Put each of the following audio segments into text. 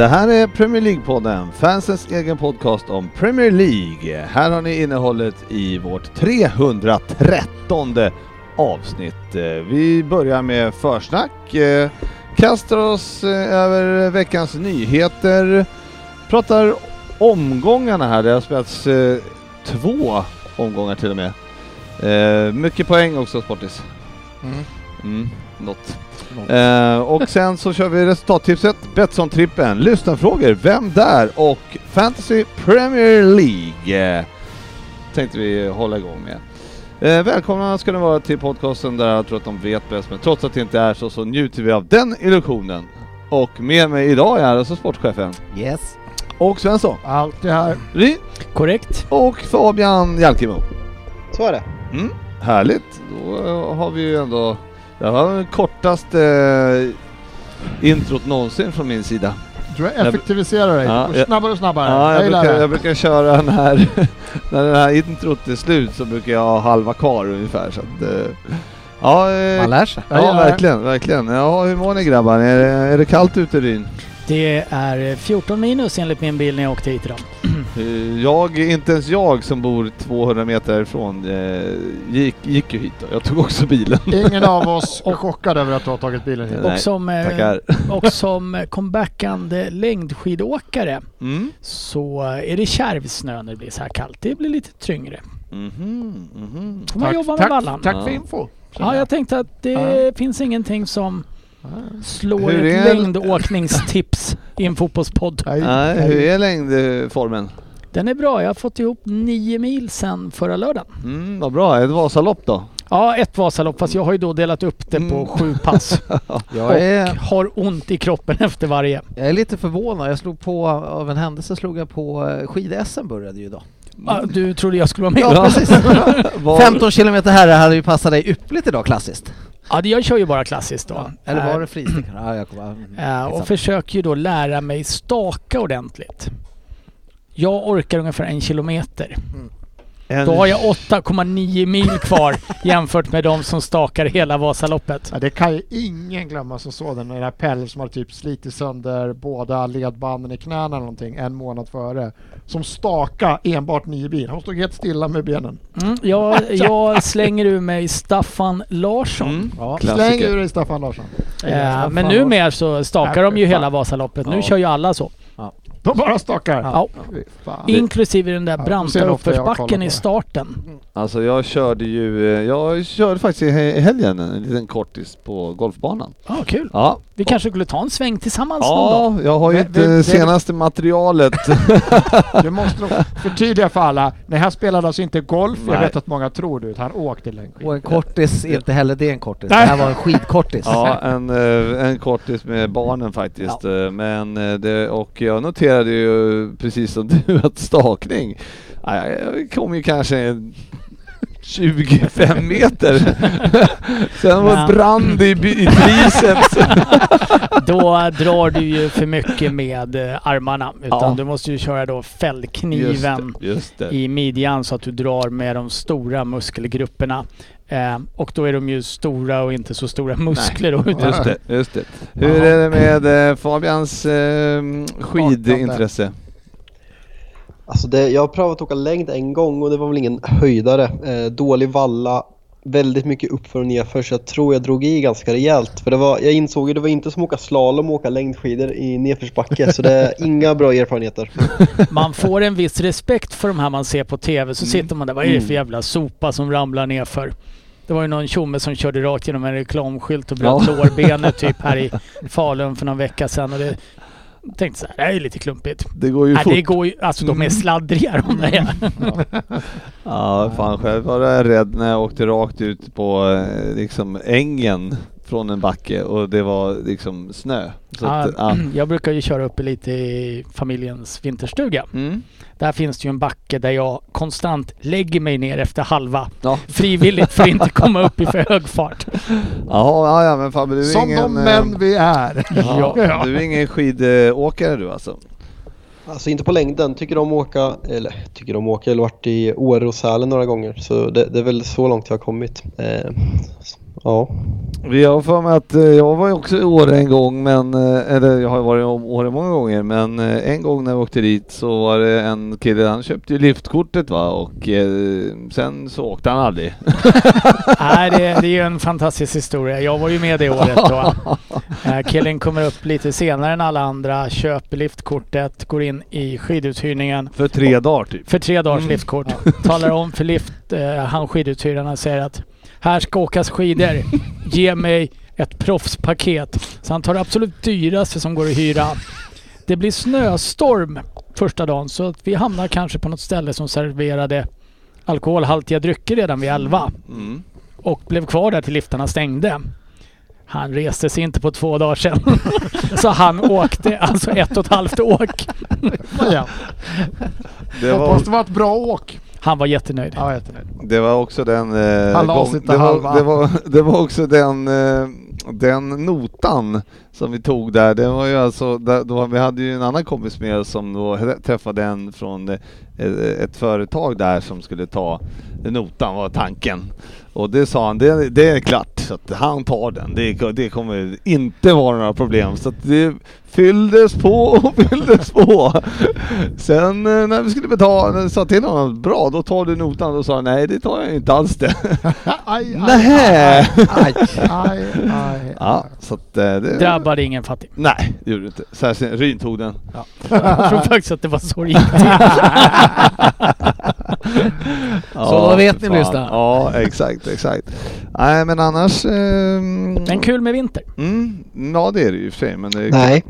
Det här är Premier League-podden, fansens egen podcast om Premier League. Här har ni innehållet i vårt 313 avsnitt. Eh, Vi börjar med försnack, eh, kastar oss eh, över veckans nyheter, pratar omgångarna här. Det har spelats två omgångar till och med. Mycket poäng också Sportis. Mm. Mm, något. Eh, och sen så kör vi resultattipset, Betsson-trippen, lyssnarfrågor, Vem där? och Fantasy Premier League. Eh, tänkte vi hålla igång med. Eh, välkomna ska ni vara till podcasten där jag tror att de vet bäst, men trots att det inte är så så njuter vi av den illusionen. Och med mig idag är alltså sportchefen Yes. och Svensson, Alltid här. Ry Korrekt. och Fabian Jalkemo. Så är det. Mm, härligt, då har vi ju ändå det var det kortaste eh, introt någonsin från min sida. Du effektiviserar dig. Ja, Går snabbare och snabbare. Ja, jag, brukar, jag brukar köra när, när det här introt är slut så brukar jag ha halva kvar ungefär. Så att, eh, ja, eh, Man lär sig. Ja verkligen, verkligen. Ja, hur mår ni grabbar? Är det, är det kallt ute i Ryn? Det är 14 minus enligt min bil när jag åkte hit idag. Eh, Jag, inte ens jag som bor 200 meter härifrån eh, gick, gick ju hit då. Jag tog också bilen. Ingen av oss är chockad över att du har tagit bilen hit. Nej, och, som, eh, Tackar. och som comebackande längdskidåkare Mm. så är det kärvsnö när det blir så här kallt. Det blir lite tyngre. Mhm, mhm. Får man jobba med tack, vallan. tack Ja. för info. Ja, jag tänkte att det Ja. finns ingenting som slår Hur ett längdåkningstips i en fotbollspodd. Nej, hur är längdformen? Den är bra. Jag har fått ihop nio mil sedan förra lördagen. Mm, vad bra, ett Vasalopp då? Ja, ett Vasalopp fast jag har ju då delat upp det på Mm. sju pass. Jag är, och har ont i kroppen efter varje. jag är lite förvånad. Jag slog på, av en händelse slog jag på eh, skid-SM började ju idag. Ah, du trodde jag skulle vara med? Ja, precis. Var- 15 kilometer här hade ju passat dig yppligt idag klassiskt. Ja, jag kör ju bara klassiskt då. Eller var Eh, det fristickan? Ja, jag kommer... eh, och försöker ju då lära mig staka ordentligt. Jag orkar ungefär en kilometer. En- Då har jag 8,9 mil kvar jämfört med de som stakar hela Vasaloppet. Ja, det kan ju ingen glömma som såg den. Där Pelle som har typ slitit sönder båda ledbanden i knäna eller någonting en månad före. Som staka enbart nio bil. Han stod helt stilla med benen. Mm, jag, jag slänger ur mig Staffan Larsson. Mm. Ja. Släng ur dig Staffan Larsson. Eh, Fan, men numera så stakar de ju Fan. hela Vasaloppet. Nu Ja. kör ju alla så. De bara stakar. Ja. Fan. Inklusive den där Ja, branta jag uppförsbacken i det. starten. Alltså jag körde ju, eh, jag körde faktiskt i he- i helgen en liten kortis på golfbanan. Ja, kul. Ja, Vi kanske skulle ta en sväng tillsammans någon dag. ja jag har ju inte det- senaste materialet. Du måste nog förtydliga för alla. Nej, här spelade alltså inte golf. Jag Nej. vet att många tror det. Han åkte längdskidor. Och en kortis, är inte heller det en kortis. Det Nej. här var en skidkortis. ja, en, eh, en kortis med barnen faktiskt. Eh, Men eh, det, och jag noterade ju precis som du att stakning, jag kom ju kanske en 25 meter. Sen var det brand i, i triceps. Då drar du ju för mycket med eh, armarna. Utan Ja. du måste ju köra då Just fällkniven det, just det. i midjan så att du drar med de stora muskelgrupperna. Eh, och då är de ju stora och inte så stora muskler. Då, utan Just det, just det. Hur är det med eh, Fabians eh, skidintresse? Alltså det, jag har prövat att åka längd en gång och det var väl ingen höjdare. Eh, dålig valla, väldigt mycket uppför och nerför så jag tror jag drog i ganska rejält. För det var, jag insåg ju det var inte som att åka slalom och åka längdskidor i nedförsbacke så det är inga bra erfarenheter. man får en viss respekt för de här man ser på TV. Så sitter man där, vad är det för jävla sopa som ramlar ner för? Det var ju någon tjomme som körde rakt genom en reklamskylt och bröt Ja. lårbenet typ här i Falun för någon vecka sedan. Och det, Jag tänkte så här, det här är lite klumpigt. Det går ju Nej, fort. det går ju, alltså de är sladdriga de där. Ja, fan själv var jag rädd när jag åkte rakt ut på eh, liksom ängen från en backe och det var liksom snö. Ja, att, ja. Jag brukar ju köra uppe lite i familjens vinterstuga. Mm. Där finns det ju en backe där jag konstant lägger mig ner efter halva. Ja. Frivilligt för att inte komma upp i för hög fart. Ja, ja men Fabbe du är Som ingen... de eh, män vi är. Ja, Ja. Du är ingen skidåkare du alltså? Alltså inte på längden. Tycker om åka, eller tycker om åka, eller varit i Åre och Sälen några gånger. Så det, det är väl så långt jag har kommit. Eh, ja. Vi har för mig att eh, jag var ju också i Åre en gång, men, eh, eller jag har varit i Åre många gånger, men eh, en gång när jag åkte dit så var det en kille, han köpte ju liftkortet va och eh, sen så åkte han aldrig. Nej, det, det är ju en fantastisk historia. Jag var ju med det året då. Killen kommer upp lite senare än alla andra, köper liftkortet, går in i skiduthyrningen För tre dagar typ. för tre dagars Mm. liftkort. Talar om för lift, eh, han skiduthyraren och säger att här ska åkas skidor. Ge mig ett proffspaket. Så han tar det absolut dyraste som går att hyra. Det blir snöstorm första dagen så att vi hamnar kanske på något ställe som serverade alkoholhaltiga drycker redan vid 11 Mm. och blev kvar där till liftarna stängde. Han reste sig inte på två dagar sedan. så han åkte alltså ett och ett halvt åk. Ja. Det, Hoppas var, det var ett bra åk. Han var jättenöjd. Ja, jättenöjd. det var också den... Eh, Han la det, halva. var, det, var, det var också den, eh, den notan som vi tog där. Det var ju alltså, där, då, vi hade ju en annan kompis med oss som då träffade en från eh, ett företag där som skulle ta notan var tanken. Och det sa han, det, det är klart, så att han tar den. Det, det kommer inte vara några problem. Så att det fylldes på och fylldes på. Sen eh, när vi skulle betala, när vi sa till honom, bra då tar du notan. Då sa han, nej det tar jag inte alls det. Aj, aj, aj, aj, aj. Ja, så att eh, det... Drabbade ingen fattig. Nej, det gjorde det inte. Särskilt Ryn tog den. Jag tror faktiskt att det var så det gick till. Så då vet ni, fan. lyssnare. Ja, exakt, exakt. Nej, men annars... ehm, Men kul med vinter. Mm, ja, det är det ju för sig. Men det är Nej.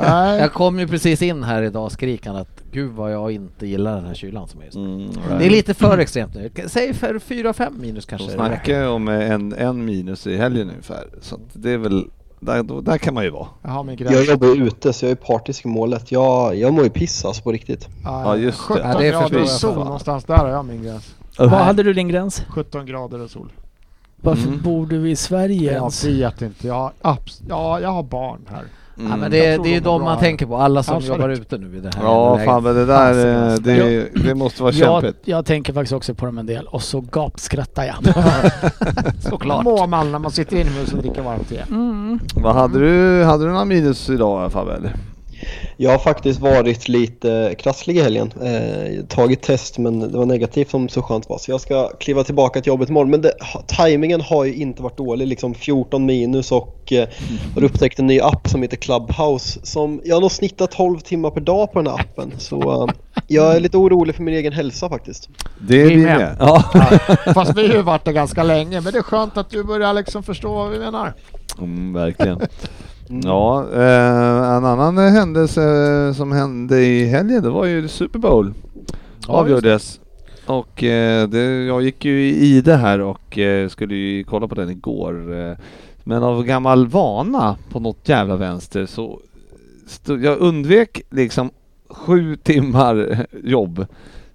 Nej. Jag kom ju precis in här idag skrikande att gud vad jag inte gillar den här kylan som är just nu. Mm, Det är lite för extremt nu. Säg för 4-5 minus De kanske. snackar ju om en, en minus i helgen ungefär. Så det är väl... Där, då, där kan man ju vara. Jag min Jag jobbar ju ute så jag är partisk i målet. Jag, jag mår ju piss alltså på riktigt. Ja, just det. 17 Ja, det grader förstår och jag. sol någonstans där har jag min gräns. Vad hade du din gräns? 17 grader och sol. Varför Mm. bor du i Sverige Jag ens? vet inte. Jag, har ja, jag har barn här. Mm. Ja, men Jag det, tror det är ju de är man tänker på, alla som Absolut. jobbar ute nu i det här Ja, läget. fan men det där, eh, Fasiken, det, det måste vara Jag, kämpigt. jag tänker faktiskt också på dem en del och så gapskrattar jag. Såklart. Mår man när man sitter inomhus och dricker varmt te. Mm. Vad hade du? Hade du några minus idag Fabbe? Jag har faktiskt varit lite krasslig i helgen. Eh, tagit test men det var negativt som så skönt var. Så jag ska kliva tillbaka till jobbet imorgon. Men det, tajmingen har ju inte varit dålig. Liksom 14 minus och eh, har upptäckt en ny app som heter Clubhouse. Som, jag har nog snittat 12 timmar per dag på den här appen. Så eh, jag är lite orolig för min egen hälsa faktiskt. Det är Vi med. Ja. Fast vi har ju varit där ganska länge. Men det är skönt att du börjar liksom förstå vad vi menar. Mm, verkligen. Ja, eh, en annan händelse som hände i helgen, det var ju Super Bowl. Avgjordes. Och eh, det, jag gick ju i det här och eh, skulle ju kolla på den igår. Eh, men av gammal vana på något jävla vänster så stod, jag undvek liksom sju timmar jobb.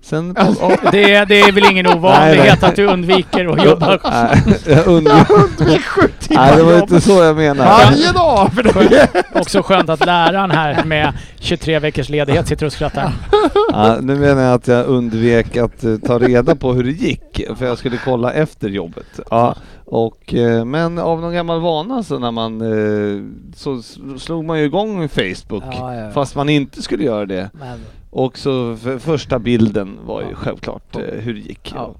Sen på, Det, är- det är väl ingen ovanlighet att du undviker att jobba. Nej, jag undvek, Undvik sju timmar nej, det var inte så jag menade. Varje dag! För det. Också skönt att läraren här med 23 veckors ledighet sitter och skrattar. Ja, nu menar jag att jag undvek att eh, ta reda på hur det gick för jag skulle kolla efter jobbet. Ja, och, eh, men av någon gammal vana så när man eh, så slog man ju igång Facebook Ja, ja. fast man inte skulle göra det. Men, Och så för, första bilden var ju självklart eh, hur det gick. Ja.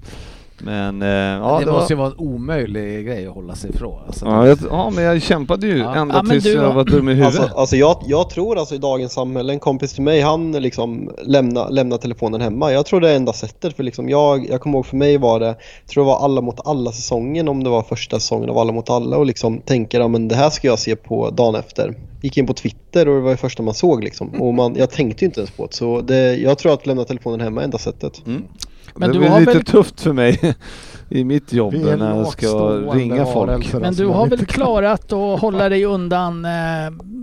Men eh, ja, det det måste var, ju vara en omöjlig grej att hålla sig ifrån. Alltså, ja, jag, ja, men jag kämpade ju Ja. ända Ja, tills du jag var dum i huvudet. Alltså, alltså jag, jag tror alltså i dagens samhälle, en kompis till mig han liksom lämnar lämna telefonen hemma. Jag tror det är enda sättet för liksom jag, jag kommer ihåg för mig var det, jag tror det var alla mot alla säsongen om det var första säsongen av alla mot alla och liksom tänker ja men det här ska jag se på dagen efter. Gick in på Twitter och det var det första man såg liksom. Och man, jag tänkte ju inte ens på det. Så det, jag tror att lämna telefonen hemma är enda sättet. Mm. Men det du blir har lite väl- tufft för mig i mitt jobb när jag ska ringa folk. Men alltså, du har väl klarat att hålla dig undan eh,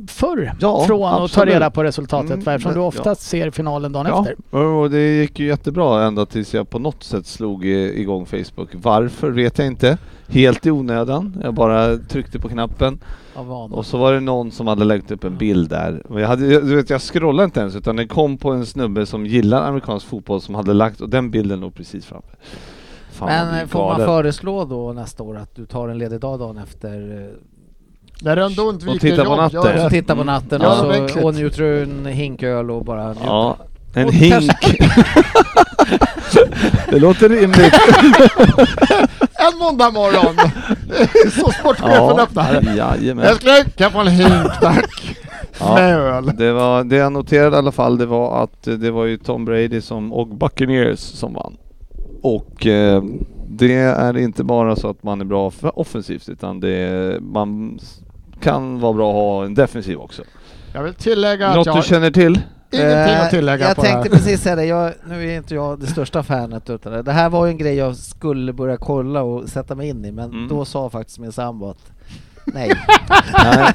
förr Ja, från att ta absolut. reda på resultatet Mm, eftersom du ja. oftast ser finalen dagen Ja, efter. och det gick ju jättebra ända tills jag på något sätt slog igång Facebook. Varför vet jag inte. Helt i onödan. Jag bara tryckte på knappen. Och så var det någon som hade lagt upp en bild där. Och jag, hade, jag- du vet, jag scrollade inte ens utan det kom på en snubbe som gillar amerikansk fotboll som hade lagt och den bilden låg precis framme. Fan, Men eh, får man föreslå då nästa år att du tar en ledig dag dagen efter eh, När du ändå undviker Och titta på jobb, natten. och titta på natten Ja, och, så, och njuter du en hinköl och bara njuter? Ja, en Och hink. det låter rimligt. En måndag morgon! Så sportchefen öppnar. jajamän. Älskling, kan jag få en hink tack? Ja. Med öl. Det, var, det jag noterade i alla fall det var att eh, det var ju Tom Brady som, och Buccaneers som vann. Och eh, det är inte bara så att man är bra för offensivt utan det man kan vara bra att ha en defensiv också. Jag vill tillägga att Något jag du känner till? Ingenting Eh, att tillägga Jag på det tänkte här. precis säga det, jag, nu är inte jag det största fanet utan det. Det här var ju en grej jag skulle börja kolla och sätta mig in i men Mm. då sa faktiskt min sambo att nej. Nej.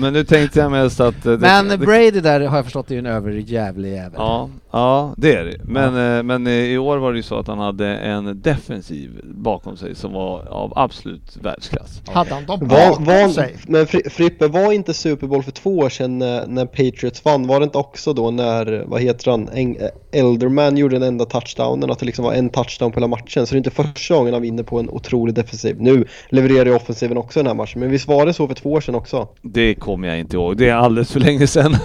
Men nu tänkte jag mest att... eh, det- Men det- Brady där har jag förstått är ju en överjävlig jävel. Ja, ja det är det. Men, eh, men eh, i år var det ju så att han hade en defensiv bakom sig som var av absolut världsklass. Hade han dem Var, bakom var, sig? men Fri- Frippe, var inte Super Bowl för två år sedan när, när Patriots vann? Var det inte också då när, vad heter han, Eng, eh, Elderman gjorde den enda touchdownen? Att det liksom var en touchdown på hela matchen. Så det är inte första gången han vinner på en otrolig defensiv. Nu levererar ju offensiven också den här matchen. Men visst var det så för två år sedan också? Det kommer jag inte ihåg. Det är alldeles för länge sedan.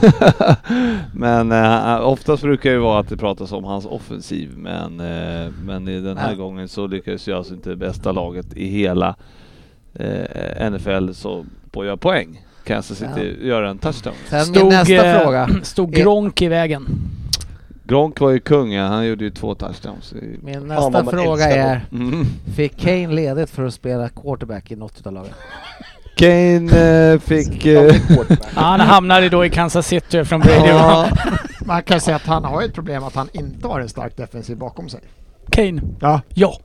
men eh, oftast brukar ju vara att det pratas om hans offensiv. Men, eh, men i den här Nej. gången så lyckades ju alltså inte det bästa laget i hela eh, NFL så på att göra poäng. Kansas City göra en touchdown. Sen min nästa eh, fråga. stod Gronk i vägen. Gronk var ju kung, ja. han gjorde ju två touchdowns. i- Min nästa man fråga är, Mm. fick Kane ledigt för att spela quarterback i något utav lagen? Kane eh, fick... Eh, Ja, han hamnade då i Kansas City från Brady. Man kan säga att han har ett problem att han inte har en stark defensiv bakom sig. Kane. Ja. Ja,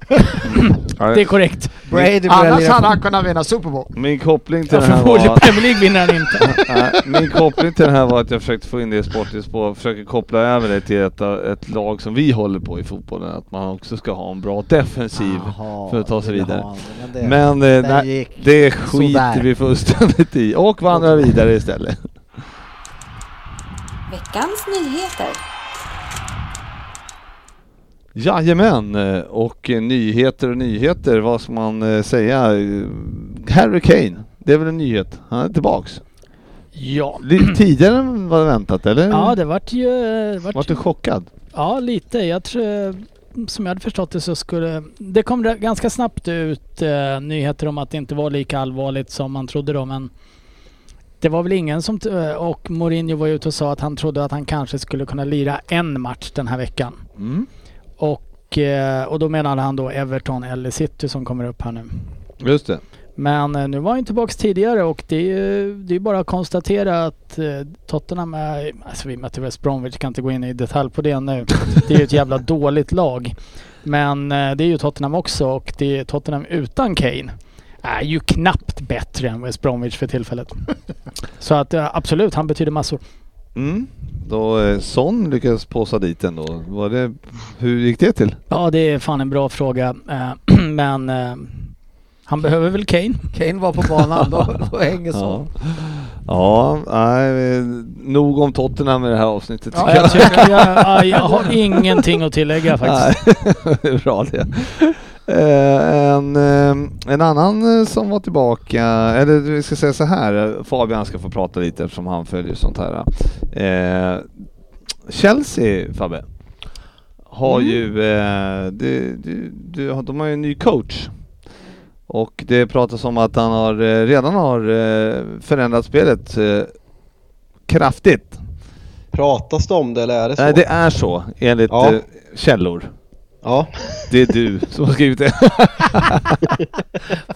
det är korrekt. Brady Annars hade han kunnat vinna Super Bowl. min koppling till Ja, den här var... Premier League vinner han inte. Nej, min koppling till det här var att jag försökte få in det i sportis på, försöker koppla över det till ett, ett lag som vi håller på i fotbollen, att man också ska ha en bra defensiv Jaha, för att ta sig vidare. Men det, Men eh, den nej, det skiter sådär. vi fullständigt i och vandrar vidare istället. Veckans nyheter. Jajamän, eh, och eh, nyheter och nyheter, vad ska man eh, säga? Eh, Harry Kane, det är väl en nyhet, han är tillbaks. Ja. Li- Tidigare än vad väntat eller? Ja, det vart ju... Vart, Vart du chockad? Ja, lite. Jag tror, som jag hade förstått det så skulle... Det kom ganska snabbt ut eh, nyheter om att det inte var lika allvarligt som man trodde då, men det var väl ingen som... eh, Och Mourinho var ute och sa att han trodde att han kanske skulle kunna lira en match den här veckan. Mm. Och, eh, och då menade han då Everton eller City som kommer upp här nu. Just det. Men eh, nu var han tillbaks tidigare och det är det är bara att konstatera att Tottenham är... Alltså vi mötte West Bromwich, kan inte gå in i detalj på det nu. Det är ju ett jävla dåligt lag. Men det är ju Tottenham också och det är Tottenham utan Kane är ju knappt bättre än West Bromwich för tillfället. Så att eh, absolut, han betyder massor. Mm. Då eh, Son lyckades påsa dit ändå. Var det, hur gick det till? Ja, det är fan en bra fråga. Eh, Men han behöver väl Kane? Kane var på banan, då, då hänger så. ja nej, nog om Tottenham i det här avsnittet Ja, jag, tycker jag, ja, jag har ingenting att tillägga faktiskt. Nej, det är bra det. Eh, en, eh, en annan eh, som var tillbaka, eller vi ska säga så här, Fabian ska få prata lite eftersom han följer sånt här. Chelsea, Fabbe, har ju, eh, det, det, det, de har ju en ny coach. Och det pratas om att han har, redan har förändrat spelet kraftigt. Pratas det om det eller är det så? Nej det är så enligt Ja. källor. Ja, Det är du som har skrivit det.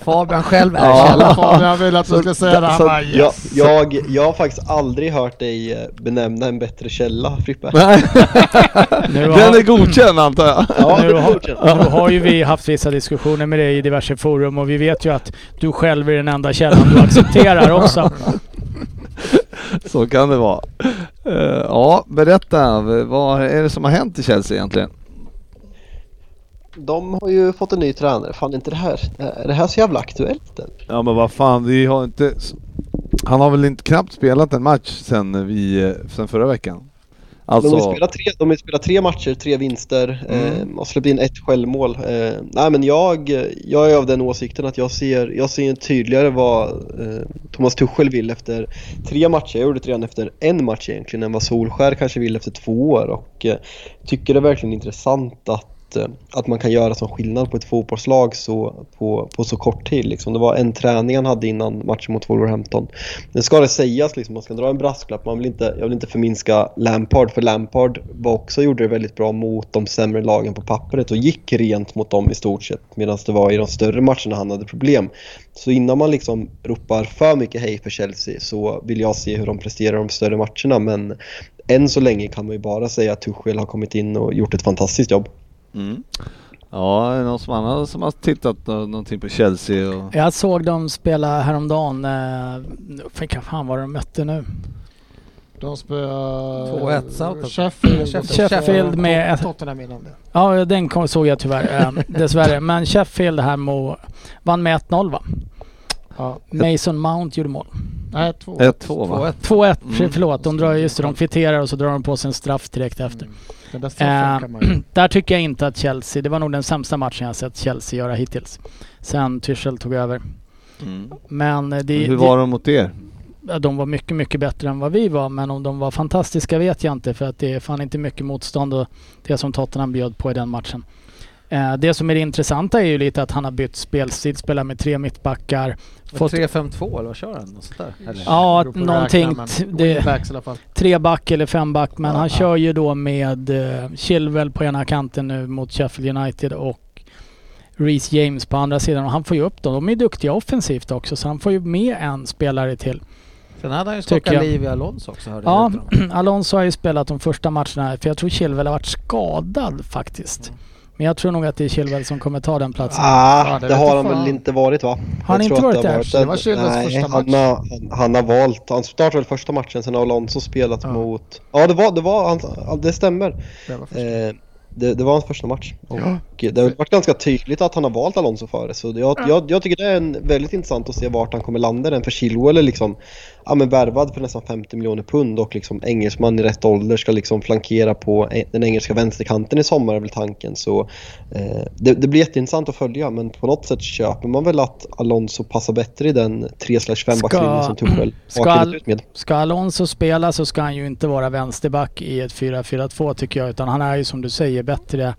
Fabian själv är Ja. källan. Fabian ville att du skulle säga det. Han bara jag, yes. jag, jag har faktiskt aldrig hört dig eh, benämna en bättre källa Frippe. Nej. Nu Den har, är godkänd antar jag. Ja, nu, det är har, nu har ju vi haft vissa diskussioner med dig i diverse forum och vi vet ju att du själv är den enda källan du accepterar också. Så kan det vara. Eh, ja, berätta. Vad är det som har hänt i Chelsea egentligen? De har ju fått en ny tränare. Fan är inte det här, är det här så jävla aktuellt eller? Ja men vad fan, vi har inte... Han har väl inte knappt spelat en match sen, vi, sen förra veckan? Alltså... De, har spelat tre, de har spelat tre matcher, tre vinster Mm. eh, och släppt in ett självmål. Eh, nej men jag, jag är av den åsikten att jag ser, jag ser tydligare vad eh, Thomas Tuchel vill efter tre matcher. Jag gjorde det redan efter en match egentligen än vad Solskär kanske vill efter två år och eh, tycker det är verkligen intressant att Eh, att man kan göra sån skillnad på ett fotbollslag så, på, på så kort tid. Liksom. Det var en träning han hade innan matchen mot Wolverhampton. Det ska det sägas, liksom, man ska dra en brasklapp. Man vill inte, jag vill inte förminska Lampard, för Lampard var också, gjorde det väldigt bra mot de sämre lagen på pappret och gick rent mot dem i stort sett. Medan det var i de större matcherna han hade problem. Så innan man liksom ropar för mycket hej för Chelsea så vill jag se hur de presterar de större matcherna. Men än så länge kan man ju bara säga att Tuchel har kommit in och gjort ett fantastiskt jobb. Mm. Ja, är det någon som annan som har tittat nå- någonting på Chelsea? Och... Jag såg dem spela häromdagen. Eh, vilka fan var det de mötte nu? De spelar... 2-1 Southampton. Sheffield. Sheffield. Sheffield med ett- Tottenham innan det. Ja, den kom, såg jag tyvärr eh, dessvärre. Men Sheffield här må, vann med 1-0 va? Ja. Mason Mount gjorde mål. Nej, två. 1-2 va? 2-1, Mm. förlåt. De drar, just det, de kvitterar och så drar de på sig en straff direkt efter. Mm. Den där straffen Eh, kan man ju... där tycker jag inte att Chelsea, det var nog den sämsta matchen jag sett Chelsea göra hittills. Sen Tuchel tog över. Mm. Men eh, det, Hur var de mot er? De var mycket, mycket bättre än vad vi var. Men om de var fantastiska vet jag inte. För att det är fan inte mycket motstånd och det som Tottenham bjöd på i den matchen. Eh, det som är det intressanta är ju lite att han har bytt spelstil, spelar med tre mittbackar. Fått, 3-5-2 eller vad kör han? Något sånt där? Eller? ja, någonting. tre back eller fem back. Men Ja, han ja. kör ju då med eh, Chilwell på ena kanten nu mot Sheffield United och Reece James på andra sidan. Och han får ju upp dem. De är duktiga offensivt också. Så han får ju med en spelare till. Sen hade han ju skakat liv i Alonso också hörde Ja. Alonso har ju spelat de första matcherna, för jag tror Chilwell har varit skadad faktiskt. Men jag tror nog att det är Chilwell som kommer ta den platsen. Ah, Ja, det det, har han fan. väl inte varit va? Har han inte varit det? Så det var Chilwells första han, match. har, han, han har valt, han startade väl första matchen, sen har Alonso spelat Ja. mot... Ja det var, det var, han, det stämmer. Det var. Eh, det, det var hans första match. Och Ja. det har varit ganska tydligt att han har valt Alonso före. Så jag, jag, jag tycker det är en, väldigt intressant att se vart han kommer landa. Den för Chilwell är liksom ja, men värvad för nästan 50 miljoner pund och liksom engelsman i rätt ålder ska liksom flankera på den engelska vänsterkanten i sommar är väl tanken. Så eh, det, det blir jätteintressant att följa men på något sätt köper man väl att Alonso passar bättre i den 3-5 backslinjen som Tuchel ska- ut med. Ska Alonso spela så ska han ju inte vara vänsterback i ett 4-4-2 tycker jag. Utan han är ju som du säger bättre.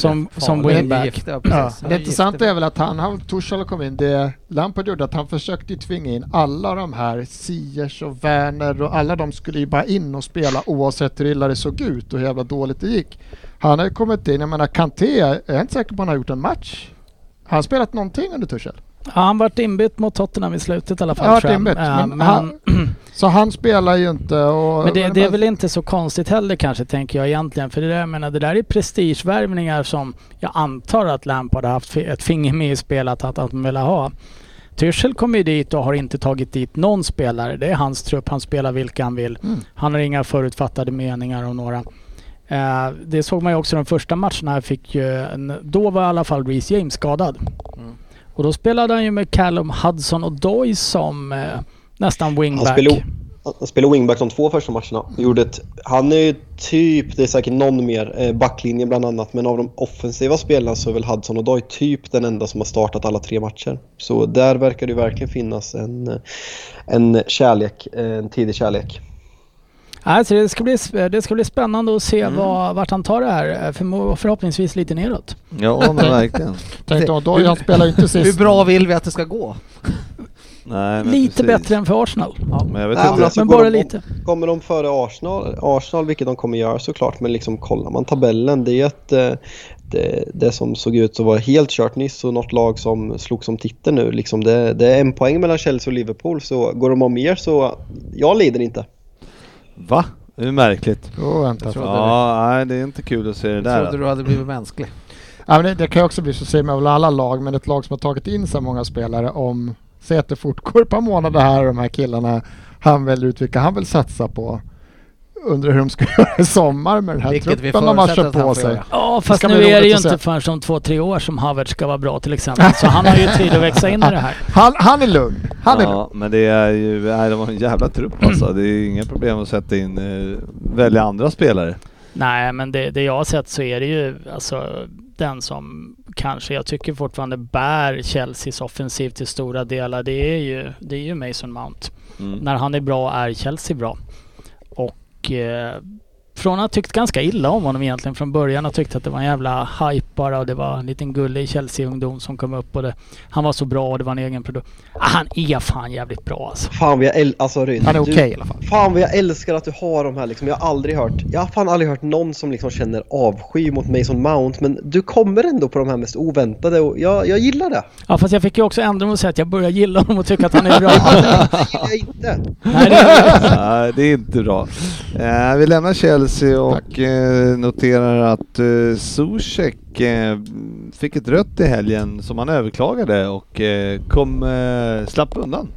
Som- som wingback. Ja, Ja, det är intressanta är väl att han, han Tuchel kom in, det Lampard gjorde att han försökte tvinga in alla de här Siers och Werner och alla de skulle ju bara in och spela oavsett hur illa det såg ut och hur jävla dåligt det gick. Han har ju kommit in, jag menar Kanté, jag är inte säker på att han har gjort en match. Har han spelat någonting under Tuchel? Ja, han vart inbytt mot Tottenham i slutet i alla fall. Ja, inbytt, Eh, men han- Så han spelar ju inte och... men det, det är väl inte så konstigt heller kanske tänker jag egentligen. För det där, jag menar, det där är prestigevärvningar som jag antar att Lampard har haft ett finger med i spelet att, de vill ha. Tuchel kommer ju dit och har inte tagit dit någon spelare. Det är hans trupp, han spelar vilka han vill. Mm. Han har inga förutfattade meningar om några. Eh, det såg man ju också de första matcherna. här Fick ju en, då var i alla fall Reece James skadad. Mm. Och då spelade han ju med Callum Hudson och Doy som eh, nästan Han wingback. spelade, han spelade wingback de två första matcherna. Han Gjorde ett, han är ju typ, det är säkert någon mer, eh, backlinjen bland annat, men av de offensiva spelarna så är väl Hudson och Doy typ den enda som har startat alla tre matcher. Så där verkar det verkligen finnas en, en kärlek, eh, en tidig kärlek. Alltså det, ska bli, det ska bli spännande att se Mm. vad, vart han tar det här. eh, För, förhoppningsvis lite neråt. Ja, men verkligen. Tänkte jag, då, jag spelar inte Hur sist. bra vill vi att det ska gå? Nej, men Lite precis. bättre än för Arsenal. Men jag vet Nej, inte. men alltså, Men bara de- lite. Kommer de före Arsenal, Arsenal, vilket de kommer göra såklart, men liksom kollar man tabellen, det är ett, eh, det, det som såg ut att vara helt kört nyss och något lag som slog som titel nu, liksom det, det är en poäng mellan Chelsea och Liverpool, så går de om mer så jag lider inte. Va? Det är märkligt. Oh, vänta. trodde Ja, nej det är inte kul att se det Jag där. trodde du hade blivit mänsklig. Ja, men det, det kan ju också bli så, säger man väl alla lag, men ett lag som har tagit in så många spelare om, säg att det fortgår ett par månader här och de här killarna, han väljer ut vilka han vill satsa på. Undrar hur de ska göra i sommar med den här Vilket vi truppen de har köpt på sig. Ja, fast ska nu är det ju inte förrän om två, tre år som Havertz ska vara bra till exempel. Så han har ju tid att växa in i det här. Han, han är lugn. Han är lugn. Men det är ju, nej, de har en jävla trupp alltså. Det är inga problem att sätta in, eh, välja andra spelare. Nej, men det, det jag har sett så är det ju alltså den som kanske jag tycker fortfarande bär Chelseas offensiv till stora delar. Det är ju, det är ju Mason Mount. Mm. När han är bra är Chelsea bra. Och eh, från att ha tyckt ganska illa om honom egentligen från början och tyckt att det var en jävla hype bara och det var en liten gullig Chelsea-ungdom som kom upp och det, han var så bra och det var en egen produkt. Ah, han är fan jävligt bra alltså. Fan vad jag alltså Ryn, Han är okej i alla fall. Fan vad jag älskar att du har de här liksom. Jag har aldrig hört, jag har fan aldrig hört någon som liksom känner avsky mot Mason Mount men du kommer ändå på de här mest oväntade och jag, jag gillar det. Ja fast jag fick ju också ändra mig och säga att jag börjar gilla honom och tycka att han är bra. Det gillar jag inte. Nej, det är, det är inte bra. Eh, vi lämnar Chelsea och eh, noterar att eh, Zuzek eh, fick ett rött i helgen som han överklagade och eh, kom, eh, slapp undan.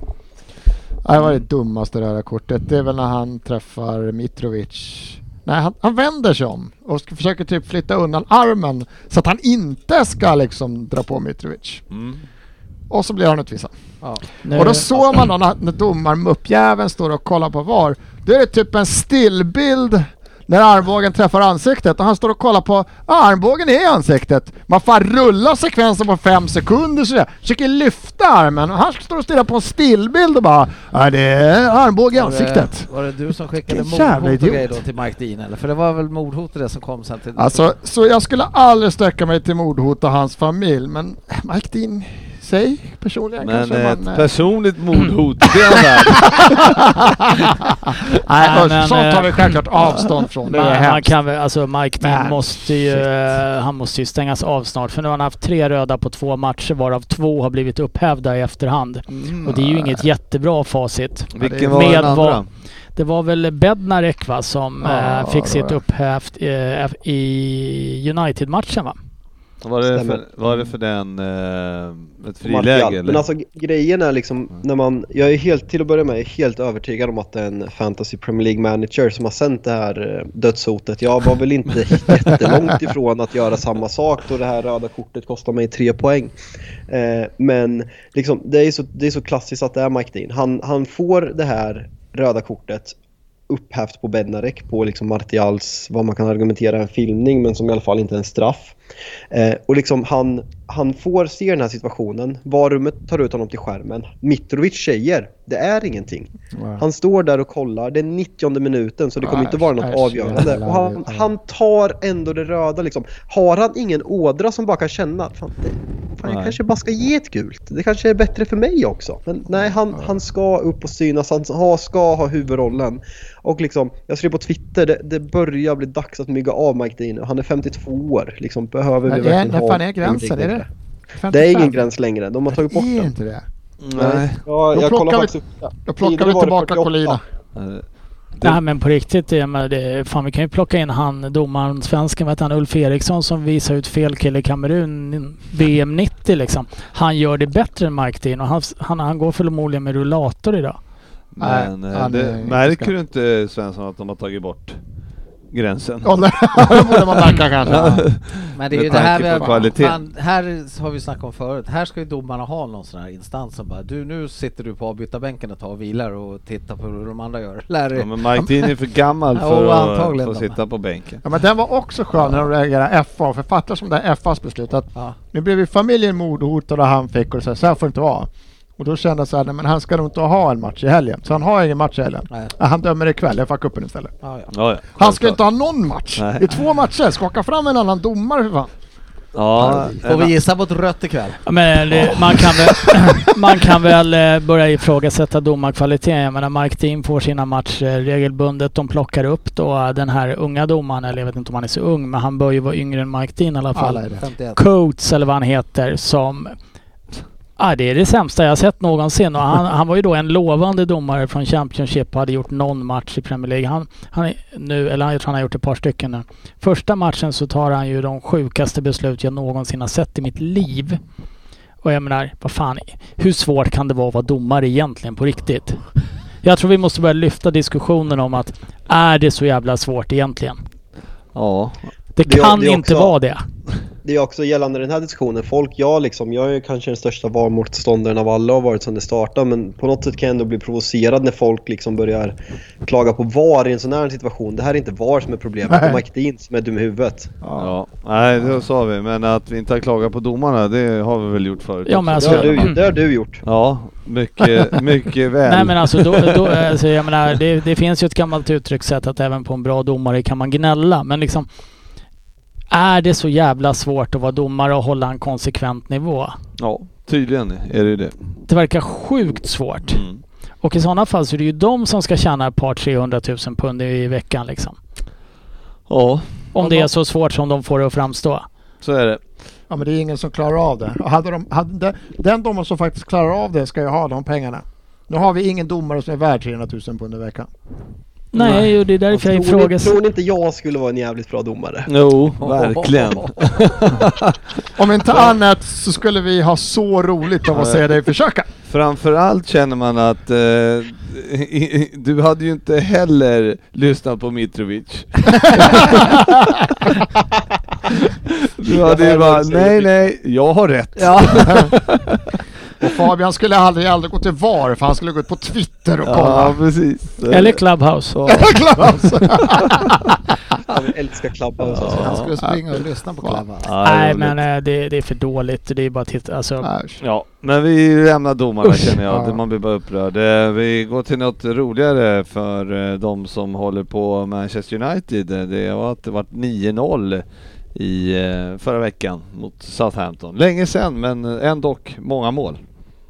Det var det dummaste röda kortet. Det är väl när han träffar Mitrovic. Nej, han, han vänder sig om och ska, försöker typ flytta undan armen så att han inte ska liksom dra på Mitrovic. Och så blir han utvisad. Ja. Och då såg man då när, när domaren muppjäveln står och kollar på VAR. Då är det typ en stillbild när armbågen träffar ansiktet och han står och kollar på ah, armbågen är i ansiktet. Man får rulla sekvensen på fem sekunder sådär. Försöker lyfta armen och han står och stirrar på en stillbild och bara ah, det är armbåge i Var det- ansiktet. Var det du som skickade mordhot och grejer då till Mike Dean eller? För det var väl mordhot det som kom sen till... Alltså, så jag skulle aldrig sträcka mig till mordhot och hans familj men Mike Dean, säg personligen Men kanske ett man... eh, personligt mordhot, det är han. Nej, men, sånt tar vi eh, självklart avstånd från. Det är man, kan väl, alltså Mike Nej, måste ju, eh, han måste ju stängas av snart för nu har han haft tre röda på två matcher varav två har blivit upphävda i efterhand. Mm. Och det är ju inget jättebra facit. Vilken var Med den andra? Det var väl Bednarek va som Ja, eh, fick sitt upphävt eh, i United-matchen va? Vad Stämmer. för, var det för den, eh, ett Martial. friläge Men eller? alltså grejen är liksom när man, jag är helt, till att börja med, helt övertygad om att det är en fantasy Premier League manager som har sänt det här eh, dödshotet. Jag var väl inte jättelångt ifrån att göra samma sak då det här röda kortet kostar mig tre poäng. Eh, men liksom, det, är så, det är så klassiskt att det är Mike Dean. Han, han får det här röda kortet upphävt på Bednarek på liksom Martials, vad man kan argumentera en filmning men som i alla fall inte är en straff. Eh, och liksom han, han får se den här situationen, varummet tar ut honom till skärmen. Mitrovic säger, det är ingenting. Han står där och kollar, det är 90 minuten så det kommer inte vara något nej, avgörande. Och han, han tar ändå det röda liksom. Har han ingen ådra som bara kan känna, fan, det, fan jag kanske bara ska ge ett gult. Det kanske är bättre för mig också. Men nej, han, han ska upp och synas, han ha, ska ha huvudrollen. Och liksom, jag skrev på Twitter, det, det börjar bli dags att mygga av Mike Dean. Han är 52 år, liksom behöver vi det verkligen när ha fan är gränsen? Är det? Det är ingen 55? gräns längre, de har tagit bort Det är den. inte det. Nej. Ja, Då jag plockar kollar vi- det. Då plockar vi det tillbaka 48. Collina. Nej men på riktigt, jag menar, det, fan vi kan ju plocka in han domaren, svensken, vet han, Ulf Eriksson som visar ut fel kille i Kamerun VM 90 liksom. Han gör det bättre än Mike Dean och han, han, han går förmodligen med rullator idag. Men Nej, eh, han det, är- märker du inte Svensson att de har tagit bort gränsen? Ja, det borde man märka kanske. Men det är ju det här vi har, fan, här har vi snackat om förut. Här ska ju domarna ha någon sån här instans som bara du nu sitter du på avbytarbänken ett tag och vilar och tittar på hur de andra gör. Lär. Ja, men Mike Dean är för gammal Ja, för att antagligen få sitta på bänken. Ja, men den var också skön när de reagerade FA, för fattar som det är FAs beslut att Ja. nu blev ju familjen mordhotad och han fick och så, här, så här får det inte vara. Och då kände jag så här, nej, men han ska nog inte ha en match i helgen. Så han har ingen match i helgen. Nej. Ja, Han dömer ikväll, FA cupen istället. Ja, ja. Ja, ja. Han ska inte ha någon match! Nej. I två matcher, skaka fram en annan domare för fan. Ja, Får vi gissa på ett rött ikväll? Ja, Men det, man, kan väl, man kan väl eh, börja ifrågasätta domarkvaliteten. Jag menar Mike Dean får sina matcher regelbundet. De plockar upp då den här unga domaren, eller jag vet inte om han är så ung, men han bör ju vara yngre än Mike Dean i alla fall. Det. 51. Coates eller vad han heter som... Ah, det är det sämsta jag har sett någonsin och han, han var ju då en lovande domare från Championship och hade gjort någon match i Premier League. Han, han är nu, eller jag tror han har gjort ett par stycken nu. Första matchen så tar han ju de sjukaste beslut jag någonsin har sett i mitt liv. Och jag menar, vad fan, hur svårt kan det vara att vara domare egentligen på riktigt? Jag tror vi måste börja lyfta diskussionen om att är det så jävla svårt egentligen? Ja, det Det är- kan det är inte också- vara det. Det är också gällande den här diskussionen. Folk, jag liksom, jag är kanske den största VAR-motståndaren av alla och har varit sedan det startade. Men på något sätt kan jag ändå bli provocerad när folk liksom börjar klaga på VAR i en sån här situation. Det här är inte VAR som är problemet, det är Mike Dean som är dum i huvudet. ja. Nej, det sa vi. Men att vi inte har klagat på domarna, det har vi väl gjort förut Ja, men Det alltså- har du, det har du gjort. Ja, mycket, mycket väl. Nej men alltså, då, då, alltså jag menar, det, det finns ju ett gammalt uttryckssätt att även på en bra domare kan man gnälla. Men liksom, är det så jävla svårt att vara domare och hålla en konsekvent nivå? Ja, tydligen är det det. Det verkar sjukt svårt. Mm. Och i sådana fall så är det ju de som ska tjäna ett par 300 000 pund i veckan liksom. Ja, Om det är så svårt som de får det att framstå. så är det. Ja men det är ingen som klarar av det. Och hade de, hade de, den domaren som faktiskt klarar av det ska ju ha de pengarna. Nu har vi ingen domare som är värd 300 000 pund i veckan. Nej, och det är därför jag tror, ni, ifrågasätter. tror ni inte jag skulle vara en jävligt bra domare? Jo, verkligen. Om inte annat så skulle vi ha så roligt av att se dig försöka. Framförallt känner man att eh, du hade ju inte heller lyssnat på Mitrovic. du hade ju bara, nej nej, jag har rätt. Ja. Och Fabian skulle aldrig, aldrig gå till VAR för han skulle gå ut på Twitter och Ja, kolla. precis. Eller Clubhouse. Klaus! Han älskar Clubhouse alltså. Han skulle springa och lyssna på Clubhouse. Ja, det är Nej men eh, det, det är för dåligt. Det är bara att titta. Alltså. Ja, men vi lämnar domarna Usch, känner jag, ja. man blir bara upprörd. Eh, Vi går till något roligare för eh, de som håller på Manchester United. Det var att det varit 9-0 i förra veckan mot Southampton. Länge sedan men ändå många mål.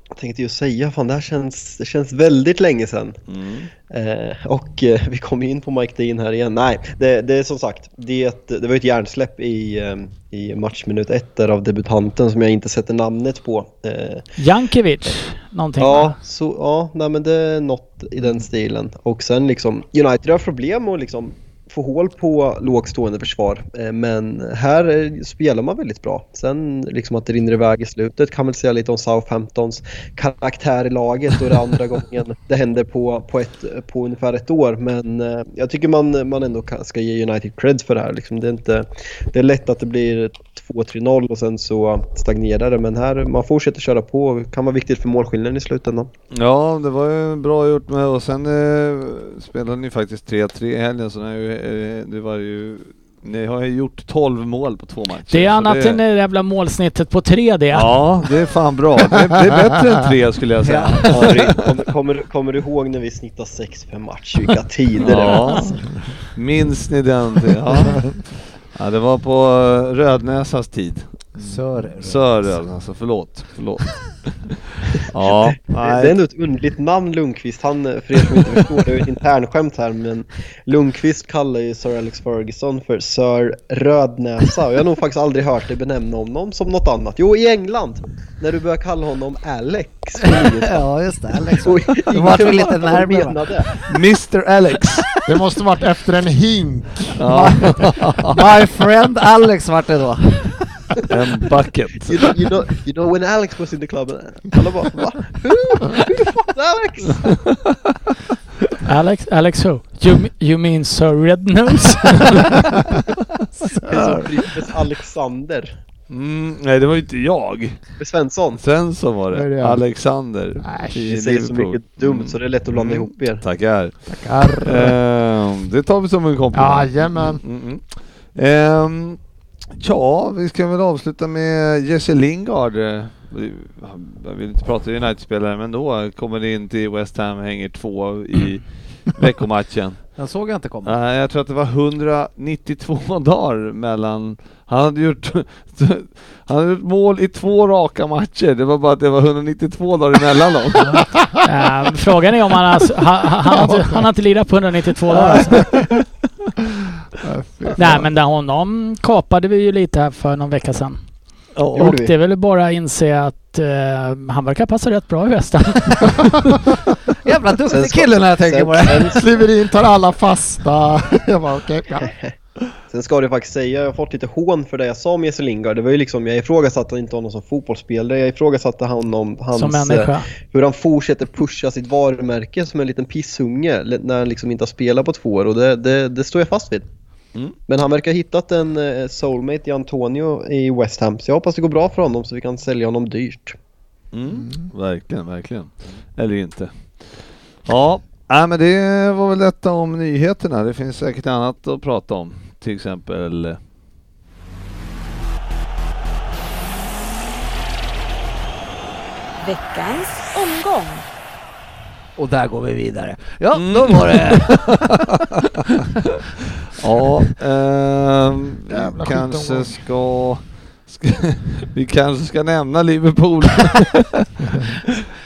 Jag tänkte ju säga, fan det här känns, det känns väldigt länge sedan. Mm. Eh, och eh, vi kommer ju in på Mike Dean här igen. Nej, det, det är som sagt, det, det var ett hjärnsläpp i, eh, i matchminut ett där av debutanten som jag inte sätter namnet på. Eh, Jankovic. Någonting ja, va? så, ja nej, men det är något i den stilen. Och sen liksom, United har problem att liksom få hål på lågt stående försvar. Eh, Men här spelar man väldigt bra. Sen liksom att det rinner iväg i slutet kan väl säga lite om Southamptons karaktär i laget och det andra gången det händer på, på, ett, på ungefär ett år. Men eh, jag tycker man, man ändå ska ge United cred för det här. Liksom det, är inte, det är lätt att det blir 2-3-0 och sen så stagnerar det. Men här, man fortsätter köra på och kan vara viktigt för målskillnaden i slutändan. Ja, det var ju bra gjort med och sen eh, spelade ni faktiskt 3-3 i helgen så det, är ju, det var ju ni har ju gjort 12 mål på två matcher. Det är annat än det jävla målsnittet på 3 det. Ja, det är fan bra. Det, det är bättre än tre skulle jag säga. Kommer, kommer, kommer du ihåg när vi snittade 6 per match? Vilka tider det var. Ja, minns ni den? Ja. ja, det var på eh, Rödnäsas tid. Sör. Sör Rödnäsa, förlåt. förlåt. Ja, Det är nej. ändå ett underligt namn Lundqvist. Han, för er som inte förstår, det är ett internskämt här men Lundqvist kallar ju Sir Alex Ferguson för Sir Rödnäsa och jag har nog faktiskt aldrig hört dig benämna honom som något annat. Jo, i England! När du börjar kalla honom Alex. Ja just det, Alex. Då vart ingen lite närmare, va? Mr Alex. Det måste varit efter en hink. Ja, My friend Alex vart det då. En bucket. You know, you, know, you know when Alex was in the club, alla bara va? Who? Who the fuck is Alex? Alex, Alex who? You, you mean Sir Rednose? Det är som Frippes Alexander. Mm, nej, det var ju inte jag. Svensson. Sen så var det det? Alexander Ni säger så mycket dumt så det är lätt att blanda Mm. ihop er. Tackar. Tackar. Ehm, det tar vi som en komplimang. Jajamän. Mm, mm, mm. Ehm, ja, vi ska väl avsluta med Jesse Lingard. jag vill inte prata United-spelare, men då kommer det in till West Ham, hänger två i veckomatchen. Den såg jag inte komma. Nej, jag tror att det var 192 dagar mellan... Han hade gjort, han hade gjort mål i två raka matcher. Det var bara att det var 192 dagar emellan dem. Eh, frågan är om han har, han, han, har inte, han har inte lirat på 192 dagar. Alltså. Ja. Nej men där honom kapade vi ju lite här för någon vecka sedan. Gjorde Och det är väl bara att inse att eh, han verkar passa rätt bra i Västra. Jävla duktig kille när jag tänker sen, på det. sen, Kliver in, tar alla fasta. Jag bara okej, ja. sen ska det faktiskt säga, jag har fått lite hån för det jag sa om Jesse Lingard. Det var ju liksom, jag ifrågasatte inte honom som fotbollsspelare. Jag ifrågasatte honom, hans, Som eh, människa. hur han fortsätter pusha sitt varumärke som en liten pissunge när han liksom inte har spelat på två år och det, det, det står jag fast vid. Mm. Men han verkar ha hittat en eh, soulmate i Antonio i West Ham så jag hoppas det går bra för honom så vi kan sälja honom dyrt. Mm. Verkligen, verkligen. Eller inte. Ja, nej, men det var väl detta om nyheterna. Det finns säkert annat att prata om. Till exempel eh, Veckans omgång. Och där går vi vidare. Ja, Mm. då var det... Ja, vi Jävla kanske ska, ska... Vi kanske ska nämna Liverpool.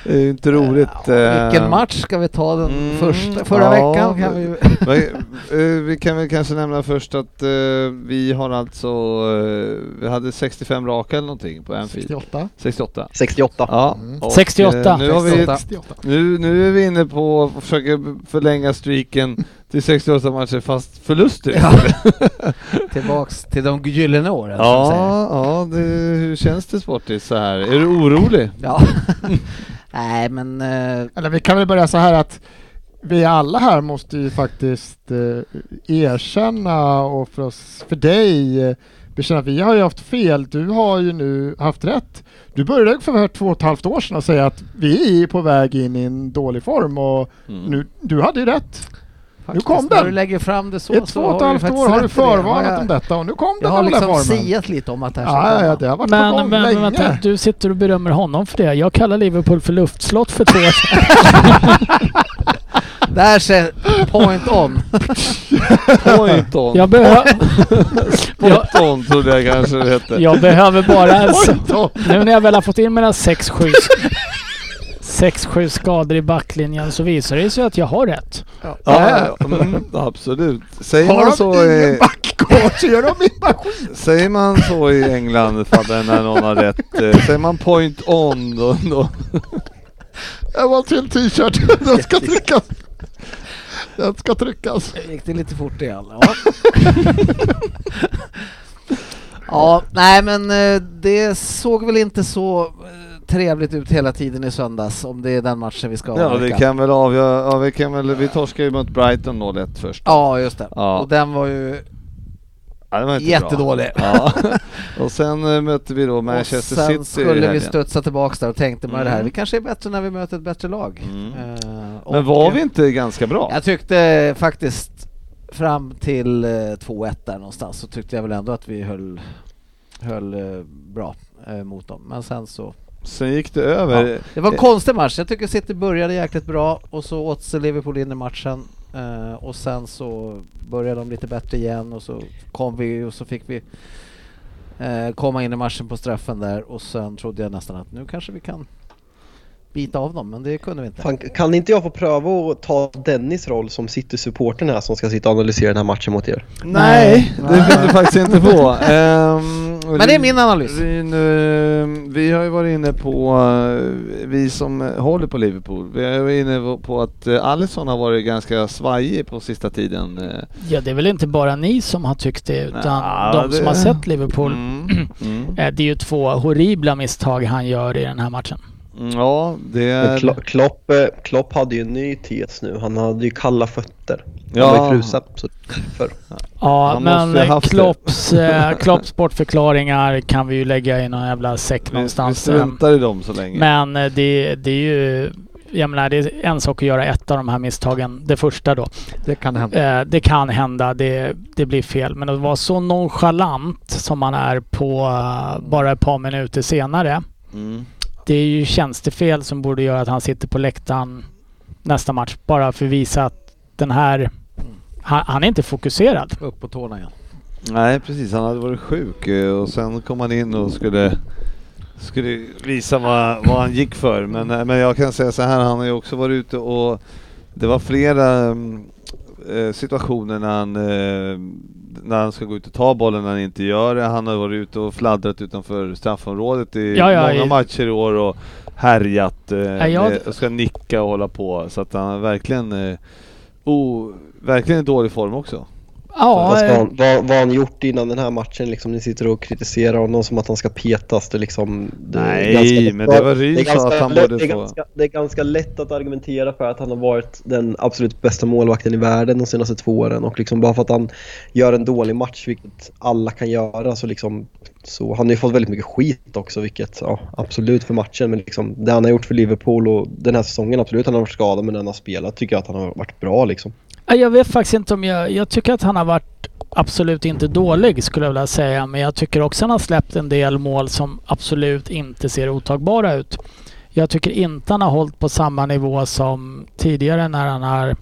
det är inte roligt. Ja, vilken eh, match ska vi ta den Mm, första? Förra ja, veckan kan vi. Men, eh, vi kan väl kanske nämna först att eh, vi har alltså, vi hade 65 raka eller någonting på Anfield. 68. 68. 68. Ja. Mm. och, 68. eh, Nu, har vi, 68. 68. nu, nu är vi inne på att försöka förlänga streaken till 68 matcher fast förluster. Ja. Tillbaks till de gyllene åren Ja, ja det, hur känns det Sportis så här? Är du orolig? Ja. Nej men... eh, Eller vi kan väl börja så här att vi alla här måste ju faktiskt eh, erkänna och för, oss, för dig eh, bekänna att vi har ju haft fel. Du har ju nu haft rätt. Du började för två och ett halvt år sedan och säga att vi är på väg in i en dålig form och Mm. nu, du hade ju rätt. Faktiskt, kom När den. du lägger fram det så I ett så två och ett har halvt år har du det. förvarnat Ja, om detta och nu kom Jag den har dåliga liksom formen. siat lite om att det här ska Ja, ja, det har varit på Men, gång men länge. vänta, du sitter och berömmer honom för det. Jag kallar Liverpool för luftslott för två år sedan. Där ser point on. Point on. Jag, jag, Point on trodde jag kanske det hette. jag behöver bara... Då. Nu när jag väl har fått in mina 6-7 6-7 skador i backlinjen så visar det sig att jag har rätt. Ja, ja, mm, absolut. Säger Har man, de så ingen i, backcoach så gör de min maskin. säger man så i England Fabbe, när någon har rätt? eh, Säger man point on då? då? Jag var till t-shirt. Den ska tryckas. Den ska tryckas. Gick det lite fort igen? Ja. ja, nej men eh, det såg väl inte så eh, trevligt ut hela tiden i söndags om det är den matchen vi ska Ja, avverka. vi kan väl avgöra. Ja, vi, kan väl, vi torskade ju mot Brighton 0-1 först. Ja, just det. Ja. Och den var ju Ja, var jättedålig. Ja. Och sen eh, mötte vi då Manchester sen City i skulle vi studsa tillbaks där och tänkte man det här, Mm. vi kanske är bättre när vi möter ett bättre lag. Mm. Eh, och- Men var vi inte ganska bra? Jag tyckte faktiskt fram till eh, 2-1 där någonstans så tyckte jag väl ändå att vi höll, höll eh, bra eh, mot dem. Men sen så... Sen gick det över. Ja, det var en Eh, konstig match. Jag tycker City började jäkligt bra och så åt sig Liverpool in i matchen. Eh, och sen så började de lite bättre igen och så kom vi och så fick vi eh, komma in i matchen på straffen där och sen trodde jag nästan att nu kanske vi kan bita av dem, men det kunde vi inte. Fan, kan inte jag få pröva att ta Dennis roll som City-supporten här som ska sitta och analysera den här matchen mot er? Nej, det kan du faktiskt inte få. Ehm, Men det är min analys. Ryn, vi har ju varit inne på, eh, vi som håller på Liverpool, vi har varit inne på att eh, Alisson har varit ganska svajig på sista tiden. eh. Ja, det är väl inte bara ni som har tyckt det utan Nja, de som det- har sett Liverpool. Mm, mm. Det är ju två horribla misstag han gör i den här matchen. Ja, det. Klo- Klopp, eh, Klopp hade ju en ny tes nu. Han hade ju kalla fötter. Han Ja. var ju frusen. Därför. Ja, Han men. Klopps, eh, Klopps bortförklaringar kan vi ju lägga i någon jävla säck Vi, vi någonstans. eh, struntar i dem så länge. Men eh, det, det är ju... Jag menar, det är en sak att göra ett av de här misstagen, det första då. Det kan hända. Eh, det kan hända, det, det blir fel. Men att vara så nonchalant som man är på bara ett par minuter senare. Mm. Det är ju tjänstefel som borde göra att han sitter på läktaren nästa match. Bara för att visa att den här... Han, han är inte fokuserad. Upp på tårna igen. Nej precis, han hade varit sjuk eh, och sen kom han in och skulle, skulle visa vad, vad han gick för. Men, eh, men jag kan säga så här, han har ju också varit ute och det var flera mm, eh, situationer när han, eh, när han ska gå ut och ta bollen när han inte gör det. Han har varit ute och fladdrat utanför straffområdet i Ja, ja, många i- matcher i år och härjat eh, Ja, jag- och ska nicka och hålla på. Så att han är verkligen, eh, oh, verkligen i dålig form också. Ja, Vad, ska eh, han, vad, vad har han gjort innan den här matchen? Liksom, ni sitter och kritiserar honom som att han ska petas. Det liksom, det Nej, ganska- men det var Ryd det är sa ganska att han lätt- borde det är få- ganska, det är ganska lätt att argumentera för att han har varit den absolut bästa målvakten i världen de senaste två åren. Och liksom bara för att han gör en dålig match, vilket alla kan göra, så liksom så han har ju fått väldigt mycket skit också, vilket ja, absolut för matchen. Men liksom, det han har gjort för Liverpool och den här säsongen, absolut han har varit skadad men den han har spelat tycker jag att han har varit bra liksom. Jag vet faktiskt inte om jag... Jag tycker att han har varit absolut inte dålig skulle jag vilja säga. Men jag tycker också att han har släppt en del mål som absolut inte ser otagbara ut. Jag tycker inte han har hållit på samma nivå som tidigare när han har...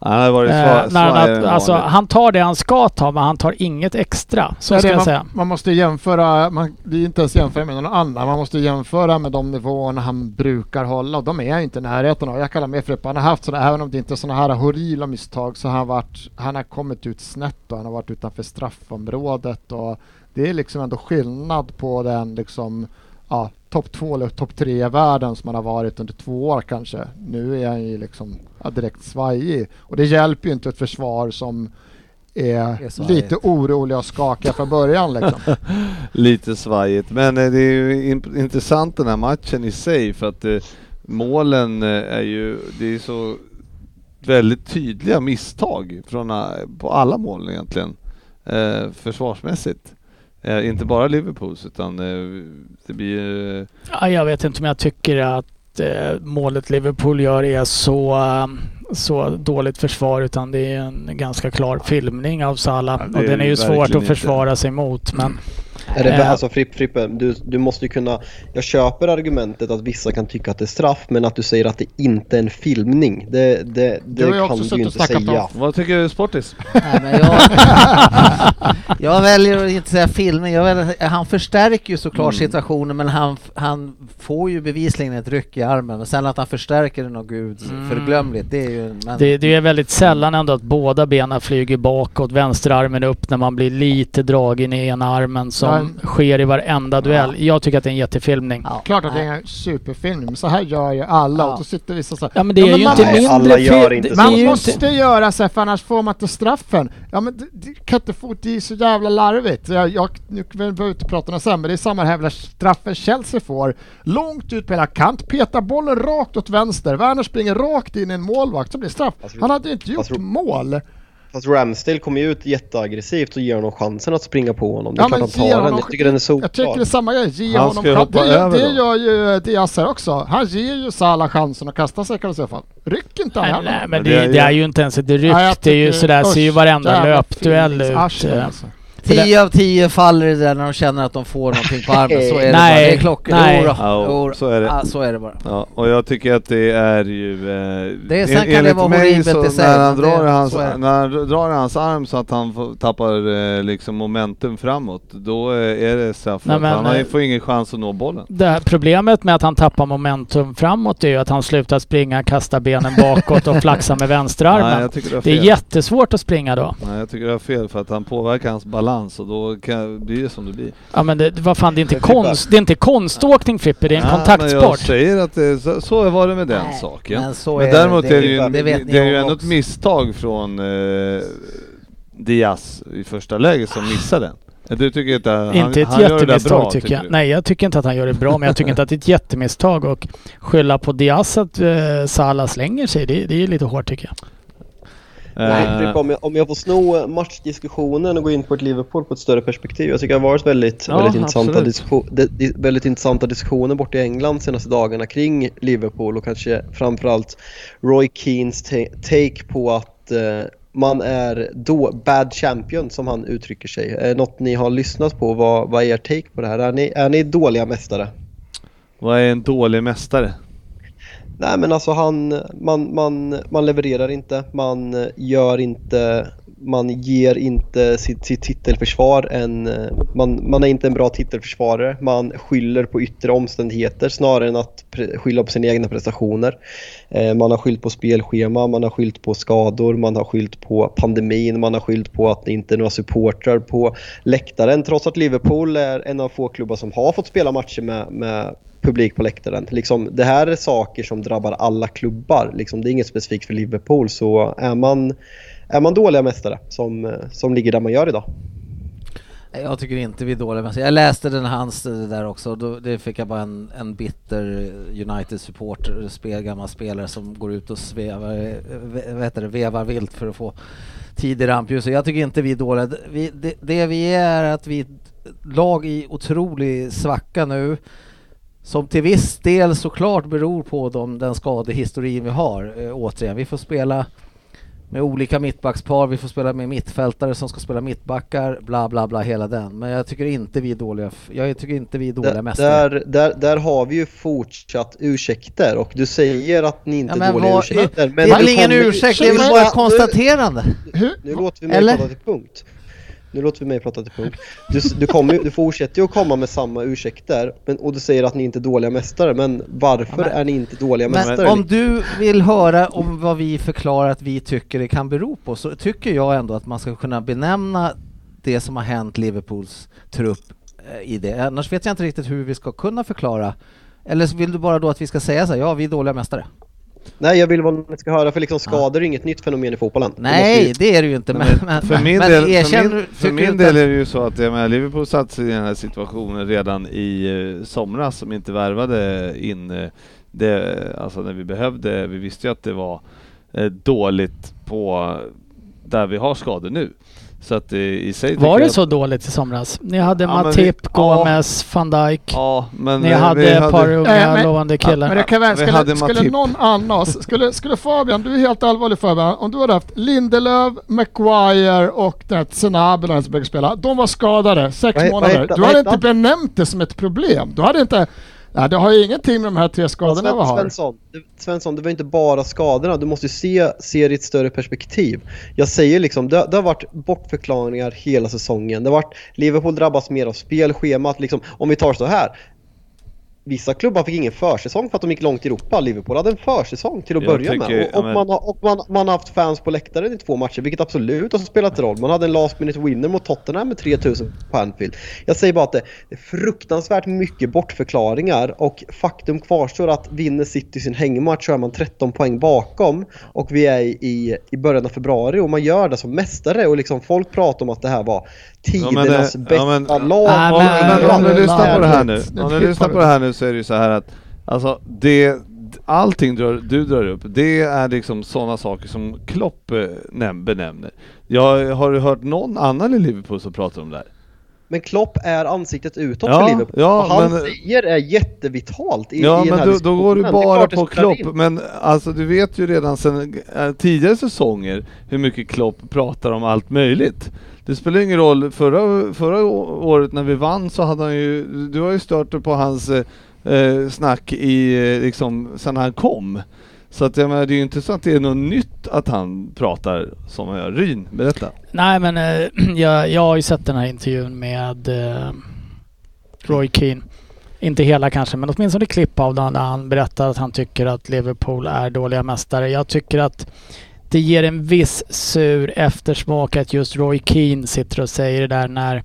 Han har varit Eh, sva- han, än alltså, han tar det han ska ta men han tar inget extra. Så Ja, ska det jag man, säga. man måste jämföra, man, det är inte ens jämföra med någon annan. Man måste jämföra med de nivåerna han brukar hålla och de är inte i närheten av. Jag kallar mer för att han har haft sådana, även om det inte är sådana här horribla misstag, så har han, varit, han har kommit ut snett och han har varit utanför straffområdet och det är liksom ändå skillnad på den liksom, ja, topp två eller topp tre i världen som han har varit under två år kanske. Nu är han ju liksom ja, direkt svajig och det hjälper ju inte ett försvar som är, är lite oroliga och skakiga från början liksom. Lite svajigt, men eh, det är ju in- intressant den här matchen i sig för att eh, målen eh, är ju, det är så väldigt tydliga misstag från, eh, på alla mål egentligen, eh, försvarsmässigt. Eh, inte bara Liverpools utan eh, det blir Ja, jag vet inte om jag tycker att eh, målet Liverpool gör är så, så dåligt försvar utan det är en ganska klar filmning av Salah Ja, och den är ju svårt att inte. försvara sig mot. Men Är det, Eh. alltså Fripp, Frippe, du, du måste ju kunna... Jag köper argumentet att vissa kan tycka att det är straff, men att du säger att det inte är en filmning, det, det, det jag kan också du ju inte säga. om. Vad tycker du Sportis? Nej, men jag, jag väljer att inte säga filmen. Jag väljer, han förstärker ju såklart Mm. situationen men han, han får ju bevisligen ett ryck i armen. Och sen att han förstärker den och gud Mm. förglömligt. Det är ju... Men, det, det är väldigt sällan ändå att båda benen flyger bakåt, vänsterarmen upp när man blir lite dragen i ena armen som sker i varenda duell. Jag tycker att det är en jättefilmning. ja, Klart att det är en superfilm, men så här gör ju alla Ja. och då sitter vissa så här, Ja men det Ja, är men ju man- inte Nej, alla mindre gör inte så. Man ju måste inte... göra så här för annars får man inte straffen. Ja men det, det är så jävla larvigt. Jag, jag, nu behöver vi inte prata om det sen men det är samma jävla straffen Chelsea får. Långt ut på hela kant, petar bollen rakt åt vänster. Werner springer rakt in i en målvakt så blir straff. Alltså, Han hade inte gjort mål. Fast Ramsdale kommer ju ut jätteaggressivt och ger honom chansen att springa på honom. Det är Ja, klart men han tar den. Jag tycker den är Jag tycker det är solklar. samma grej, ge Han honom ska ju chans. hoppa Det, det gör ju Diaz här också. Han ger ju Salah chansen att kasta sig kan man säga. Fan. Ryck inte han Nej, nej, men det, det är ju- inte ens ett ryck. Jag det är ju sådär, ser ju usch, varenda löpduell ut. eh. alltså. 10 av 10 faller det där när de känner att de får någonting på armen. Så är det Nej, bara. Det är klockor. nej. Då, Ja, så är det. Ja, så är det bara. Ja, och jag tycker att det är ju... Eh, Det- sen en- kan det vara horribelt så i sig, när han, det- drar i hans, så är det. när han drar i hans arm så att han får, tappar eh, liksom momentum framåt, då eh, är det straff. Nej, han har, får ingen chans att nå bollen. Det här problemet med att han tappar momentum framåt är ju att han slutar springa, kasta benen bakåt och flaxa med Nej, vänsterarmen. har Det är jättesvårt att springa då. Nej, jag tycker du har fel för att han påverkar hans balans och då kan, blir det som det blir. Ja men det, vad fan det är inte Men konst, det är inte konståkning Frippe, det är en Men kontaktsport. jag säger att det, så, så var det med den Nej, saken. Men, så Men är däremot det, är det ju, en, det är ju ändå ett misstag från eh, Diaz i första läget som missar den. Du tycker inte han, inte ett han gör det där jättemisstag bra, tycker jag. du? Nej jag tycker inte att han gör det bra men jag tycker inte att det är ett jättemisstag och skylla på Diaz att eh, Salah slänger sig, det, det är lite hårt tycker jag. Nej, Eh, Frippe, om, jag, om jag får sno matchdiskussionen och gå in på ett Liverpool på ett större perspektiv. Jag tycker det har varit väldigt, Ja, väldigt, intressanta, de, väldigt intressanta diskussioner borta i England senaste dagarna kring Liverpool och kanske framförallt Roy Keens ta- take på att eh, man är då bad champion som han uttrycker sig. Är det något ni har lyssnat på? Vad, vad är er take på det här? Är ni, är ni dåliga mästare? Vad är en dålig mästare? Nej men alltså han, man, man, man levererar inte, man gör inte, man ger inte sitt, sitt titelförsvar en, eh, man, man är inte en bra titelförsvarare. Man skyller på yttre omständigheter snarare än att pre, skylla på sina egna prestationer. Eh, man har skyllt på spelschema, man har skyllt på skador, man har skyllt på pandemin, man har skyllt på att det inte är några supportrar på läktaren trots att Liverpool är en av få klubbar som har fått spela matcher med, med publik på läktaren. Liksom, det här är saker som drabbar alla klubbar. Liksom, det är inget specifikt för Liverpool. Så är man, är man dåliga mästare som, eh, som ligger där man gör idag. Jag tycker inte vi är dåliga mästare. Jag läste den hans där också. Då, det fick jag bara en, en bitter United-supporter, spel, gammal spelare som går ut och svevar, eh, vad heter det, vevar vilt för att få tid i rampljuset. Jag tycker inte vi är dåliga. Vi, det, det vi är är att vi är lag i otrolig svacka nu som till viss del såklart beror på de, den skadehistorin vi har. Äh, återigen, vi får spela med olika mittbackspar, vi får spela med mittfältare som ska spela mittbackar, bla bla bla hela den. Men jag tycker inte vi är dåliga, jag tycker inte vi är dåliga mästare. Där, där, där har vi ju fortsatt ursäkter och du säger att ni inte ja, är dåliga var, ursäkter. Men det är väl ingen ursäkt, det är väl bara ett konstaterande. Nu, nu låter vi mig Eller? till punkt. Nu låter vi mig prata till punkt. Du, du, kommer, du fortsätter ju att komma med samma ursäkter men, och du säger att ni inte är dåliga mästare. Men varför ja, men, är ni inte dåliga men mästare? Om du vill höra om vad vi förklarar att vi tycker det kan bero på så tycker jag ändå att man ska kunna benämna det som har hänt Liverpools trupp eh, i det. Annars vet jag inte riktigt hur vi ska kunna förklara. Eller vill du bara då att vi ska säga så här, ja vi är dåliga mästare? Nej, jag vill vad ni ska höra för liksom skador är inget nytt fenomen i fotbollen. Nej, det är det ju inte. Men, men, för min, men, del, för min, för min del är det ju så att jag menar, Liverpool satt sig i den här situationen redan i eh, somras som inte värvade in eh, det, alltså när vi behövde. Vi visste ju att det var eh, dåligt på där vi har skador nu. Så att i sig Var det så dåligt i somras? Ni hade ja, Matip, vi, Gomes, ja, van Dijk. Ja, men Ni hade ett par unga äh, lovande killar. men det kan väl, skulle, skulle någon annan, skulle, skulle Fabian, du är helt allvarlig Fabian, om du hade haft Lindelöf, Maguire och Senabe som brukar spela, de var skadade sex månader. Du hade inte benämnt det som ett problem. Du hade inte Ja, det har ju ingenting med de här tre skadorna vi har. Svensson, Svensson, det var inte bara skadorna. Du måste se, se det i ett större perspektiv. Jag säger liksom, det, det, har varit bortförklaringar hela säsongen. Det har varit, Liverpool drabbas mer av spelschemat. Liksom, om vi tar så här, vissa klubbar fick ingen försäsong för att de gick långt i Europa. Liverpool hade en försäsong till att jag börja tycker, med. Och, och, men... man har, och man, man, har haft fans på läktaren i två matcher, vilket absolut har spelat roll. Man hade en last minute winner mot Tottenham med 3000 på Anfield. Jag säger bara att det är fruktansvärt mycket bortförklaringar och faktum kvarstår att vinner City sin hängmatch så är man 13 poäng bakom och vi är i, i början av februari och man gör det som mästare och liksom folk pratar om att det här var tidernas ja, bästa lag. Om du lyssnar på det här nu, om du lyssnar på det här nu så är det ju så här att alltså det allting drar, du drar upp, det är liksom sådana saker som Klopp eh, benämner. Jag har hört någon annan i Liverpool som pratar om det här. Men Klopp är ansiktet utåt ja, för Liverpool. Ja, och han men, säger är jättevitalt i, Ja, i men då, då går du bara på Klopp. In. Men alltså du vet ju redan sedan äh, tidigare säsonger hur mycket Klopp pratar om allt möjligt. Det spelar ingen roll, förra, förra året när vi vann så hade han ju, du har ju stört på hans eh, eh snack i, eh, liksom, sen han kom. Så att jag menar, det är ju inte så att det är något nytt att han pratar som han gör. Ryn, berätta. Nej men eh, jag, jag har ju sett den här intervjun med eh, Roy Keane. Inte hela kanske, men åtminstone klipp av den där han berättar att han tycker att Liverpool är dåliga mästare. Jag tycker att det ger en viss sur eftersmak att just Roy Keane sitter och säger det där när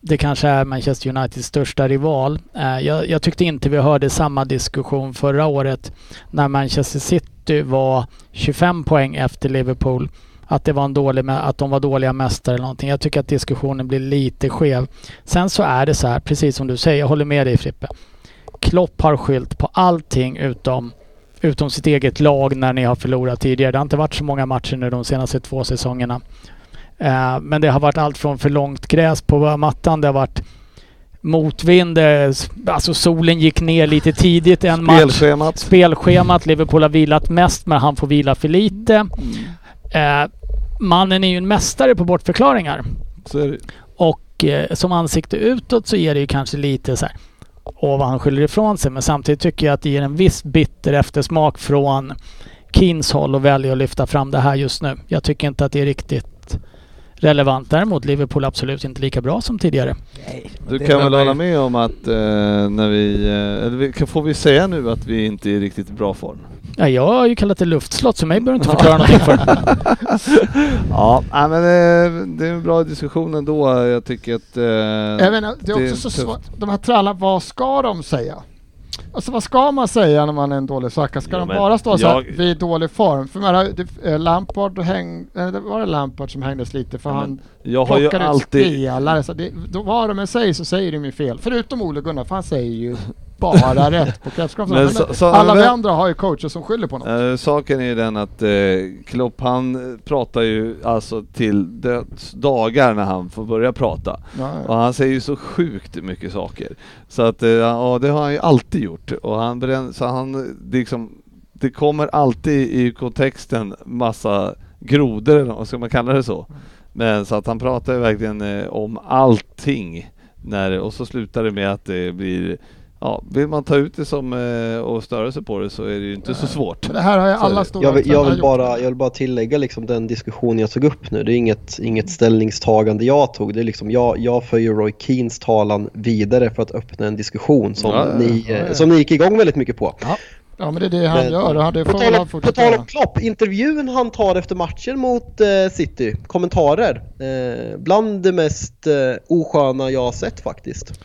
det kanske är Manchester Uniteds största rival. Eh, jag, jag, tyckte inte vi hörde samma diskussion förra året när Manchester City var 25 poäng efter Liverpool. Att, det var en dålig, att de var dåliga mästare eller någonting. Jag tycker att diskussionen blir lite skev. Sen så är det så här, precis som du säger, jag håller med dig Frippe. Klopp har skylt på allting utom utom sitt eget lag när ni har förlorat tidigare. Det har inte varit så många matcher nu de senaste två säsongerna. Uh, men det har varit allt från för långt gräs på mattan, det har varit motvind, alltså solen gick ner lite tidigt en match. Spelschemat. Spelschemat. Liverpool har vilat mest men han får vila för lite. Mm. Uh, mannen är ju en mästare på bortförklaringar. Och uh, som ansikte utåt så är det ju kanske lite så här och vad han skyller ifrån sig. Men samtidigt tycker jag att det ger en viss bitter eftersmak från Keens håll och välja att lyfta fram det här just nu. Jag tycker inte att det är riktigt relevant. Däremot Liverpool absolut inte lika bra som tidigare. Du Det kan väl hålla med om att eh, när vi, eh, eller vi, kan- får vi säga nu att vi inte är i riktigt bra form? Ja, jag har ju kallat det luftslott så mig behöver du inte förklara någonting för. Ja, nej, men eh, det är en bra diskussion ändå. Jag tycker att... Eh, Jag menar, det är det är också så svårt. De här tränarna, vad ska de säga? Alltså vad ska man säga när man är en dålig svacka? Ska Ja, de bara stå så här, jag- vi är i dålig form? För jag menar, det, eh, Lampard häng, eh, det var det Lampard som hängdes lite för Ja, han jag har ju plockade ut alltid... spelare. Så det, då, vad de än säger så säger de ju fel. Förutom Ole Gunnar, för han säger ju bara rätt på så- alla vi andra har ju coacher som skyller på något. Eh, saken är ju den att eh, Klopp han eh, pratar ju alltså till döds dagar när han får börja prata. Ja, Och ja. han säger ju så sjukt mycket saker. Så att, eh, ja det har han ju alltid gjort. Och han, brän- så han, det, liksom, det kommer alltid i kontexten massa grodor, eller vad ska man kalla det så? Men så att han pratar ju verkligen om allting. När, och så slutar det med att det blir Ja, vill man ta ut det som eh, och störa sig på det så är det ju inte så svårt. Men det här har är alla stora Jag vill, jag, vill bara, jag vill bara tillägga liksom den diskussion jag tog upp nu. Det är inget, inget ställningstagande jag tog. Det är liksom jag, jag för ju Roy Keens talan vidare för att öppna en diskussion som, Ja, ja, ni, ja, ja. som ni gick igång väldigt mycket på. Ja men det är det han Men- gör och det På tal, han om, på tal om Klopp, intervjun han tar efter matchen mot eh, City, kommentarer. Eh, bland det mest eh, osköna jag har sett faktiskt.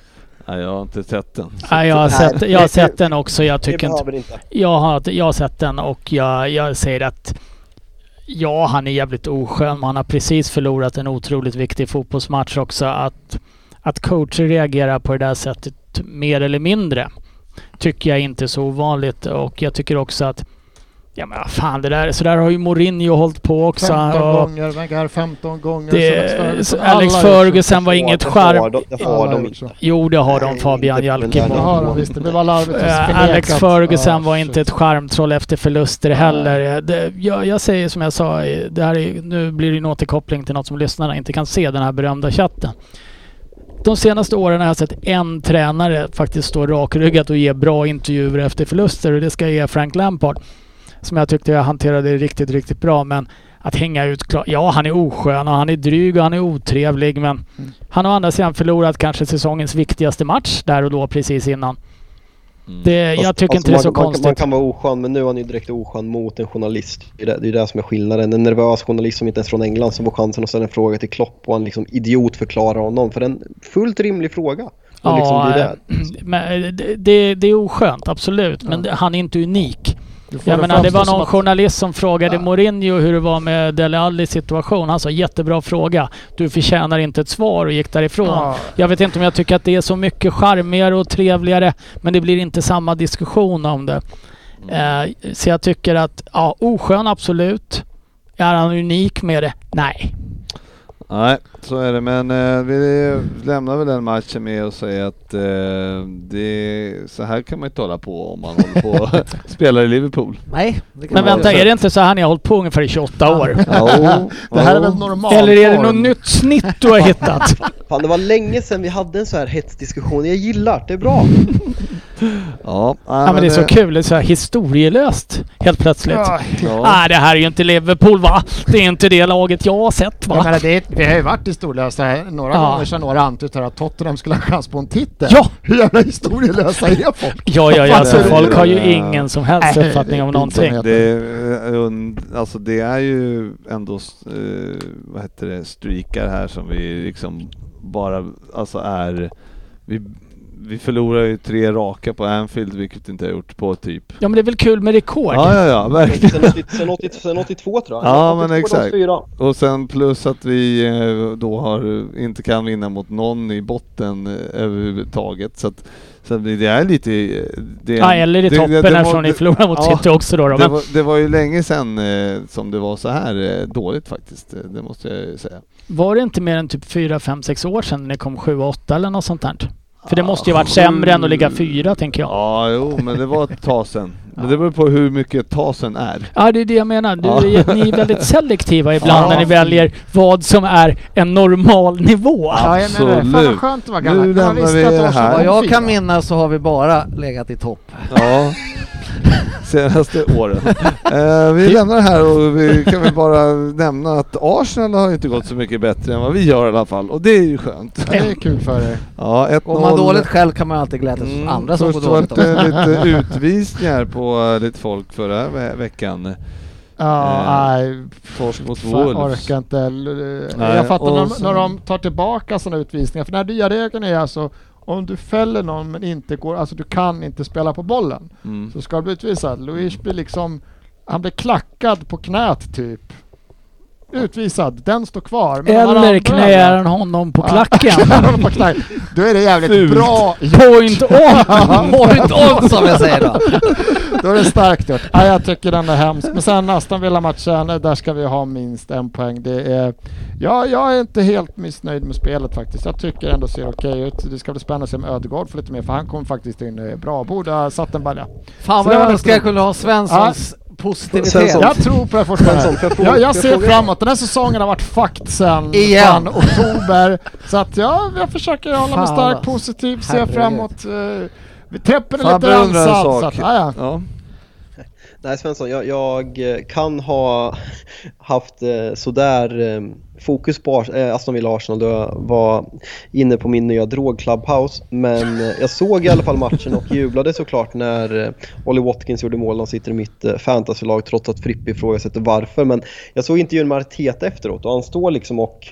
Nej, jag har inte sett den. Nej, jag har sett, jag har sett den också. Jag tycker inte... inte. Jag har, jag har sett den och jag, jag säger att ja, han är jävligt oskön han har precis förlorat en otroligt viktig fotbollsmatch också. Att, att coacher reagerar på det där sättet mer eller mindre tycker jag inte är så ovanligt och jag tycker också att Ja men fan det där, så där har ju Mourinho hållit på också. 15 och gånger, Wenger 15 gånger. det, så alla Alex Ferguson var inget charm. de, det har Alla de inte. Jo det har de Fabian Jalkemo. Det har de visst. Det blev och Eh. Alex Ferguson var inte ett charmtroll efter förluster heller. Det, jag, jag säger som jag sa, eh, det här är, nu blir det en återkoppling till något som lyssnarna inte kan se, den här berömda chatten. De senaste åren har jag sett en tränare faktiskt stå rakryggat och ge bra intervjuer efter förluster och det ska jag ge Frank Lampard. Som jag tyckte jag hanterade riktigt, riktigt bra men att hänga ut. Ja, han är oskön och han är dryg och han är otrevlig men Mm. han har å andra sidan förlorat kanske säsongens viktigaste match där och då precis innan. Mm. Det, jag Fast- tycker inte det är så man, konstigt. Man kan vara oskön, men nu är han ju direkt oskön mot en journalist. Det är det, det är det som är skillnaden. En nervös journalist som inte ens är från England som får chansen att ställa en fråga till Klopp och han liksom idiot förklarar honom för en fullt rimlig fråga. Och liksom, Ja, det är det. men eh, det, det, det är oskönt, absolut. Men det, han är inte unik. Jag menar, det var någon att- journalist som frågade Ja. Mourinho hur det var med Dele Allis situation. Han sa jättebra fråga. Du förtjänar inte ett svar och gick därifrån. Ja. Jag vet inte om jag tycker att det är så mycket charmigare och trevligare. Men det blir inte samma diskussion om det. Eh, så jag tycker att, ja, oskön absolut. Är han unik med det? Nej. Nej, så är det. Men eh, vi lämnar väl den matchen med att säga att eh, det, så här kan man inte hålla på om man håller på och spelar i Liverpool. Nej, Men vänta, är det inte så här ni har hållit på ungefär i 28 år? Det här är väl normal Eller är det något nytt snitt du har hittat? Fan, det var länge sedan vi hade en så här hetsdiskussion. Jag gillar det, är bra. Ja, Ja men det är så kul, det är så här historielöst helt plötsligt. Ja, Ja. Nej det här är ju inte Liverpool va? Det är inte det laget jag har sett jag va? menar, det, vi har ju varit historielösa. Några Ja. gånger har några antytt här att Tottenham skulle ha chans på en titel. Ja! Hur jävla historielösa är folk? Ja, ja, ja. Alltså, folk har ju ingen som helst Nej, uppfattning om någonting. Det, är, und- alltså det är ju ändå, eh, vad heter det, streakar här som vi liksom bara, alltså är, vi, vi förlorar ju tre raka på Anfield vilket vi inte har gjort på typ. Ja men det är väl kul med rekord? Ja, ja, ja, verkligen. Sen 80, sen 80, sen 82 tror jag. Ja, men 82, exakt. 84. Och sen plus att vi eh, då har, inte kan vinna mot någon i botten eh, överhuvudtaget. Så att, så det är lite... eh, Det, Ja, eller i det- toppen det- det var- eftersom ni förlorade mot ja, City också då. då. Det Men, var, det var ju länge sedan eh, som det var så här eh, dåligt faktiskt. Eh, Det måste jag säga. var det inte mer än typ 4, 5, 6 år sedan ni kom 7, 8 eller något sånt där? För det måste ju varit sämre än att ligga fyra tänker jag. Ja, jo, men det var ett tag sedan. Men det beror på hur mycket tasen är. Ja, det är det jag menar. Du, Ja. är- Ni är väldigt selektiva ibland Ja. när ni väljer vad som är en normal nivå. Ja, det. Fan Absolut. vad skönt det var Nu gammal. Man lämnar vi det här. Vad jag kan minnas så har vi bara legat i topp. Ja, senaste åren. Eh, vi lämnar det här och vi kan väl bara nämna att Arsenal har inte gått så mycket bättre än vad vi gör i alla fall och det är ju skönt. Det är kul för er. Ja, 1-0. Går man dåligt själv kan man alltid glädjas åt Mm, andra som går först dåligt var det också. lite utvisningar på eh, lite folk förra ve- veckan. Ja, Eh, nej. Torsk mot Wolves. orkar inte. L- Nej, jag fattar när, när de tar tillbaka sådana utvisningar. För den här nya regeln är alltså om du fäller någon men inte går, alltså du kan inte spela på bollen. Mm. Så ska du bli utvisad. Luis blir liksom, han blir klackad på knät typ. Utvisad, den står kvar. Men Eller knäar han honom på Ja. klacken. på. Då är det jävligt Fult. bra Point on! Point on som jag säger då. Då är det starkt gjort. Ja, jag tycker den är hemsk. Men sen Aston Villa-matchen, där ska vi ha minst en poäng. Det är, ja, jag är inte helt missnöjd med spelet faktiskt. Jag tycker ändå ser okej ut. Det ska bli spännande att se med Ödegaard för lite mer, för han kom faktiskt in bra. Borde ha satt en balja. Fan vad jag önskar jag kunde ha Svenssons positivitet. Jag tror på det fortfarande. Får jag ser framåt. Den här säsongen har varit fucked sen Igen. oktober. Så att ja, jag försöker hålla mig stark, positiv, se framåt. Vi täpper är lite rensad. Så att, ja, ja. Ja. Nej Svensson, jag, jag kan ha haft eh, sådär eh, fokus på eh, Aston Villa Arsenal då jag var inne på min nya drog Clubhouse. Men eh, jag såg i alla fall matchen och jublade såklart när eh, Ollie Watkins gjorde mål. Han sitter i mitt eh, fantasylag trots att Frippe ifrågasätter varför. Men jag såg intervjun med Arteta efteråt och han står liksom och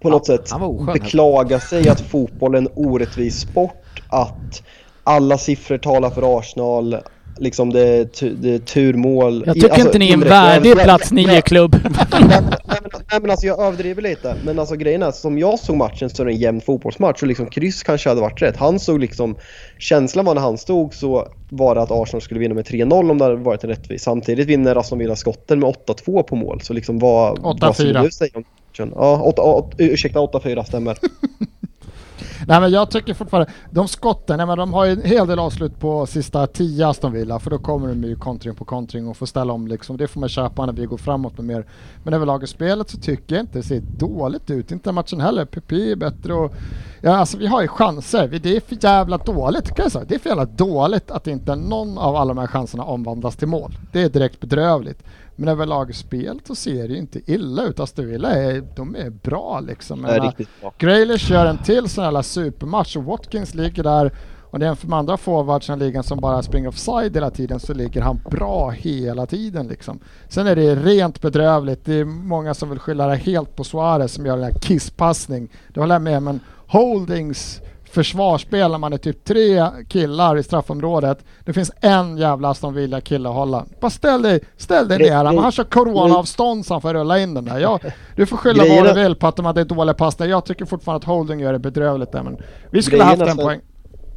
på något sätt var oskön. beklagar sig att fotboll är en orättvis sport. Att alla siffror talar för Arsenal. Liksom det är, det är turmål. Jag I- tycker alltså, inte ni är en värdig Jag- plats 9-klubb. Nej, men- nej men alltså jag överdriver lite. Men alltså grejen är, som jag såg matchen så är det en jämn fotbollsmatch och liksom kryss kanske hade varit rätt. Han såg liksom, känslan var när han stod så var det att Arsenal skulle vinna med 3-0 om det hade varit en rättvis. Samtidigt vinner Aston Villa skotten med 8-2 på mål. Så liksom vad, vad skulle 8-4. du säga om matchen? Ja, 8, 8, ursäkta 8-4 stämmer. Nej men jag tycker fortfarande, de skotten, nej, men de har ju en hel del avslut på sista tio Aston Villa för då kommer de ju kontring på kontring och får ställa om liksom. Det får man köpa när vi går framåt med mer. Men överlag i spelet så tycker jag inte det ser dåligt ut, inte matchen heller. PP är bättre och ja alltså vi har ju chanser. Det är för jävla dåligt kan jag säga. Det är för jävla dåligt att inte någon av alla de här chanserna omvandlas till mål. Det är direkt bedrövligt. Men överlag spelet så ser det ju inte illa ut. Aston Villa är, de är bra liksom. Det är riktigt bra. Grealish gör en till sån här supermatch och Watkins ligger där och det är en för de andra forwardsen i ligan som bara springer offside hela tiden så ligger han bra hela tiden liksom. Sen är det rent bedrövligt. Det är många som vill skylla det helt på Suarez som gör den här kisspassning. Det håller jag med men Holdings försvarsspel när man är typ tre killar i straffområdet. Det finns en jävla Aston Villa kille att hålla. Bara ställ dig, ställ dig ner. Han kör coronaavstånd så han får rulla in den där. Ja, du får skylla vad du vill på att de hade dåliga passningar. Jag tycker fortfarande att Holding gör det bedrövligt där men vi skulle haft en poäng.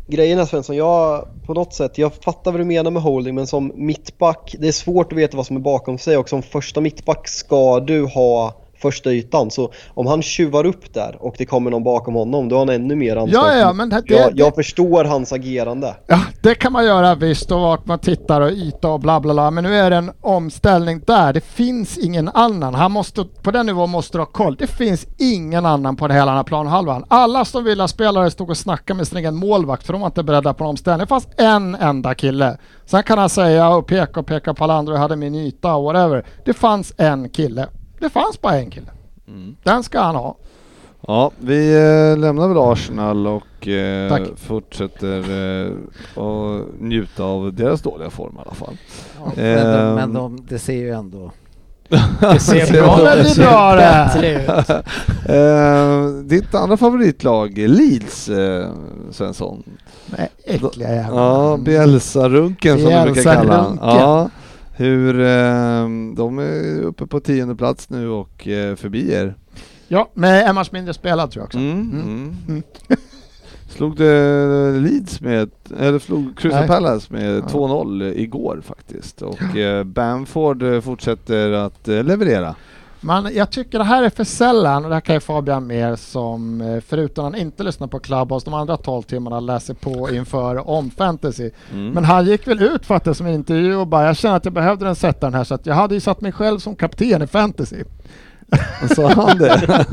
Grejen är Svensson, jag på något sätt, jag fattar vad du menar med holding men som mittback, det är svårt att veta vad som är bakom sig och som första mittback ska du ha första ytan. Så om han tjuvar upp där och det kommer någon bakom honom, då har han ännu mer ansvar. Ja, ja, men det, jag, det, jag förstår hans agerande. ja, det kan man göra visst och vart man tittar och yta och bla bla bla. Men nu är det en omställning där. Det finns ingen annan. Han måste, på den nivån måste du ha koll. Det finns ingen annan på den här planhalvan. Alla som vill spelare stod och snackade med sin egen målvakt för de var inte beredda på en omställning. Det fanns en enda kille. Sen kan han säga och peka och peka på alla andra och hade min yta och whatever. Det fanns en kille. Det fanns bara en kille. Mm. Den ska han ha. Ja, vi eh, lämnar väl Arsenal och eh, Tack. fortsätter eh, och njuta av deras dåliga form i alla fall. Ja, men de, Ehm. men de, det ser ju ändå... Det ser bra det är bra det. ut. Eh, ditt andra favoritlag, Leeds, eh, Svensson. Nej, äckliga jävlar. Ja, Bielsa-runken som du brukar kalla. Bielsa-runken. Ja, hur, eh, de är uppe på tionde plats nu och eh, förbi er. Ja, med en match mindre spelad tror jag också. Mm, Mm. mm. Mm. Slog det Leeds med, eller slog Crystal. Palace med Ja. 2-0 igår faktiskt och eh, Bamford eh, fortsätter att eh, leverera. Men jag tycker det här är för sällan och det här kan ju Fabian mer som, eh, förutom han inte lyssnar på Clubhouse, de andra 12 timmarna läser på inför om fantasy. Mm. Men han gick väl ut faktiskt som intervju och bara, jag känner att jag behövde den sätta den här så att jag hade ju satt mig själv som kapten i fantasy. Sa han det?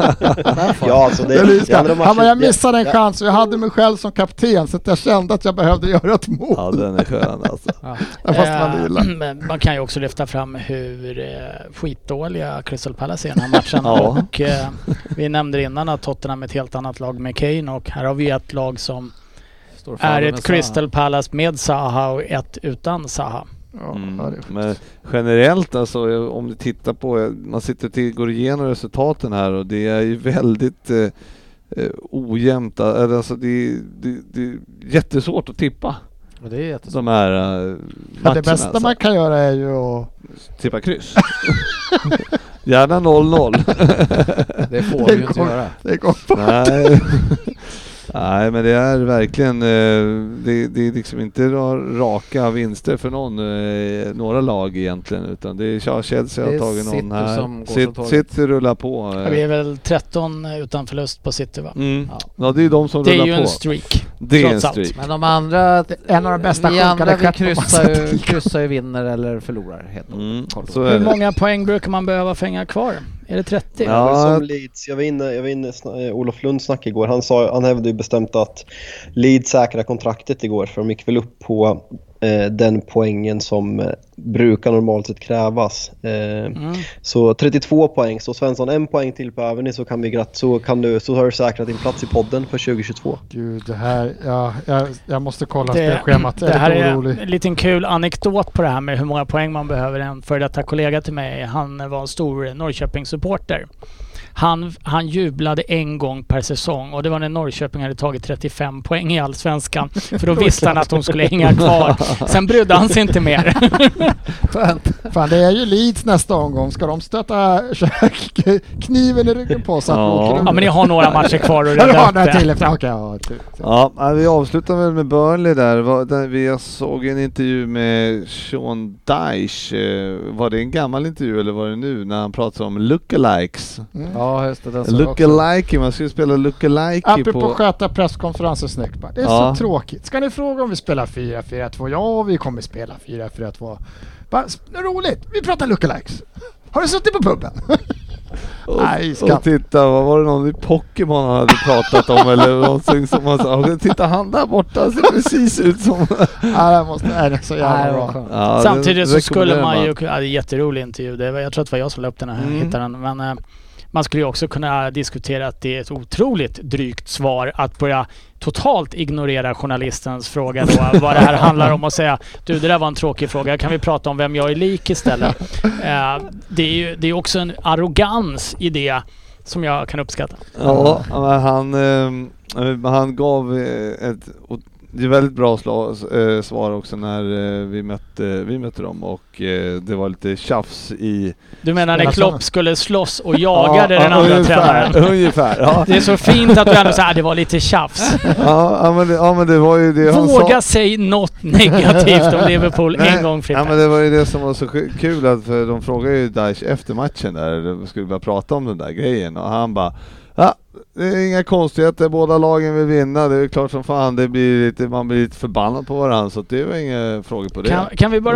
Ja, alltså det, Det är det han bara, jag missade en ja, chans och jag hade mig själv som kapten så att jag kände att jag behövde göra ett mål. Ja, den är skön alltså. Ja. Fast man men man kan ju också lyfta fram hur eh, skitdåliga Crystal Palace är i den här matchen. Ja. Och eh, vi nämnde innan att Tottenham är ett helt annat lag med Kane och här har vi ett lag som Står är ett. Crystal Palace med Zaha och ett utan Zaha. Ja, Mm. ja. Men generellt alltså, om du tittar på, man sitter och går igenom resultaten här och det är ju väldigt eh, eh, ojämnt. Alltså det, det, det är jättesvårt att tippa Och det är jättesvårt. de här eh, matcherna. Ja, det bästa alltså. man kan göra är ju att... Tippa kryss. Gärna 0-0. Det får Det vi ju inte göra. Det går på. Nej. Nej men det är verkligen, eh, det, det är liksom inte ra- raka vinster för någon, eh, några lag egentligen utan det är ja, Chelsea Det har tagit någon City här. som går som City. City rullar på. eh. Vi är väl 13 utan förlust på City va? Mm. Ja. Ja det är de som Det är rullar ju på. en streak. det är en streak. Men de andra, En av de bästa vi andra vi kryssar ju, kryssar ju vinner eller förlorar helt Mm, Hur många poäng brukar man behöva hänga kvar? Är det 30? Ja. Som Leeds, jag var inne, jag var inne eh, Olof Lund snack igår. Han, sa, han hävdade ju bestämt att Leeds säkrade kontraktet igår för de gick väl upp på den poängen som eh, brukar normalt sett krävas. Eh, Mm. Så 32 poäng, så Svensson en poäng till på Överny så kan vi gratt, så kan du, så har du säkrat din plats i podden för 2022. Gud, det här... Ja, jag, jag måste kolla Det, spelschemat. Jag det här är orolig. en liten kul anekdot på det här med hur många poäng man behöver. En före detta kollega till mig, han var en stor Norrköpingssupporter. Han, han jublade en gång per säsong och det var när Norrköping hade tagit 35 poäng i Allsvenskan. För då visste han att de skulle hänga kvar. Sen brydde han sig inte mer. Skönt. Fan, det är ju Leeds nästa omgång. Ska de stöta kniven i ryggen på så att Ja. Ja men ni har några matcher kvar att Ja, rädda upp till det. efter. Okej, ja. Ja, vi avslutar väl med Burnley där. Vi jag såg en intervju med Sean Dyche. Eh, Var det en gammal intervju eller var det nu när han pratade om lookalikes? Mm. Ja just det, den. Lookalike, man skulle spela lookalike Apropå på... sköta presskonferenser snyggt bara. Det är Ja. så tråkigt. Ska ni fråga om vi spelar 4-4-2? Ja, vi kommer spela 4-4-2. Bara, roligt, vi pratar lookalikes. Har du suttit på puben? Och, Nej, skatt. och titta, vad var det någon i Pokémon han hade pratat om eller någonting som man sa, titta han där borta ser precis ut som... ja, det måste, nej, det är så jävla Nej, bra. Ja, Samtidigt så skulle man ju... Ja, det är en jätterolig intervju. Det var, jag tror att det var jag som la upp den här, Mm. hittade den. Men eh, man skulle ju också kunna diskutera att det är ett otroligt drygt svar att börja totalt ignorera journalistens fråga då, vad det här handlar om och säga du det där var en tråkig fråga, kan vi prata om vem jag är lik istället? Eh, det är ju det är också en arrogans i det som jag kan uppskatta. Ja, han, eh, han gav ett det är väldigt bra sla, eh, svar också när eh, vi, mötte, vi mötte dem och eh, det var lite tjafs i... Du menar när Spelar Klopp skulle slåss och jagade Ja, den ja, andra ungefär, tränaren? Ungefär, ja. Det är så fint att du ändå säger att det var lite tjafs. ja, ja, men det, ja men det var ju det han Våga sa. säga något negativt om Liverpool Nej, en gång Frippe. Ja men det var ju det som var så kul att för de frågade ju Daesh efter matchen där, de skulle börja prata om den där grejen och han bara det är inga konstigheter, båda lagen vill vinna, det är klart som fan, det blir lite, man blir lite förbannad på varandra så det var inga frågor på det. Kan, kan vi bara,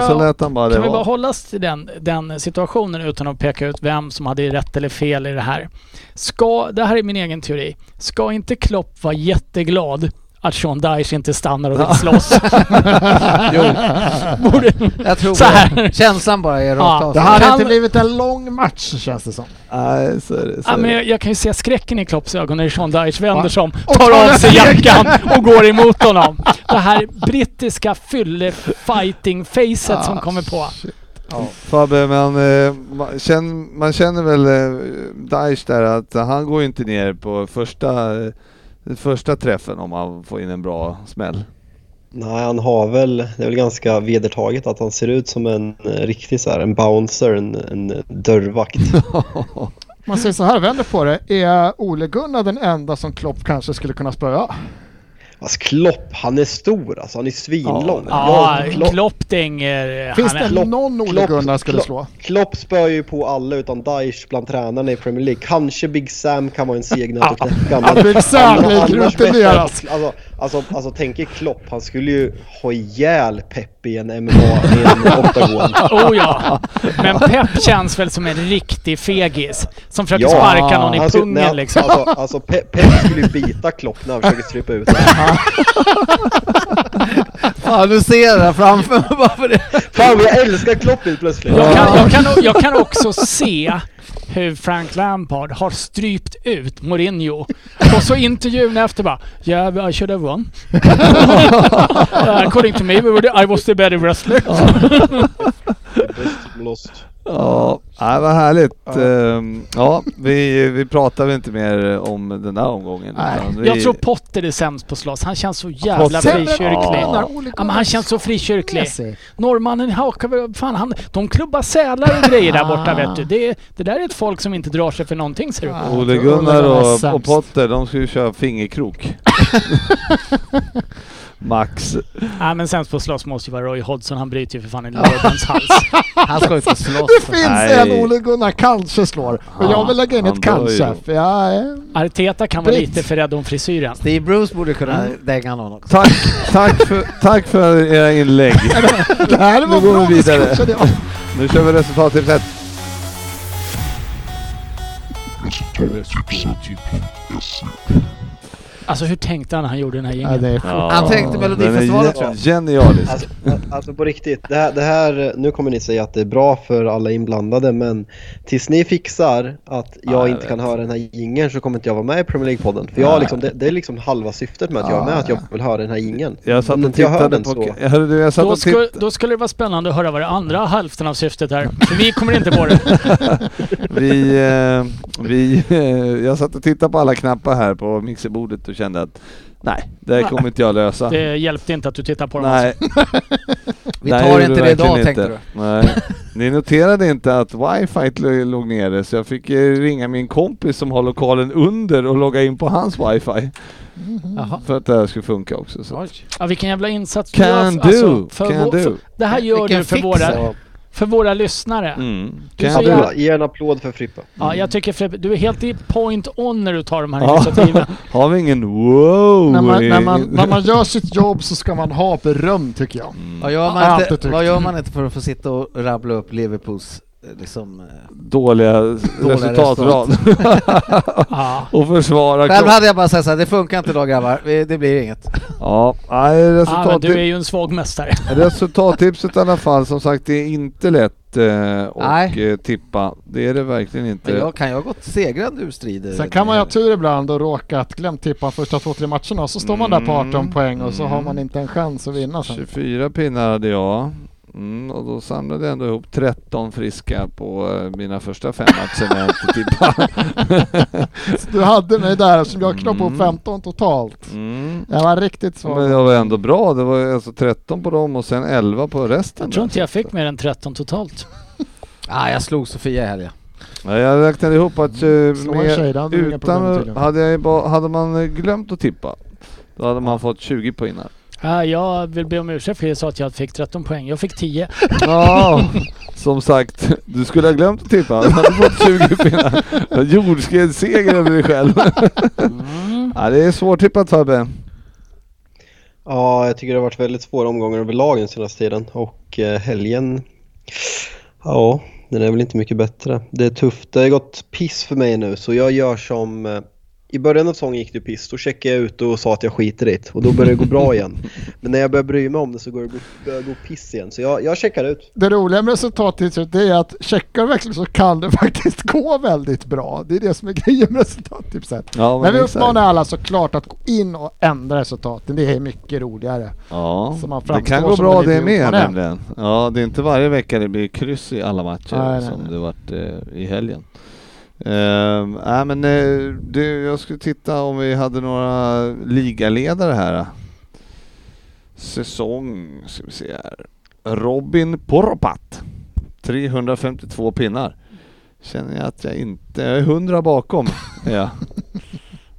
bara kan vi bara hålla oss till den, den situationen utan att peka ut vem som hade rätt eller fel i det här? Ska, det här är min egen teori, ska inte Klopp vara jätteglad att Sean Dyche inte stannar och vill slåss? Jo, Borde, jag tror Så här. Känslan bara är Ja, rakt av. Det hade Kan- inte blivit en lång match känns det som. Nej, så är det. Så ja, men jag, jag kan ju se skräcken i Klopps ögon när Sean Dyche vänder sig om, tar av sig jackan och går emot honom. Det här brittiska fylle-fighting-facet som Ah, kommer på. shit. Fabbe, men eh, man, känner, man känner väl eh, Daesh där att han går ju inte ner på första, eh, första träffen om han får in en bra smäll. Nej, han har väl, det är väl ganska vedertaget att han ser ut som en eh, riktig så här, en bouncer, en, en dörrvakt. Man säger så här, vänder på det. Är Ole Gunnar den enda som Klopp kanske skulle kunna spöa? Alltså Klopp, han är stor alltså. Han är svinlång. Ja, Jag- Klopp, Klopp dänger... Finns han är- det Klopp- någon Ole Gunnar skulle Klopp- slå? Klopp spör ju på alla utan Daesh bland tränarna i Premier League. Kanske Big Sam kan vara en segnöt att knäcka. Ja, Big Sam annars- är bättre- Alltså, alltså, alltså tänk er Klopp, han skulle ju ha ihjäl Pep i en MMA i en oktagon. Oh ja. Men Pep känns väl som en riktig fegis. Som försöker Ja. sparka någon i Alltså, pungen nej, liksom. Alltså, alltså Pep, Pep skulle ju bita Klopp när han försöker strypa ut honom. Fan, du ser det framför mig bara för det. Fan jag älskar Klopp helt plötsligt! Jag kan, jag, kan, jag kan också se hur Frank Lampard har strypt ut Mourinho. Och så intervjun efter bara Yeah, I should have won. Uh, according to me, we were- I was the better wrestler. Lost. Ja, nej, vad härligt. Ehm, Ja, vi, vi pratar väl inte mer om den där omgången. Nej. vi, Jag tror Potter är sämst på slåss. Han känns så jävla Potter? frikyrklig. Ja. Ja, men han känns så frikyrklig. Norrmannen hakar väl... Fan, han, de klubbar sälar och grejer där borta Ah. vet du. Det, det där är ett folk som inte drar sig för någonting ser du. Ah. Ole Jag tror Ole Gunnar Gunnar är och, och. Potter, de ska ju köra fingerkrok. Max. Nej men sämst på att slåss måste ju vara Roy Hodgson. Han bryter ju för fan en Lordens hals. Han ska inte slåss. Det finns Nej. en Ole Gunnar kanske slår. Och jag vill lägga in ett kanske. För jag är... Arteta kan vara lite för rädd om frisyren. Steve Bruce borde kunna dänga någon också. Tack, tack, för, tack för era inlägg. Det här var Nu går bra vi vidare. Nu kör vi resultattipset. Alltså hur tänkte han när han gjorde den här Ja, jingeln? är Han tänkte Melodifestivalen, tror ge- Genialisk. Alltså, alltså på riktigt, det här, det här, nu kommer ni säga att det är bra för alla inblandade men tills ni fixar att jag Ja, jag inte vet. kan höra den här jingeln så kommer inte jag vara med i Premier League-podden. För jag liksom, det, det är liksom halva syftet med att jag är med, att jag vill höra den här jingeln. Jag satt och jag tittade den på... så... Jag, hörde, du, jag satt Då, och skulle, då skulle det vara spännande att höra vad det andra hälften av syftet är. För vi kommer inte på det. Vi, eh, vi, eh, jag satt och tittade på alla knappar här på mixerbordet och kände att nej, det här kommer inte jag lösa. Det hjälpte inte att du tittar på dem. Nej, Vi nej, tar gjorde inte det idag tänkte du. Nej. Ni noterade inte att wifi lå- låg nere så jag fick eh, ringa min kompis som har lokalen under och logga in på hans wifi. Jaha. För att det här skulle funka också. Så. Ja, vilken jävla insats du gör. Alltså, för can vår- do. för- Det här gör Vilken du för fix. våra, för våra lyssnare. Mm. Så do. jävla- Ge en applåd för Frippa. Ja, jag tycker Fred, du är helt i point on när du tar de här Ja. initiativen. Har vi ingen wow? När man, i- när, man, när man gör sitt jobb så ska man ha beröm tycker jag. Mm. Vad gör, man inte, vad gör man inte för att få sitta och rabbla upp Liverpools eh, liksom... eh, Dåliga, resultatrad. Ja. och försvara Själv hade jag bara sagt såhär, det funkar inte idag grabbar, det blir inget. Ja, nej, Ja, men resultat, du är ju en svag mästare. resultattipset i alla fall. Som sagt, det är inte lätt eh, att Nej. eh, tippa. Det är det verkligen inte. Men jag kan ju ha gått segrande ur strider. Sen kan man ju ha tur ibland och råkat glömt tippa första två, tre matcherna och så står man där på 18 Mm. poäng och så har man inte en chans att vinna sen. 24 pinnar hade jag. Mm, och då samlade jag ändå ihop 13 friska på eh, mina första fem matcher när jag inte tippade. Så Du hade mig där som jag knoppade upp Mm. 15 totalt. Mm. Jag var riktigt Ja, svag. Men jag var ändå bra. Det var alltså 13 på dem och sen 11 på resten. Jag tror inte jag fick mer än 13 totalt. Ah, jag slog Sofia i helgen. Nej, jag räknade ihop att eh, en med, tjej, utan, hade, jag bara, hade man glömt att tippa då hade man fått 20 pinnar. Ja, jag vill be om ursäkt för jag sa att jag fick 13 poäng. Jag fick 10. Ja, som sagt, du skulle ha glömt att tippa. Du hade fått 20 pinnar. Jordskredsseger över dig själv. Mm. Ja, det är svårtippat Fabbe. Ja, jag tycker det har varit väldigt svåra omgångar överlag den senaste tiden och eh, helgen, ja, den är väl inte mycket bättre. Det är tufft, det har gått piss för mig nu så jag gör som eh, i början av säsongen gick det piss, då checkade jag ut och sa att jag skiter i det och då började det gå bra igen. Men när jag börjar bry mig om det så går det gå, piss igen så jag, jag checkar ut. Det roliga med resultattipset är att checkar du verkligen så kan det faktiskt gå väldigt bra. Det är det som är grejen med resultattipset. Ja, Men vi exakt. uppmanar alla såklart att gå in och ändra resultaten. Det är mycket roligare. Ja, Så man det kan gå som bra det med nämligen. Ja, det är inte varje vecka det blir kryss i alla matcher Nej, nej, som nej. det varit eh, i helgen. Uh, nej men uh, du, jag skulle titta om vi hade några ligaledare här. Säsong, ska vi se här. Robin Poropat. 352 pinnar. Känner jag att jag inte, jag är 100 bakom. ja.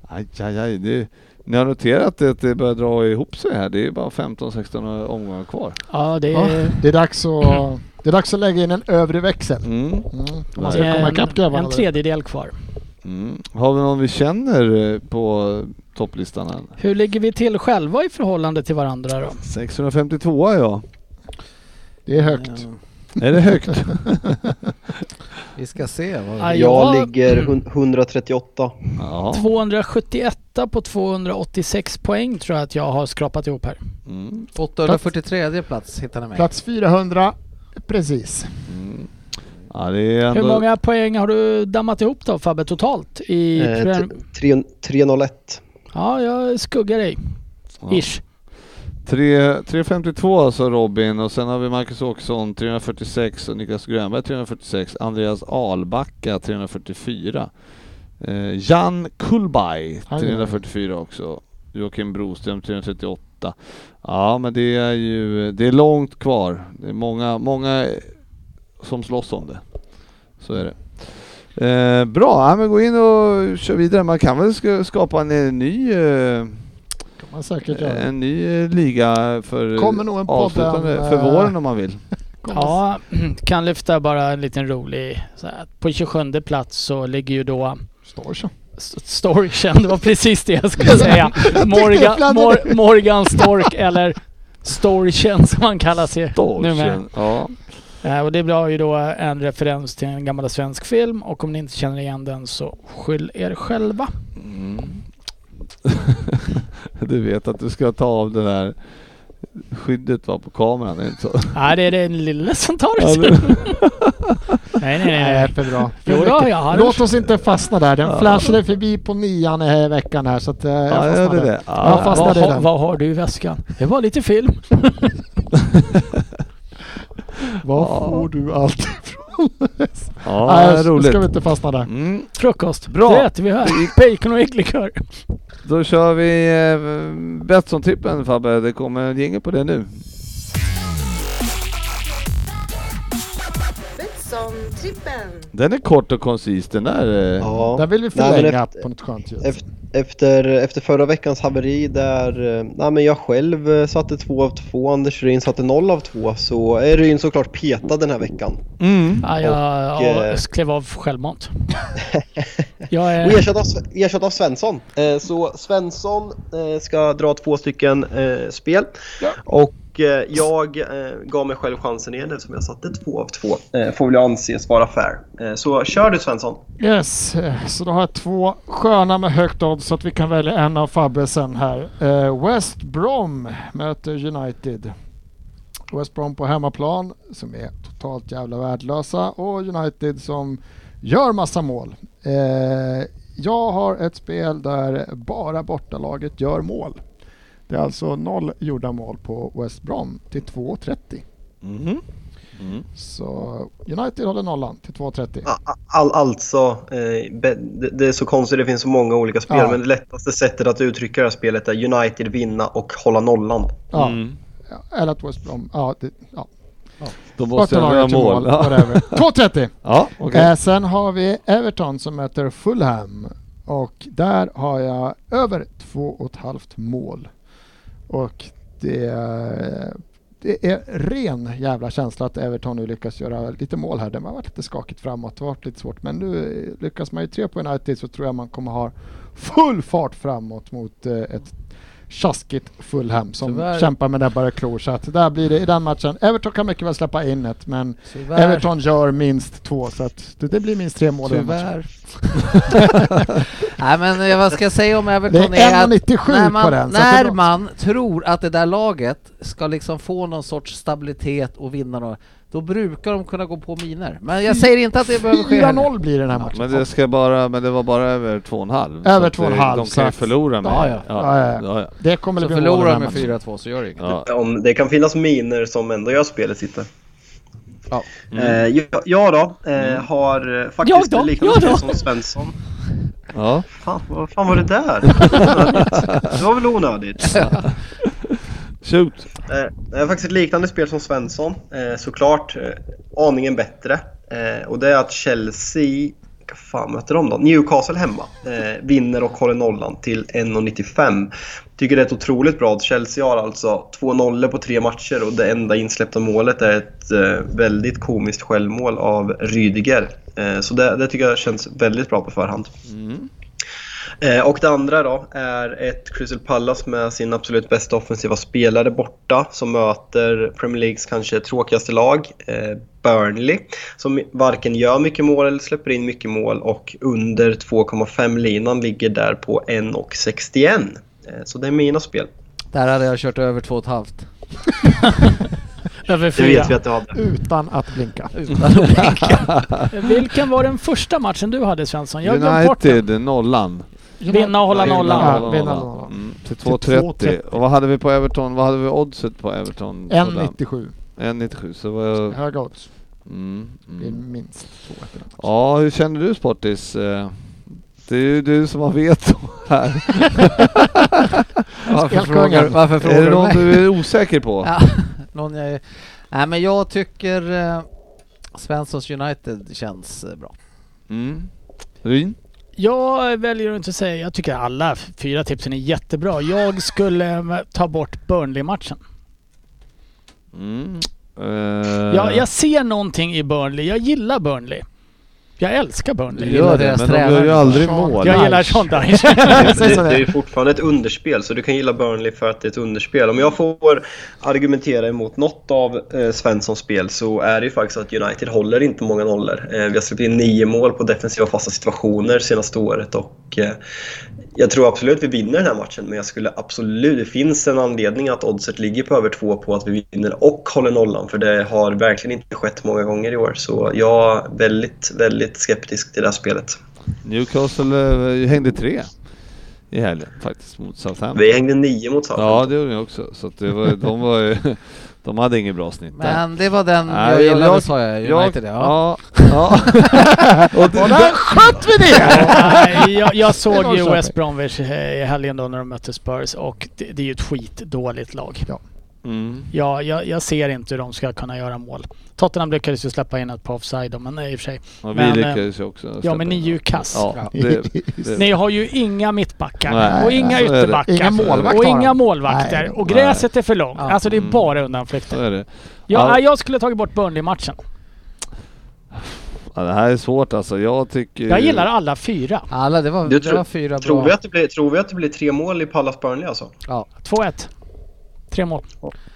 Aj, aj, aj. Det, Ni har noterat att det börjar dra ihop sig här. Det är bara 15-16 omgångar kvar. Ja, det Ja, är, det, är dags att, det är dags att lägga in en övre växel. Mm. Mm. Man det ska komma är ikapp en, grabbarna. en tredjedel kvar. Mm. Har vi någon vi känner eh, på topplistan än? Hur ligger vi till själva i förhållande till varandra då? 652 ja. Det är högt. Eh, Är det högt? Vi ska se. Vad... Aj. Jag Ja. ligger hun- 138. ja. 271 på 286 poäng tror jag att jag har skrapat ihop här. Mm. 843 plats hittar ni mig. Plats 400, precis. Mm. Ja, det är ändå... Hur många poäng har du dammat ihop då Fabbe totalt? I Eh, prem- t- tre- 301. ja, jag skuggar dig. Ja. Ish. Tre- 352 alltså Robin och sen har vi Marcus Åkesson 346 och Niklas Grönberg 346. Andreas Albacka 344. Eh, Jan Kullberg Han är 344 också. Joakim Broström 338. Ja men det är ju det är långt kvar. Det är många, många som slåss om det. Så är det. Eh, bra, ja, men gå in och kör vidare. Man kan väl ska, skapa en, eh, ny eh, man säkert göra. en ny eh, liga för Kommer nog en podden, avslutande eh, för våren om man vill. Ja, kan lyfta bara en liten rolig. Så här, på 27 plats så ligger ju då Står så. S- Storchen, det var precis det jag skulle säga. Morgan, Mor, Morgan Stork eller Storchen som han kallar sig numera. Ja. Eh, och det blir ju då en referens till en gammal svensk film och om ni inte känner igen den så skyll er själva. Mm. Du vet att du ska ta av det där skyddet var på kameran, är det inte så? Nej, det är den lille som tar det. nej, nej, Nej, nej. för bra. Jo då, jag har Låt oss inte fastna där. Den Ja. flashade förbi på nian i veckan här så att eh, jag Ja, ja, fastnade. det det. Jag Ja, fastnade vad, den. vad har du i väskan? Det var lite film. Var Ja. får du allt ja, Nej, roligt. ska vi inte fastna där. Mm. Frukost. Bra. Det äter vi här. Bacon och ägglikör. Då kör vi eh, Betsson-trippen Fabbe. Det kommer en jingel på det nu. Betsson-trippen. Den är kort och koncis den där. eh. Ja. Där vill vi Nej, förlänga efter- på något skönt ljud. Efter, efter, efter förra veckans haveri där eh, nej, men jag själv eh, satte två av två, Anders Ryn satte noll av två så är Ryn såklart petad den här veckan. Mm. Ja, jag Och, ja, eh, klev av självmant. Jag Och är... ersatt av, ersatt av Svensson. Så Svensson ska dra två stycken spel. Och eh, jag eh, gav mig själv chansen igen eftersom jag satte två av två. Eh, får väl anses vara fair. Eh, så kör du Svensson. Yes, eh, så då har jag två sköna med högt odds så att vi kan välja en av Fabbe sen här. Eh, West Brom möter United. West Brom på hemmaplan som är totalt jävla värdelösa och United som gör massa mål. Eh, jag har ett spel där bara bortalaget gör mål. Det är alltså noll gjorda mål på West Brom till 2,30. Mhm. Mm. Så United håller nollan till 2,30. A- All, alltså, eh, det, det är så konstigt, det finns så många olika spel. Ja. Men det lättaste sättet att uttrycka det här spelet är United vinna och hålla nollan. Ja, Mm. ja, eller att West Brom, ja, det, ja. Då måste jag göra mål. Ja, whatever. 2,30! ja okej. Eh, sen har vi Everton som möter Fulham och där har jag över två och ett halvt mål. Och det, är- det är ren jävla känsla att Everton nu lyckas göra lite mål här. Det har varit lite skakigt framåt, det har varit lite svårt. Men nu lyckas man ju tre på United så tror jag man kommer ha full fart framåt mot eh, ett tjaskigt Fulham som Tyvärr. kämpar med näbbar och klor. Så att där blir det i den matchen. Everton kan mycket väl släppa in ett men Tyvärr. Everton gör minst två så att det, blir minst tre mål i den matchen. Tyvärr. Nej men eh, vad ska jag säga om Everton Det är att 1,97 när man, den, att är när man tror att det där laget ska liksom få någon sorts stabilitet och vinna då, då brukar de kunna gå på miner. Men jag säger inte att det behöver ske heller. 4-0 blir den här matchen. Men det ska bara, men det var bara över två och en halv. Över Så att det- 2,5, De så kan ju att- förlora med. Ja, ja. Ja, ja. ja, ja. Det kommer Så bli mål i den förlorar här de med matchen. 4-2 så gör det inget. Ja. Om det kan finnas miner som ändå gör spelet sitter. Ja. Eh, jag, jag då eh, har eh, faktiskt Jag då? liknande Jag då? spel som Svensson. Ja. Fan, vad fan var det där? det var väl onödigt. Shoot. Eh, jag har faktiskt ett liknande spel som Svensson. Eh, såklart eh, aningen bättre. Och det är att Chelsea vilka fan möter de då? Newcastle hemma. Vinner och håller nollan till 1,95. Tycker det är ett otroligt bra. Chelsea har alltså två nollor på tre matcher och det enda insläppta målet är ett väldigt komiskt självmål av Rydiger. Så det, det tycker jag känns väldigt bra på förhand. Mm. Eh, och det andra då är ett Crystal Palace med sin absolut bästa offensiva spelare borta som möter Premier Leagues kanske tråkigaste lag, eh, Burnley, som varken gör mycket mål eller släpper in mycket mål och under 2,5 linan ligger där på 1,61. Eh, så det är mina spel. Där hade jag kört över två och ett halvt. Över Det fyra. vet vi att du hade. Utan att blinka. Utan att blinka. Vilken var den första matchen du hade Svensson? Jag. United, nollan. Vinna och hålla nollan. Ja, vinna, nollan. hålla. Mm, till Till 2,30. 2,30. Och vad hade vi på Everton? Vad hade vi oddset på Everton? på den? 1,97. 1,97. Så var Höga odds. mm, Det är mm. minst matchen. Ja, hur känner du Sportis? Eh, Det är ju du som har veto här. Varför frågar, varför är frågar det du någon mig? du är osäker på? Ja, någon jag är... Nej men jag tycker eh, Svenssons United känns eh, bra. Mm. Ryn? Jag väljer att inte säga, jag tycker alla fyra tipsen är jättebra. Jag skulle eh, ta bort Burnley-matchen. Mm. Eh, Jag, jag ser någonting i Burnley. Jag gillar Burnley. Jag älskar Burnley. gör det, deras men de gör ju aldrig Sean mål. Jag gillar. Sean Dyche. Det, det det. är ju fortfarande ett underspel, så du kan gilla Burnley för att det är ett underspel. Om jag får argumentera emot något av eh, Svenssons spel så är det ju faktiskt att United håller inte många nollor. Eh, vi har släppt in nio mål på defensiva fasta situationer senaste året och eh, jag tror absolut vi vinner den här matchen, men jag skulle absolut... Det finns en anledning att oddset ligger på över två på att vi vinner och håller nollan, för det har verkligen inte skett många gånger i år. Så jag är väldigt, väldigt skeptisk till det här spelet. Newcastle eh, hängde tre i helgen faktiskt mot Southampton. Vi hängde nio mot Ja, Southampton. det gjorde ni också. Så att det var, de var ju, De hade ingen bra snitt där. Men det var den Nej, jag jag- gillade jag- sa jag, Jag- United ja. ja. ja. Och där sköt vi det! Jag, jag såg ju. West Bromwich eh, i helgen då när de mötte Spurs och det, det är ju ett skitdåligt lag. Mm. Ja, jag, jag ser inte hur de ska kunna göra mål. Tottenham lyckades ju släppa in ett på offside men nej, i och för sig. ja, vi Men, eh, lyckades ju också. Ja, men ni är ju kass. Ja, det, det, Ni har ju inga mittbackar Nej, och inga ytterbackar. Ingen målvakt och inga målvakter. Nej. och gräset är för långt. Ja. Alltså det är Mm. bara undanflykter. Ja, Jag skulle tagit bort Burnley-matchen. Ja, det här är svårt alltså. Jag tycker... Jag gillar alla fyra. Alla, det var, Du det var fyra Tror vi, bra. att det blir, tror vi att det blir tre mål i Pallas Burnley alltså? Ja. 2-1. Tre mål.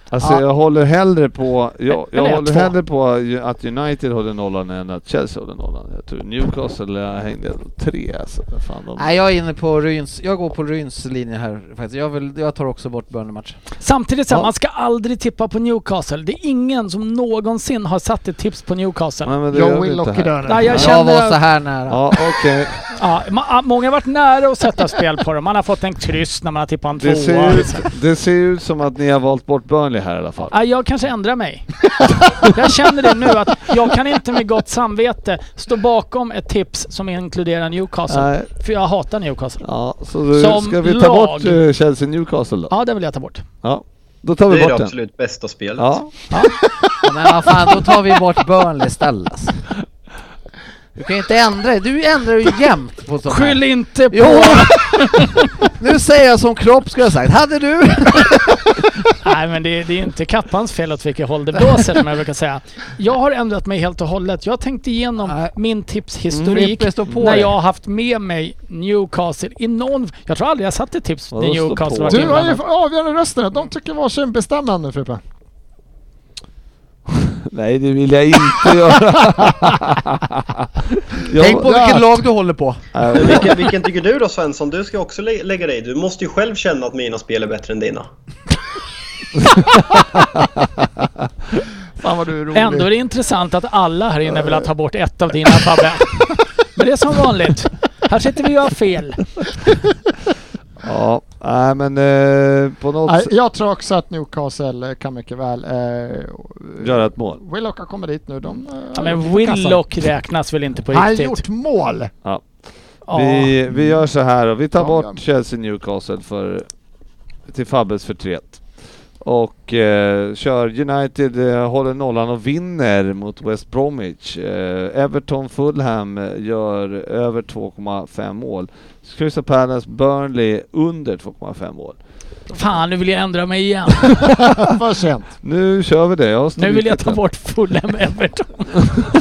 Alltså Ja. jag håller hellre på... Jag, jag håller två. hellre på att United håller nollan än att Chelsea håller nollan. Jag tror Newcastle jag hängde tre alltså. Fan, de... Nej jag är inne på Ryns, jag går på Ryns linje här faktiskt. Jag, vill, jag tar också bort Burnley-matchen. Samtidigt så, Ja. man ska aldrig tippa på Newcastle. Det är ingen som någonsin har satt ett tips på Newcastle. Nej, men det gör Joe vi Willock inte i här. Nej, jag Jag, känner var så här nära. Ja, okej. Ja, ma- många har varit nära att sätta spel på dem. Man har fått en kryss när man har tippat en Det ser, tvåa. ut, det ser ut som att ni har valt bort Burnley här i alla fall. Nej, jag kanske ändrar mig. jag känner det nu att jag kan inte med gott samvete stå bakom ett tips som inkluderar Newcastle. Nej. För jag hatar Newcastle. Ja, så Som ska vi ta lag. bort eh, Chelsea Newcastle då? Ja, det vill jag ta bort. Ja. Då tar vi Det är bort det absolut bästa spelet. Ja. Ja, men vad fan, då tar vi bort Burnley istället. Du kan ju inte ändra dig. Du ändrar ju jämt på sånt här. Skyll inte på... Jo! nu säger jag som Kropp skulle ha sagt. Hade du? Nej, men det, det är inte kappans fel åt vilket håll det blåser som jag brukar säga. Jag har ändrat mig helt och hållet. Jag har tänkt igenom Nej. min tipshistorik Frippe, stå på när dig. jag har haft med mig Newcastle i någon... Jag tror aldrig jag satt ett tips stå Newcastle Du har ju avgörande rösten. De tycker varsin bestämmande Frippe. Nej, det vill jag inte göra. jag, Tänk på Ja. vilket lag du håller på. Vilken, vilken tycker du då Svensson? Du ska också lä- lägga dig. Du måste ju själv känna att mina spel är bättre än dina. Fan vad du är rolig. Ändå är det intressant att alla här inne vill ta bort ett av dina Fabbe. Men det är som vanligt. Här sitter vi och har fel. Ja, nej men eh, på något Nej, jag tror också att Newcastle eh, kan mycket väl... Eh, göra ett mål. Willock har kommit dit nu. De, eh, Ja, men. Willock räknas väl inte på Han har riktigt? gjort mål! Ja. Vi, vi gör så här och vi tar bort. Chelsea Newcastle för, till Fabbes förtret. Och eh, kör United, eh, håller nollan och vinner mot West Bromwich. Eh, Everton Fulham eh, gör över 2,5 mål. Crystal Palace Burnley under 2,5 mål. Fan, nu vill jag ändra mig igen. För sent. Nu kör vi det. Jag Nu vill jag ta den. bort Fulham Everton.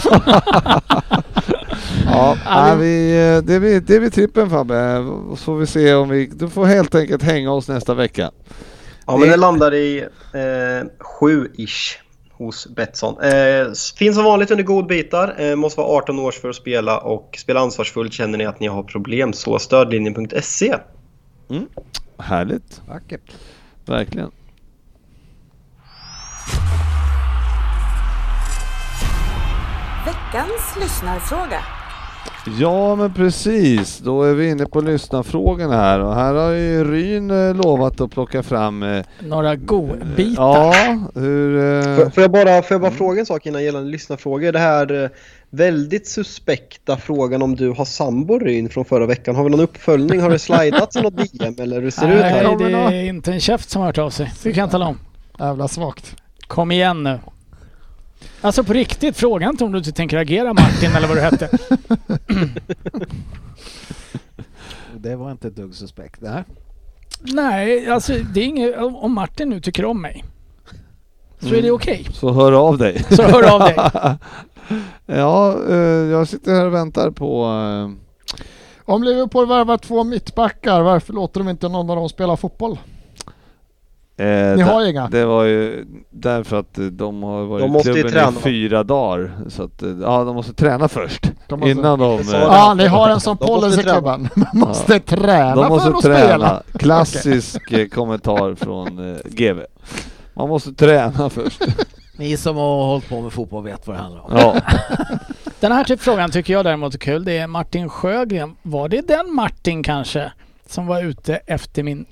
Ja, nej, vi- eh, det, blir, det blir trippen Fabbe. Så får vi se om vi... Du får helt enkelt hänga oss nästa vecka. Ja, men det landar i eh, sju-ish hos Betsson. Eh, finns som vanligt under godbitar. Eh, måste vara 18 års för att spela och spela ansvarsfullt. Känner ni att ni har problem så stödlinjen.se. Härligt. Vackert. Verkligen. Veckans lyssnarfråga. Ja men precis, då är vi inne på lyssnarfrågorna här och här har ju Ryn eh, lovat att plocka fram... eh, Några godbitar. Ja, hur... eh, Får, får jag bara, får jag bara fråga en sak innan gällande lyssnarfrågor? Det här eh, väldigt suspekta frågan om du har sambo Ryn från förra veckan. Har vi någon uppföljning? Har det slidats i något DM eller hur ser det ut Nej, här? Kommer det är inte en käft som har hört av sig. Det kan jag tala om. Jävla svagt. Kom igen nu. Alltså på riktigt, fråga inte om du inte tänker agera Martin eller vad du hette. Det var inte ett dugg suspekt. Nej. Nej, alltså det är inget... Om Martin nu tycker om mig. Så är det Mm. okej. Så hör av dig. Så hör av dig. ja, eh, jag sitter här och väntar på... eh, Om Liverpool värvar två mittbackar, varför låter de inte någon av dem spela fotboll? Eh, Ni det- har ju inga. Det var ju därför att eh, de har varit De i klubben träna, i fyra dagar. Så att, eh, ja, de måste träna först. De måste- Innan de... Eh. Ja, ni har en sån policy i klubben. Man måste träna De måste för att träna. spela. Klassisk kommentar från eh, GV. Man måste träna först. Ni som har hållit på med fotboll vet vad det handlar om. Ja. Den här typ frågan tycker jag däremot är kul. Det är Martin Sjögren. Var det den Martin kanske som var ute efter min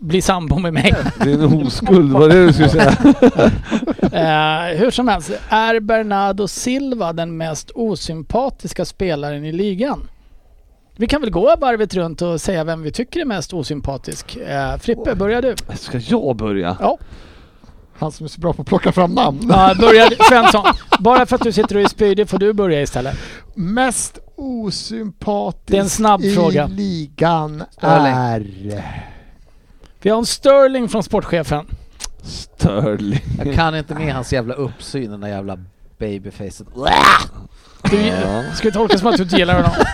bli sambo med mig? Din oskuld, vad det du skulle säga? Eh, hur som helst, är Bernardo Silva den mest osympatiska spelaren i ligan? Vi kan väl gå varvet runt och säga vem vi tycker är mest osympatisk. Eh, Frippe, börjar du? Ska jag börja? Ja. Han som är så bra på att plocka fram namn. Ja, börja du. Svensson. Bara för att du sitter och är spydig får du börja istället. Mest osympatisk Det är en snabb i fråga. ligan Sterling. är... Vi har en Sterling från sportchefen. Sterling. Jag kan inte med hans jävla uppsyn, den där jävla babyfacet. Du, Ja. Ska vi tolka som att du inte gillar honom?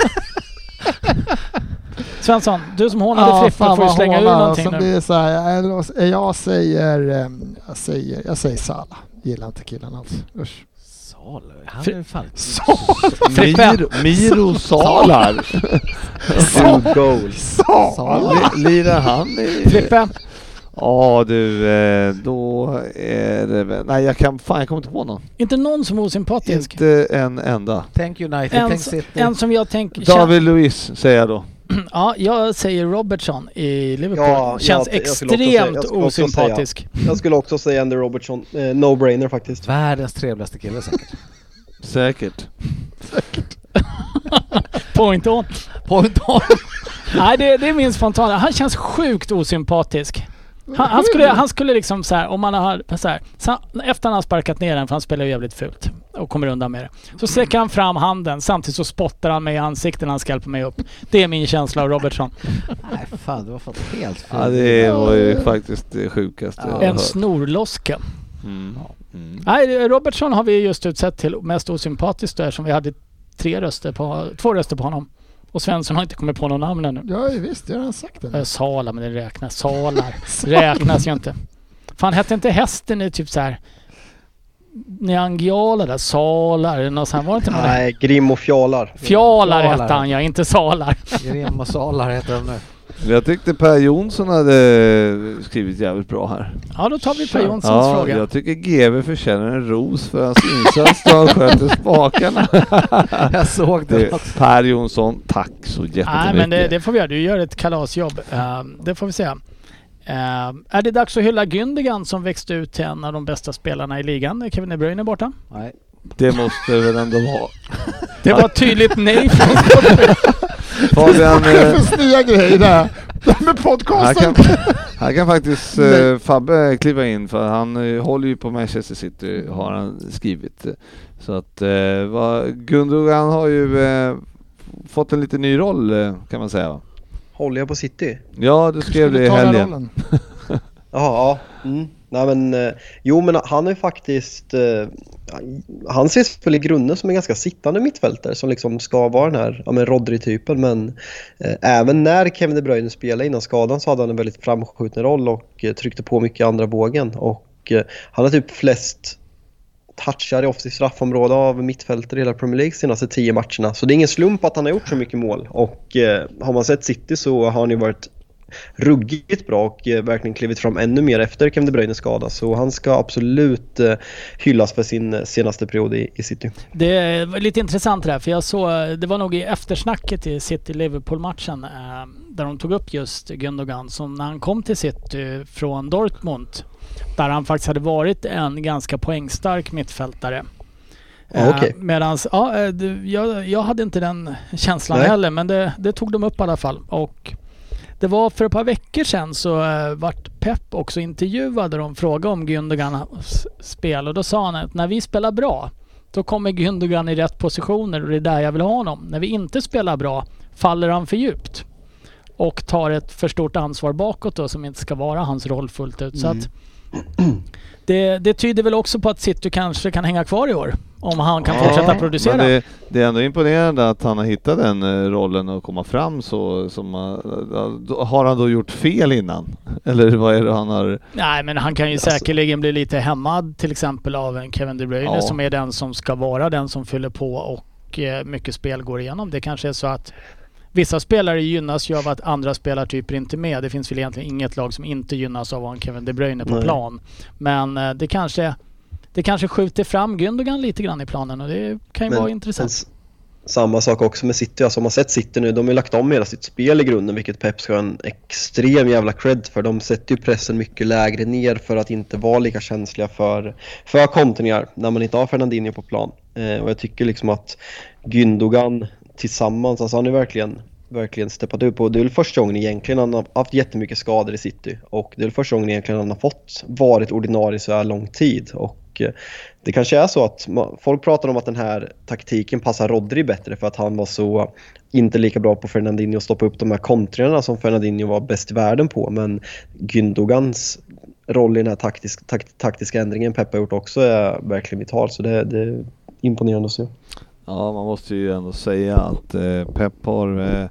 Svensson, du som hånade Frippe får ju slänga ur hånar. någonting Som nu. det är så här, jag, jag säger... Jag säger, jag säger Salah. Gillar inte killen alls. Usch. Salo, han är fan... Frippe. Miro, Miro Salar. Li- Lirar han i... Frippe, Ja du, eh, då är det väl... Nej jag kan... Fan jag kommer inte på någon. inte någon som är osympatisk. Inte en enda. Tänk United, En, tänk City. en som jag tänker... David Luiz säger jag då. Ja, jag säger Robertson i Liverpool. Ja, Känns jag- jag skulle också säga- extremt jag också säga. osympatisk. Jag skulle också säga Andy Robertson. Eh, No-brainer faktiskt. Världens trevligaste kille säkert. Säkert. Point on. Point on. Nej, det, det är min spontana. Han känns sjukt osympatisk. Han, han, skulle, han skulle liksom så här, om man har så här, efter han har sparkat ner den, för han spelar ju jävligt fult och kommer undan med det. Så sträcker han fram handen samtidigt så spottar han mig i ansiktet när han skalpar mig upp. Det är min känsla av Robertson. Nej fan, du har fått helt fel. Ja det var ju faktiskt det sjukaste jag har En hört. snorloska. Mm. Mm. Nej, Robertson har vi just utsett till mest osympatisk där som vi hade tre röster på, två röster på honom. Och Svensson har inte kommit på någon namn ännu. Ja visst, det har han sagt. Eh, Det. Sala, men det räknas. Salar räknas ju inte. Fan hette inte hästen i typ så här Neangiala där? Salar eller något sånt. Var det inte? Nej, Grim och Fjalar. Fjalar hette han ja, inte Salar. Grim och Salar heter de nu. Jag tyckte Per Jonsson hade skrivit jävligt bra här. Ja, då tar vi Per. Jonssons Ja, fråga. jag tycker GV förtjänar en ros för hans insats då han sköter spakarna. Jag såg det. Det, per Jonsson, tack så jättemycket. Nej, men det, det får vi göra. Du gör ett kalasjobb. Ehm, det får vi se. Ehm, är det dags att hylla Gündogan som växte ut till en av de bästa spelarna i ligan? Är Kevin De Bruyne borta? Nej. Det måste det väl ändå vara. Det var ett tydligt nej från Fabian, är det eh, sneda grejer där? Det här med här podcasten. kan, Här kan faktiskt eh, Fabbe kliva in för han eh, håller ju på Manchester City har han skrivit. Så att eh, Gundogan har ju eh, fått en lite ny roll eh, kan man säga. Håller jag på City? Ja, du skrev det i helgen. Jaha, ja. Mm. Nej men, eh, jo men han är faktiskt, eh, han ses väl i grunden som en ganska sittande mittfältare som liksom ska vara den här ja, men Rodri-typen men eh, även när Kevin De Bruyne spelade innan skadan så hade han en väldigt framskjuten roll och eh, tryckte på mycket i andra vågen och eh, han har typ flest touchar i offensivt straffområde av mittfältare i hela Premier League senaste tio matcherna. Så det är ingen slump att han har gjort så mycket mål. Och eh, har man sett City så har han ju varit ruggigt bra och eh, verkligen klivit fram ännu mer efter Kevin De Bruynes skada. Så han ska absolut eh, hyllas för sin eh, senaste period i, i City. Det var lite intressant det där, för jag såg, det var nog i eftersnacket i City-Liverpool-matchen där de tog upp just Gundogan som när han kom till City från Dortmund där han faktiskt hade varit en ganska poängstark mittfältare. Okej. Eh, medans, ja, jag, jag hade inte den känslan Nej. heller men det, det tog de upp i alla fall. Och det var för ett par veckor sedan så eh, vart Pep också intervjuad och de frågade om Gündogans spel och då sa han att när vi spelar bra då kommer Gündogan i rätt positioner och det är där jag vill ha honom. När vi inte spelar bra faller han för djupt och tar ett för stort ansvar bakåt då som inte ska vara hans roll fullt ut. Så att mm det, det tyder väl också på att City kanske kan hänga kvar i år om han kan Ja, fortsätta producera. det, det är ändå imponerande att han har hittat den eh, rollen och komma fram så. Som, eh, har han då gjort fel innan? Eller vad är det han har? Nej men han kan ju Alltså- säkerligen bli lite hämmad till exempel av en Kevin De Bruyne Ja. som är den som ska vara den som fyller på och eh, mycket spel går igenom. Det kanske är så att vissa spelare gynnas ju av att andra spelartyper inte är med. Det finns väl egentligen inget lag som inte gynnas av att ha en Kevin De Bruyne på Nej. plan. Men eh, det kanske det kanske skjuter fram Gündogan lite grann i planen och det kan ju Men- vara intressant. s- Samma sak också med City. Alltså, man sett City nu, de har ju lagt om hela sitt spel i grunden vilket Pep ska ha en extrem jävla cred för. De sätter ju pressen mycket lägre ner för att inte vara lika känsliga för, för kontringar när man inte har Fernandinho på plan. Eh, och jag tycker liksom att Gündogan tillsammans, alltså han är verkligen verkligen steppat upp. Och det är väl första gången egentligen han har haft jättemycket skador i City. Och det är väl första gången egentligen han har fått varit ordinarie så här lång tid. Och eh, det kanske är så att folk pratar om att den här taktiken passar Rodri bättre för att han var så inte lika bra på Fernandinho att stoppa upp de här kontringarna som Fernandinho var bäst i världen på. Men Gündogans roll i den här taktisk, takt, taktiska ändringen Peppa har gjort också är verkligen vital. Så det, det är imponerande att se. Ja, man måste ju ändå säga att eh, Pep har eh,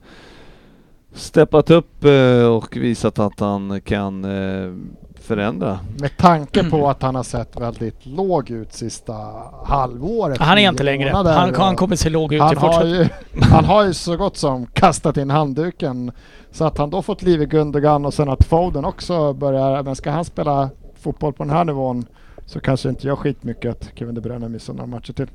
steppat upp eh, och visat att han kan eh, förändra. Med tanke på att han har sett väldigt låg ut sista halvåret. Han är inte längre. Han, han kommer se låg ut i han, har fortsättningen. ju, han har ju så gott som kastat in handduken. Så att han då fått liv i Gundogan och sen att Foden också börjar, men ska han spela fotboll på den här nivån så kanske inte jag skitmycket att Kevin De Bruyne missar några matcher till.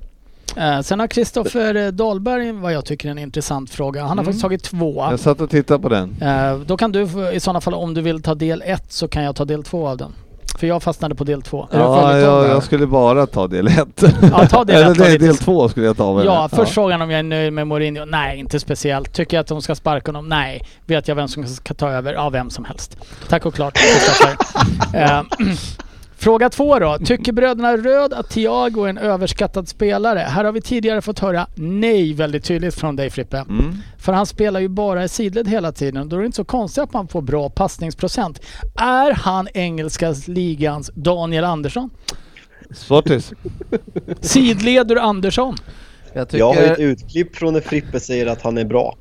Eh, sen har Kristoffer Dahlberg vad jag tycker är en intressant fråga. Han har Mm. faktiskt tagit två. Jag satt och tittade på den. Eh, då kan du i sådana fall om du vill ta del ett så kan jag ta del två av den. För jag fastnade på del två. Ja, jag, jag skulle bara ta del ett. Ja, ta del Eller ett nej, del två skulle jag ta väl. Ja, först frågan om jag är nöjd med Mourinho. Nej, inte speciellt. Tycker jag att de ska sparka honom? Nej. Vet jag vem som ska ta över? Ja, vem som helst. Tack och klart, Kristoffer. Eh, Fråga två då. Tycker bröderna Röd att Thiago är en överskattad spelare? Här har vi tidigare fått höra nej väldigt tydligt från dig Frippe. Mm. För han spelar ju bara i sidled hela tiden. Då är det inte så konstigt att man får bra passningsprocent. Är han engelska ligans Daniel Andersson? Sportis. Sidleder Andersson? Jag tycker, Jag har ett utklipp från när Frippe säger att han är bra.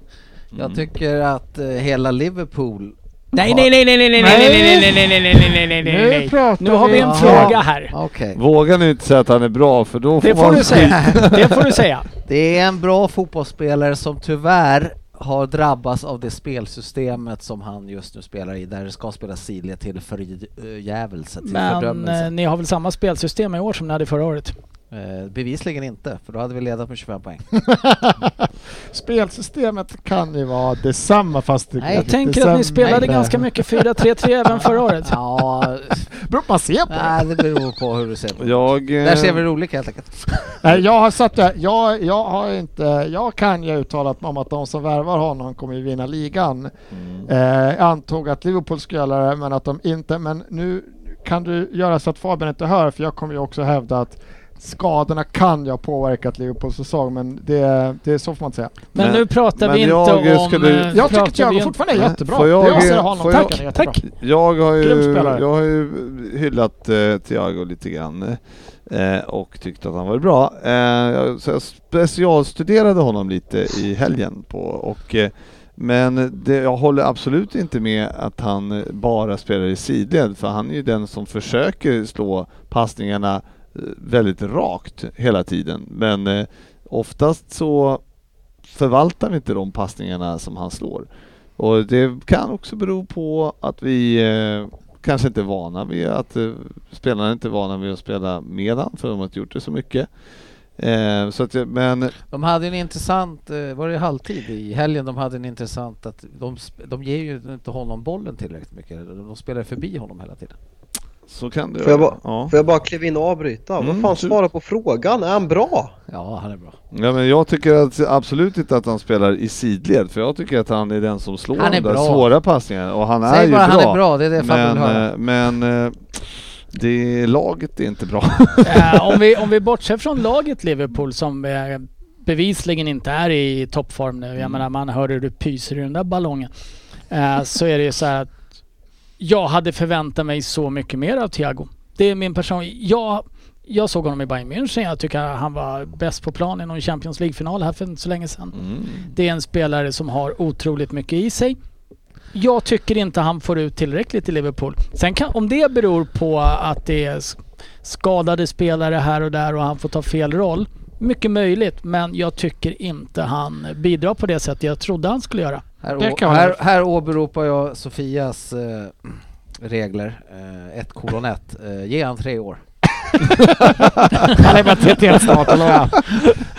jag tycker att eh, hela Liverpool Nej, nej, nej, nej, nej, nej, nej, nej, nej, nej, nej, nej, nej, nej, nej, nej, Nu nej. pratar Nu har vi en fråga här. Okej. Våga nu inte säga att han är bra för då får Det får man du säga. Det får du säga. Det är en bra fotbollsspelare som tyvärr har drabbats av det spelsystemet som han just nu spelar i, där det ska spelas sidled till förjävelse, till Men fördömelse. eh, ni har väl samma spelsystem i år som ni hade förra året? Eh, bevisligen inte, för då hade vi ledat med 25 poäng. Spelsystemet kan ju vara detsamma fast det Nej, Jag tänker att ni spelade ganska mycket 4-3-3 även förra året. Ja, Beror på man ser på. nej, det beror på hur du ser på det. Jag... eh, Där ser vi olika helt enkelt. Nej, jag har satt det. Jag, jag har inte, jag kan ju uttalat mig om att de som värvar honom kommer ju vinna ligan. Mm. Eh, jag antog att Liverpool skulle göra det, men att de inte, men nu kan du göra så att Fabian inte hör, för jag kommer ju också hävda att skadorna kan ju ha påverkat Liverpools säsong, men det, det är så får man säga. Men, Men- nu pratar men vi inte jag om... skulle- eh, Jag tycker pratar Thiago fortfarande är jättebra. får jag- jag ser honom får tycker jag-. Tack! Jag har ju, jag har ju hyllat eh, Thiago lite grann eh, och tyckt att han var bra. Eh, jag, så jag specialstuderade honom lite i helgen på och eh, men det, jag håller absolut inte med att han bara spelar i sidled för han är ju den som försöker slå passningarna väldigt rakt hela tiden. Men eh, oftast så förvaltar vi inte de passningarna som han slår. Och det kan också bero på att vi eh, kanske inte är vana vid att eh, spelarna inte är vana vid att spela med han för de har inte gjort det så mycket. Eh, så att, men De hade en intressant, eh, var det halvtid i helgen, de hade en intressant att de, de ger ju inte honom bollen tillräckligt mycket. De spelar förbi honom hela tiden så kan det Får jag, vara. bara, Ja. får jag bara kliva in och avbryta? Mm, Vad fan, absolut. svara på frågan. Är han bra? Ja, han är bra. ja, men jag tycker att, absolut inte att han spelar i sidled för jag tycker att han är den som slår Han är de där bra. svåra passningarna och han är Säg ju bara bra. han är bra, det är det men, vill höra. eh, men eh, det, laget är inte bra. Eh, om, vi, om vi bortser från laget Liverpool som eh, bevisligen inte är i toppform nu. Jag Mm. menar man hör hur du pyser i den där ballongen. Så är det ju så här att jag hade förväntat mig så mycket mer av Thiago. Det är min person. Jag, jag såg honom i Bayern München. Jag tycker han var bäst på plan i någon Champions League-final här för inte så länge sedan. Mm. Det är en spelare som har otroligt mycket i sig. Jag tycker inte han får ut tillräckligt i Liverpool. Sen kan, om det beror på att det är skadade spelare här och där och han får ta fel roll. Mycket möjligt, men jag tycker inte han bidrar på det sätt jag trodde han skulle göra. Här, här, här åberopar jag Sofias eh, regler, eh, 1 kolon 1. Eh, ge han tre år. Han är bara TT snart, eller?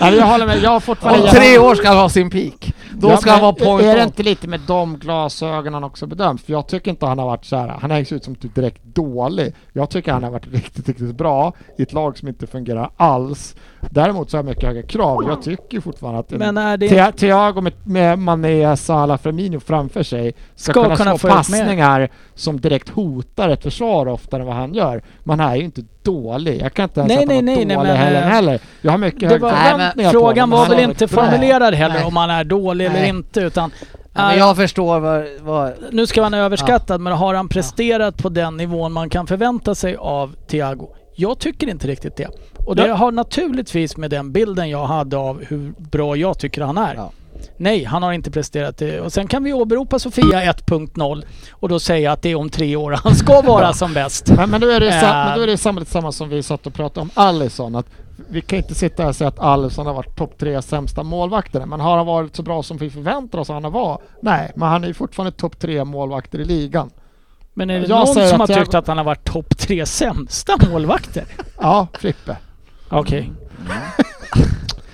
Nej, jag håller med. Jag har fortfarande... Om tre år ska han ha sin peak. Då Ja, ska han vara point Är det inte lite med de glasögonen också bedömt? För jag tycker inte han har varit så här. han hängs ut som typ direkt dålig. Jag tycker han har varit riktigt, riktigt bra i ett lag som inte fungerar alls. Däremot så har jag mycket högre krav. Jag tycker fortfarande att en Men är det Thia- Thiago med, med Mané, Salah, Firmino framför sig ska, Ska kunna, kunna få slå passningar som direkt hotar ett försvar oftare än vad han gör. Man är ju inte dålig. Jag kan inte ens Nej, säga att han nej, var nej, dålig nej, men, heller, eh, heller. Jag har mycket men förväntningar frågan var Han väl inte formulerad heller Nej. om han är dålig eller Nej. inte utan Ja, men jag förstår vad... vad nu ska man överskattad men har han presterat på den nivån man kan förvänta sig av Thiago? Jag tycker inte riktigt det. Och det har naturligtvis med den bilden jag hade av hur bra jag tycker han är. Ja. Nej, han har inte presterat det. Och sen kan vi åberopa Sofia 1.0 och då säga att det är om tre år han ska vara som bäst. Men, men, då är det Äh. men då är det samma, samma som vi satt och pratade om Alisson. Att vi kan inte sitta här och säga att Alisson har varit topp tre sämsta målvakterna. Men har han varit så bra som vi förväntar oss att han var? Nej, men han är fortfarande topp tre målvakter i ligan. Men är det Jag någon som har att jag- tyckt att han har varit topp tre sämsta målvakter? Ja, Frippe. Okej.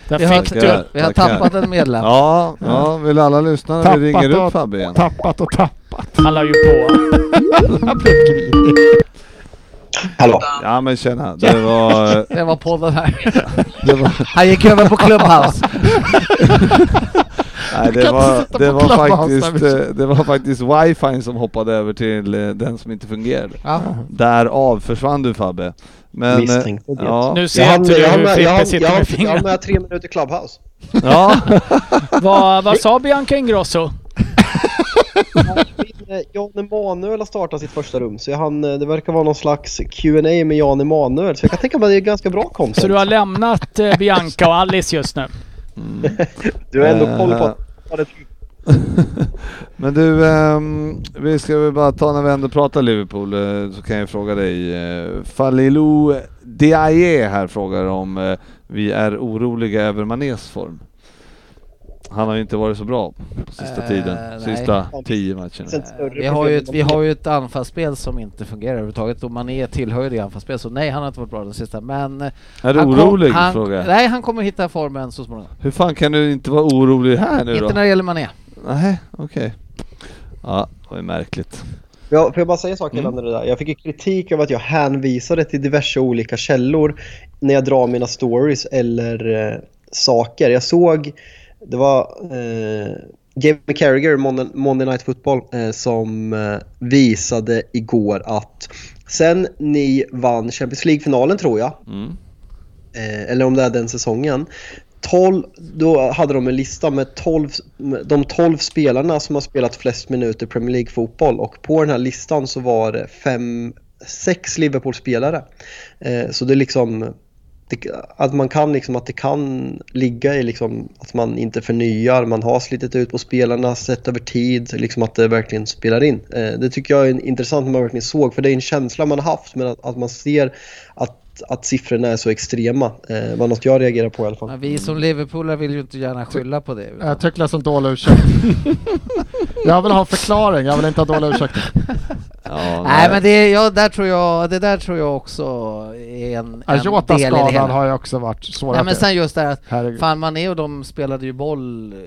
Där vi, har, fick du. vi har tackar. tappat en medlem. Ja, ja, vill alla lyssna när vi Tappat ringer och- upp Fabbe igen? Tappat och tappat. Han la ju på. Han blev grinig. Hallå? Ja men tjena, det var... Det var podden här. Det var, Han gick över på Clubhouse. nej, det kan inte var, sitta det på var Clubhouse faktiskt, vi- eh, det var faktiskt wifi som hoppade över till eh, den som inte fungerade. Ja. Därav försvann du Fabbe. Men, eh, Misstänkte det. ja, Nu Jag ser hann inte du jag hur med, jag Frippe sitter jag med jag hann fingrarna. med tre minuter Clubhouse. ja, Vad, vad sa Bianca Ingrosso? Eh, Jan Emanuel har startat sitt första rum så jag hann, eh, det verkar vara någon slags Q&A med Jan Emanuel så jag kan tänka mig att det är ganska bra content. Så du har lämnat Bianca och Alice just nu? Du har ändå koll på vad det Men du, ehm, vi ska väl bara ta när vi ändå pratar Liverpool eh, så kan jag fråga dig. Eh, Falilou Diaye här frågar om eh, vi är oroliga över Manés form. Han har ju inte varit så bra på sista Eh, tiden. nej. Sista tio matcherna. Vi har, ju ett, vi har ju ett anfallsspel som inte fungerar överhuvudtaget och Mané tillhör ju det anfallsspel så nej han har inte varit bra den sista men... Är du han kom- orolig? han, frågar jag. Nej han kommer hitta formen så småningom. Hur fan kan du inte vara orolig här nu Inte då? när det gäller Mané. Nej, okej. Ja, det var ju märkligt. Ja, får jag bara säga en sak Mm. gällande det där? Jag fick ju kritik av att jag hänvisade till diverse olika källor när jag drar mina stories eller eh, saker. Jag såg, det var eh, Jamie Carragher, Monday, Monday Night Football, eh, som eh, visade igår att sen ni vann Champions League-finalen tror jag, Mm. eh, eller om det är den säsongen. 12, då hade de en lista med 12, de 12 spelarna som har spelat flest minuter Premier League-fotboll och på den här listan så var det fem, sex Liverpool-spelare. Eh, så det är liksom det, att man kan liksom att det kan ligga i liksom att man inte förnyar, man har slitit ut på spelarna sett över tid, liksom att det verkligen spelar in. Eh, det tycker jag är intressant när man verkligen såg, för det är en känsla man har haft, men att, att man ser att, att siffrorna är så extrema. Eh, var något jag reagerar på i alla fall. Men vi som Liverpoolare vill ju inte gärna skylla på det. utan- Jag tycker det är som dålig ursäkt. jag vill ha förklaring, jag vill inte ha dåliga ursäkter. Ja, Nej men det, ja, där tror jag, det där tror jag också är en, en del i det hela. har ju också varit svår Nej att men sen just det här att Herregud. fan Mané och de spelade ju boll eh,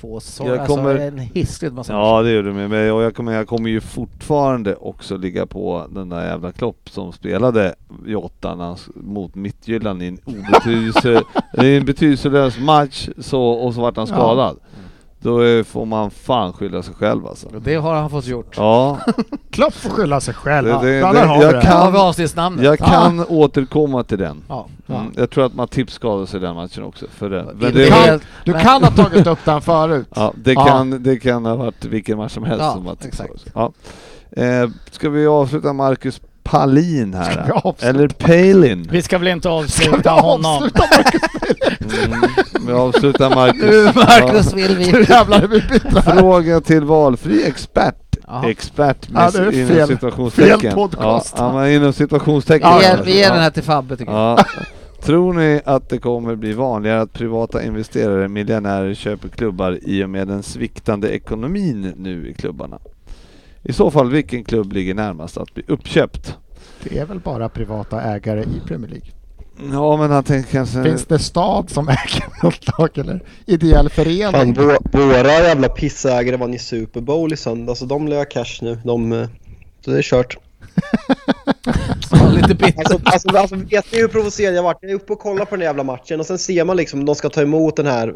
två säsonger, Jag kommer- alltså en hiskligt massa Ja det gör du med och jag kommer, jag kommer ju fortfarande också ligga på den där jävla Klopp som spelade han s- mot Midtjylland i en obetydelse, en betydelselös match så, och så vart han Ja. Då får man fan skylla sig själv alltså. Det har han fått gjort. Ja, Klopp får skylla sig själv. Det- det- Ja, det- har jag det. Kan- vi avsnittsnamnet. jag kan återkomma till den. Ja. Mm, jag tror att Matip skadade sig den matchen också. För det. Men det, kan- helt- Du men- kan ha tagit upp den förut. ja, det, Ja. kan, det kan ha varit vilken match som helst Ja, som Matip exakt. Ja. Eh, ska vi avsluta Marcus Palin här? Vi? Eller Palin? Vi ska väl inte Ska vi avsluta honom. Mm, vi avslutar Marcus. Nu Marcus vill vi... Nu jävlar är vi här. Fråga till valfri expert. Jaha. Expert Ja, med det är inom situationstecken. fel podcast. Ja, inom situationstecken. Vi Ja, ger, vi ger Ja. den här till Fabbe tycker jag. Ja. Tror ni att det kommer bli vanligare att privata investerare, miljonärer, köper klubbar i och med den sviktande ekonomin nu i klubbarna? I så fall, vilken klubb ligger närmast att bli uppköpt? Det är väl bara privata ägare i Premier League. Ja, men han tänker kanske... Finns det stad som äger något lag eller ideell Fan, förening? vå- våra jävla pissägare vann i Super Bowl i söndag så de lär cash nu. De, eh, så det är kört. Så lite bitter. Alltså, alltså, alltså vet ni hur provocerad jag varit? Jag är uppe och kollar på den jävla matchen och sen ser man liksom de ska ta emot den här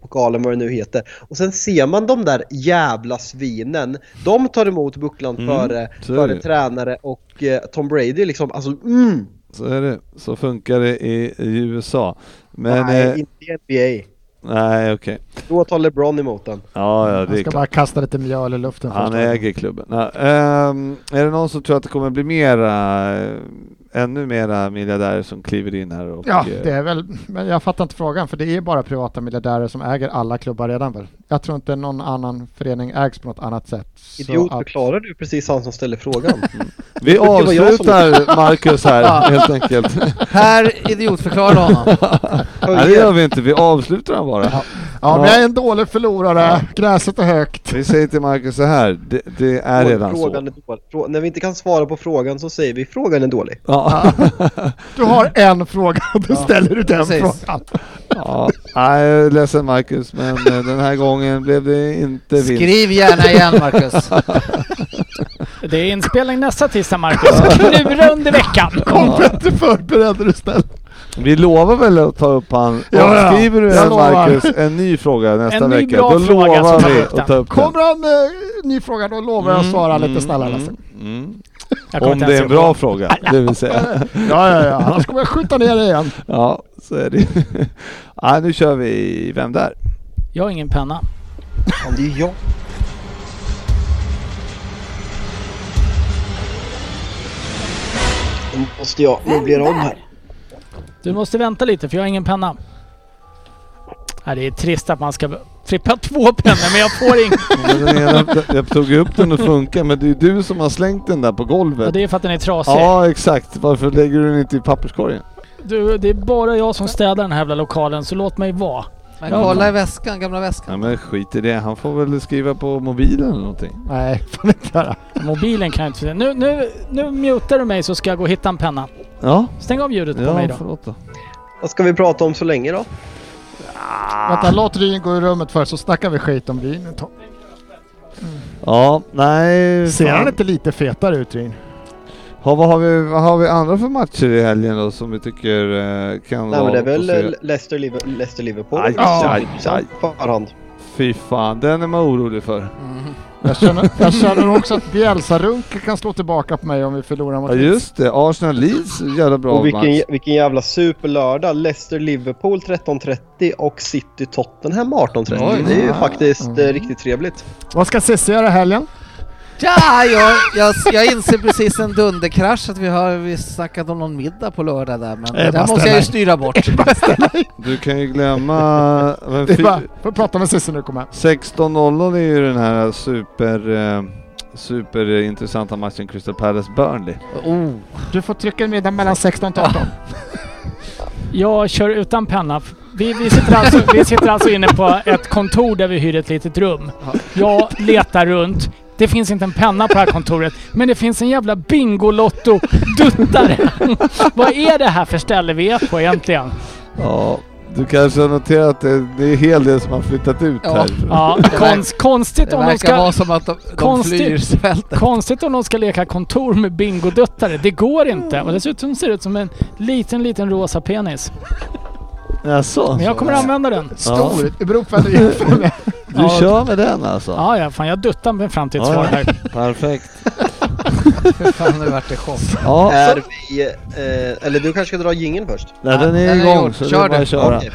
pokalen, vad det nu heter. Och sen ser man de där jävla svinen. De tar emot bucklan Mm, före, före tränare och eh, Tom Brady liksom. Alltså mm! Så är det. Så funkar det i, i USA. Men... Nej, eh, inte i NBA. Nej, okej. Då tar LeBron emot den. Ja, ja, det är ska bara kasta lite mjöl i luften Han först. äger klubben. Ja, ehm, är det någon som tror att det kommer bli mera, eh, ännu mera miljardärer som kliver in här? Och, Ja, eh, det är väl, men jag fattar inte frågan för det är bara privata miljardärer som äger alla klubbar redan väl? Jag tror inte någon annan förening ägs på något annat sätt. Idiot, att- förklarar du precis han som ställer frågan? Vi Det var jag som- avslutar Marcus här helt enkelt. Här idiotförklarar honom. Nej, det gör vi inte. Vi avslutar han bara. Ja, men jag är en dålig förlorare. Gräset är högt. Vi säger till Marcus så här. Det, det är redan frågan så. är när vi inte kan svara på frågan så säger vi frågan är dålig. Ja. Du har en fråga och då ställer du den precis. frågan. ja. Nej, jag är ledsen Marcus, men eh, den här gången blev det inte vinst. Skriv gärna igen Marcus. Det är inspelning nästa tisdag Marcus. Klura under veckan. Kom bättre förberedd du snäll. Vi lovar väl att ta upp han. Ja, ja. Skriver du en. Marcus en ny fråga nästa En ny vecka, då lovar vi att ta upp den. Kommer han eh, ny fråga då lovar jag att svara lite snällare. mm, mm. Kommer Om inte det är en bra ihåg. fråga, det vill säga. Ja, ja, ja. Annars kommer jag skjuta ner dig igen. Ja, så är det. ja, nu kör vi Vem där? Jag har ingen penna. Fan, det är jag. Nu måste jag möblera om här. Du måste vänta lite för jag har ingen penna. Nej, det är trist att man ska flippa två pennor men jag får ingen. Jag tog upp den och funkar, men det är du som har slängt den där på Och golvet. det är för att den är trasig. Ja, exakt. Varför lägger du den inte i papperskorgen? Du, det är bara jag som städar den här jävla lokalen så låt mig vara. Men Ja. kolla i väskan, gamla Ja väskan. men skit i det, han får väl skriva på mobilen eller någonting. Nej, får inte göra. Mobilen kan jag inte se. Nu, nu, nu mutar du mig så ska jag gå och hitta en penna. Ja, Stäng av ljudet på mig ja då. förlåt då. Vad ska vi prata om så länge då? Vänta, låt Ryn gå i rummet först så snackar vi skit om Ryn ett tag. Ja, nej. Ser han inte lite fetare ut Ryn? Ja, vad, har vi, vad har vi andra för matcher i helgen då som vi tycker eh, kan Nej men det är väl se- eh, Leicester, Liver- Leicester Liverpool. Aj, aj, aj, aj. Förhand. Fy fan, den är man orolig för. Mhm. Jag känner, jag känner också att Bielsa-Runke kan slå tillbaka på mig om vi förlorar mot Ja just det, Arsenal Leeds, jävla bra Och vilken, match. vilken jävla superlördag. Leicester Liverpool 13.30 och City Tottenham 18.30. Oj. Det är ju faktiskt Mm. eh, riktigt trevligt. Vad ska Cissi göra i helgen? Ja, jag, jag, jag inser precis en dunderkrasch att vi har vi snackat om någon middag på lördag där men Eh, det där måste jag ju styra bort. Du kan ju glömma... Men Det är bara, får prata med Cissi nu kom hem. 16.00 är ju den här super... Eh, superintressanta matchen Crystal Palace-Burnley. Oh. Du får trycka en middag mellan 16 och 18. Jag kör utan penna. Vi, vi, sitter alltså, vi sitter alltså inne på ett kontor där vi hyr ett litet rum. Jag letar runt. Det finns inte en penna på det här kontoret, men det finns en jävla Bingolotto-duttare. Vad är det här för ställe vi är på egentligen? Ja, du kanske har noterat att det, det är en hel del som har flyttat ut Ja. här. Ja, konst, konstigt, Det om de ska, vara som att de, de Konstigt. flyr svälten. konstigt om de ska leka kontor med bingoduttare. Det går inte. Och dessutom ser det ut som en liten, liten rosa penis. Jaså? Men jag kommer använda den. Stor, det beror på vad du jämför med. Du Ja. kör med den alltså? Ja, ja, fan jag duttar mig fram till ett Ja, svar ja. här. Perfekt. För fan, nu vart det chock. Ja, Är vi... Eh, eller du kanske ska dra jingeln först? nej, den är den är igång så det Kör är bara att köra. Okej.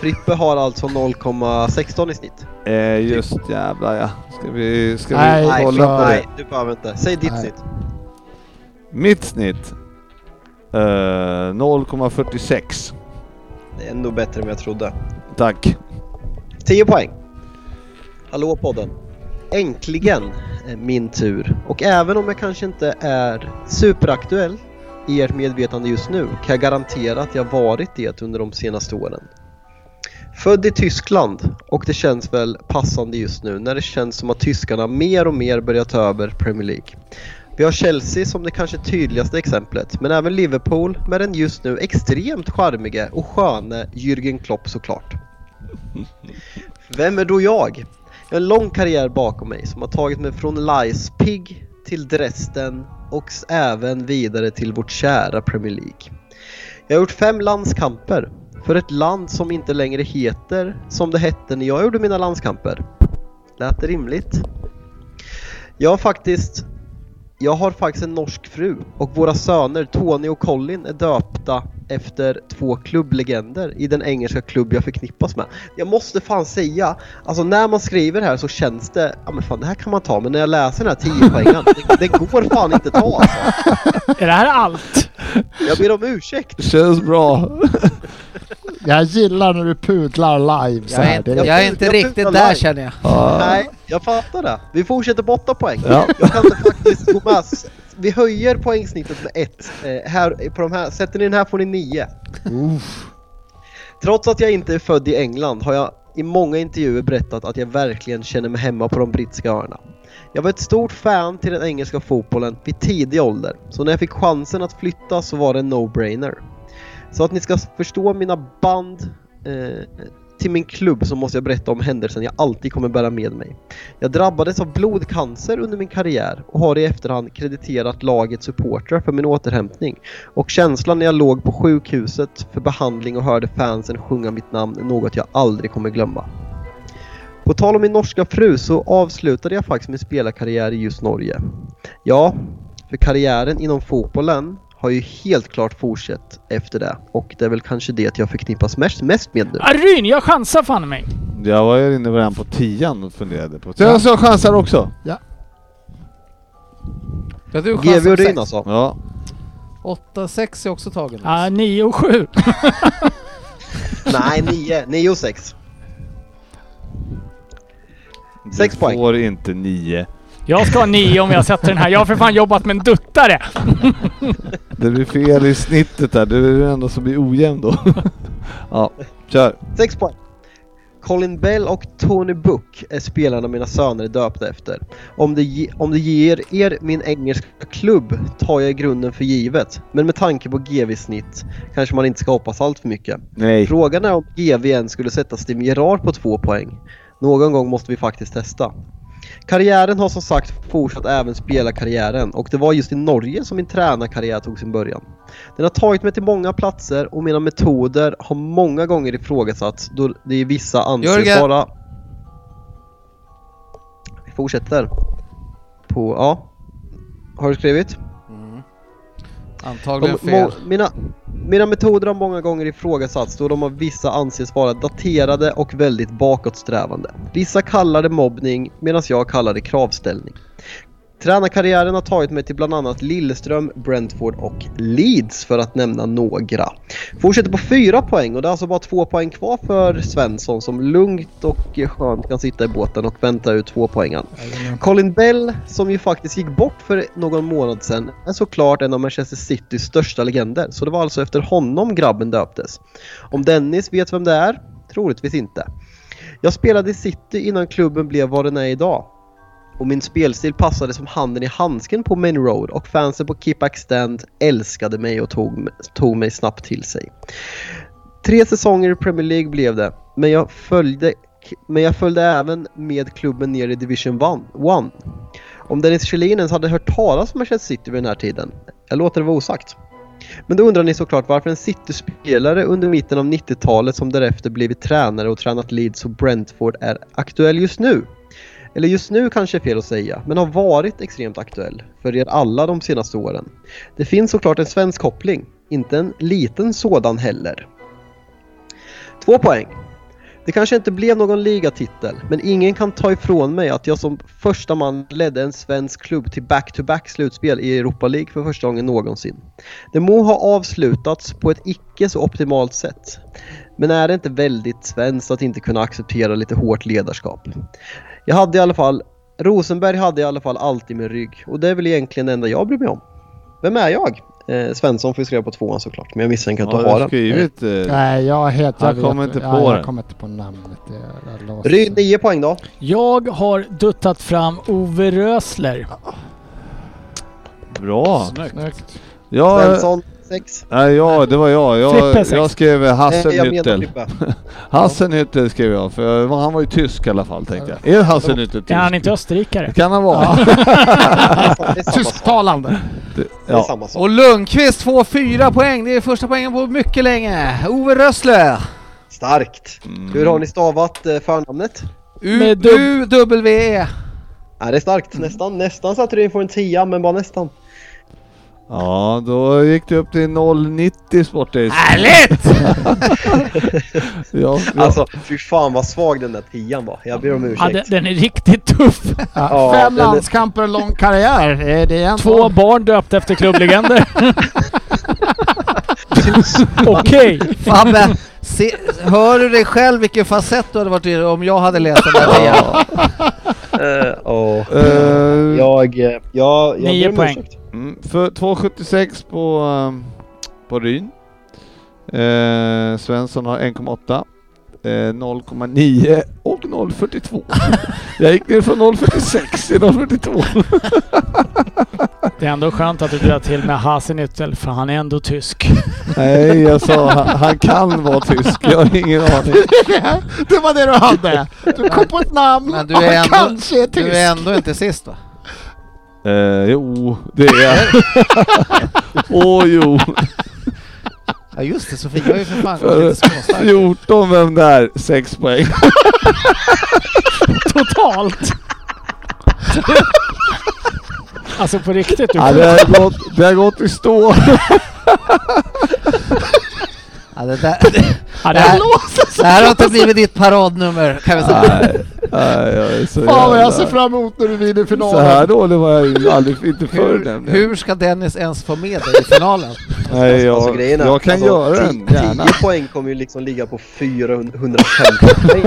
Frippe har alltså 0,16 i snitt. Eh, just jävlar ja. Ska vi, ska Nej, vi Nej, kolla för- på det? nej, du behöver inte. Säg ditt Nej. snitt. Mitt snitt? Eh, 0,46. Det är ändå bättre än jag trodde. Tack. 10 poäng. Hallå podden. Äntligen är min tur. Och även om jag kanske inte är superaktuell i ert medvetande just nu kan jag garantera att jag varit det under de senaste åren. Född i Tyskland och det känns väl passande just nu när det känns som att tyskarna mer och mer börjar ta över Premier League. Vi har Chelsea som det kanske tydligaste exemplet, men även Liverpool med den just nu extremt charmige och sköne Jürgen Klopp såklart. Vem är då jag? Jag har en lång karriär bakom mig som har tagit mig från Leipzig till Dresden och även vidare till vårt kära Premier League. Jag har gjort fem landskamper för ett land som inte längre heter som det hette när jag gjorde mina landskamper. Lät det rimligt? Jag har faktiskt jag har faktiskt en norsk fru och våra söner Tony och Colin är döpta efter två klubblegender i den engelska klubb jag förknippas med. Jag måste fan säga, alltså när man skriver här så känns det, ja men fan det här kan man ta, men när jag läser den här 10 poängen, det, det går fan inte att ta alltså. Är det här allt? Jag ber om ursäkt. Känns bra. Jag gillar när du pudlar live så Jag är inte, är, jag är inte jag riktigt där live. känner jag. Ja. Nej, jag fattar det. Vi fortsätter på 8 poäng. Ja. Jag kan inte faktiskt med. Vi höjer poängsnittet med 1. Eh, här, på de här, sätter ni den här får ni 9. Trots att jag inte är född i England har jag i många intervjuer berättat att jag verkligen känner mig hemma på de brittiska öarna. Jag var ett stort fan till den engelska fotbollen vid tidig ålder, så när jag fick chansen att flytta så var det en no-brainer. Så att ni ska förstå mina band eh, till min klubb så måste jag berätta om händelsen jag alltid kommer bära med mig. Jag drabbades av blodcancer under min karriär och har i efterhand krediterat lagets supportrar för min återhämtning. Och känslan när jag låg på sjukhuset för behandling och hörde fansen sjunga mitt namn är något jag aldrig kommer glömma. På tal om min norska fru så avslutade jag faktiskt min spelarkarriär i just Norge. Ja, för karriären inom fotbollen har ju helt klart fortsatt efter det och det är väl kanske det jag förknippas mest, mest med nu. Aryn, jag chansar fan mig. Jag var ju inne redan på tian och funderade på... Så jag så chansar också. Ja, du GV och Ryn alltså. Ja. 8-6 är också tagen. Ja, 9 och 7. Nej, 9. 9 och 6. Sex du poäng. får inte nio. Jag ska ha 9 om jag sätter den här. Jag har för fan jobbat med en duttare. Det blir fel i snittet där. Du är den enda som blir ojämn då. ja, kör. 6 poäng. Colin Bell och Tony Book är spelarna mina söner är döpta efter. Om det, ge, om det ger er min engelska klubb tar jag grunden för givet. Men med tanke på GV-snitt kanske man inte ska hoppas allt för mycket. Nej. Frågan är om GV än skulle sätta Steam Gerard på två poäng. Någon gång måste vi faktiskt testa. Karriären har som sagt fortsatt även spela karriären och det var just i Norge som min tränarkarriär tog sin början. Den har tagit mig till många platser och mina metoder har många gånger ifrågasatts då det i vissa anses Jörgen! vara... Vi fortsätter. På, ja. Har du skrivit? Antagligen De, fel. må, mina, mina metoder har många gånger ifrågasatts då de av vissa anses vara daterade och väldigt bakåtsträvande. Vissa kallar det mobbning medan jag kallar det kravställning. Tränarkarriären har tagit mig till bland annat Lilleström, Brentford och Leeds för att nämna några. Fortsätter på fyra poäng och det är alltså bara två poäng kvar för Svensson som lugnt och skönt kan sitta i båten och vänta ut två poängen. Colin Bell, som ju faktiskt gick bort för någon månad sedan, är såklart en av Manchester Citys största legender. Så det var alltså efter honom grabben döptes. Om Dennis vet vem det är? Troligtvis inte. Jag spelade i City innan klubben blev vad den är idag. Och min spelstil passade som handen i handsken på Main Road och fansen på Kipak Stand älskade mig och tog, tog mig snabbt till sig. Tre säsonger i Premier League blev det, men jag följde, men jag följde även med klubben ner i Division 1. Om Dennis Kjellin ens hade hört talas om Manchester City vid den här tiden, jag låter det vara osagt. Men då undrar ni såklart varför en City-spelare under mitten av 90-talet som därefter blivit tränare och tränat Leeds och Brentford är aktuell just nu. Eller just nu kanske är fel att säga, men har varit extremt aktuell för er alla de senaste åren. Det finns såklart en svensk koppling, inte en liten sådan heller. Två poäng. Det kanske inte blev någon ligatitel, men ingen kan ta ifrån mig att jag som första man ledde en svensk klubb till back-to-back slutspel i Europa League för första gången någonsin. Det må ha avslutats på ett icke så optimalt sätt. Men är det inte väldigt svenskt att inte kunna acceptera lite hårt ledarskap? Jag hade i alla fall, Rosenberg hade i alla fall alltid min rygg och det är väl egentligen det enda jag bryr mig om. Vem är jag? Eh, Svensson får ju skriva på tvåan såklart, men jag misstänker att du Har den. skrivit? eh, Nej, jag helt... Han jag kommer inte ja, på jag den. kommer inte på namnet. Jag. Ryd 9 poäng då. Jag har duttat fram Ove Rösler. Bra. Snyggt. Ja, Svensson 6. nej, ja, det var jag. Jag, sex. jag skrev Hasselhüttel. Frippe. Hasselhüttel skrev jag, för han var ju tysk i alla fall tänkte jag. Är Hasselhüttel tysk? Är han inte österrikare? Det kan han vara. Tysktalande. Ja. Och Lundqvist får fyra poäng. Det är första poängen på mycket länge. Ove Rössler. Starkt. Mm. Hur har ni stavat eh, förnamnet? U-W-E. Ja, det är starkt. Nästan, nästan satte du in på en 10 men bara nästan. Ja, då gick det upp till 0,90 Sportace. Härligt! Ja, ja. Alltså, fy fan vad svag den där 10 var. Jag ber om Ja, ursäkt. den, den är riktigt tuff. Ja, Ja, fem landskamper och lång karriär. Är det en Två barn döpta efter klubblegender. Okej. Fabbe, se, hör du dig själv vilken facett du hade varit i om jag hade läst den där tian? Eh, åh. Eh, Jag, eh, jag, jag Nio poäng. ursäkt. Mm, för 2,76 på, um, på Ryn. Eh, Svensson har 1,8. Eh, 0,9 och 0,42. Jag gick ner från 0,46 till 0,42. Det är ändå skönt att du drar till med Hasenhüttel för han är ändå tysk. Nej, jag sa han, han kan vara tysk. Jag har ingen aning. det var det du hade. Du kom på ett namn Men du är ändå- kanske är Du tysk. är ändå inte sist va? Eh, jo, det är jag. Åh jo. Ja just det, Sofia har ju för fan gått För lite småstark. 14 vem där? 6 poäng. Totalt! alltså på riktigt. Du Ja, det, har gått, det har gått i stå. Ja, det, där, ja, det, här, det, här har inte blivit ditt paradnummer kan vi säga. Nej, nej, jag är så Fan vad jag jävla- ser fram emot när du vinner Så här finalen. dålig var jag ju aldrig, inte förr Hur, nämligen. hur ska Dennis ens få med dig i finalen? Nej, jag, Alltså, jag kan alltså, göra den, gärna. 10 poäng kommer ju liksom ligga på 450 poäng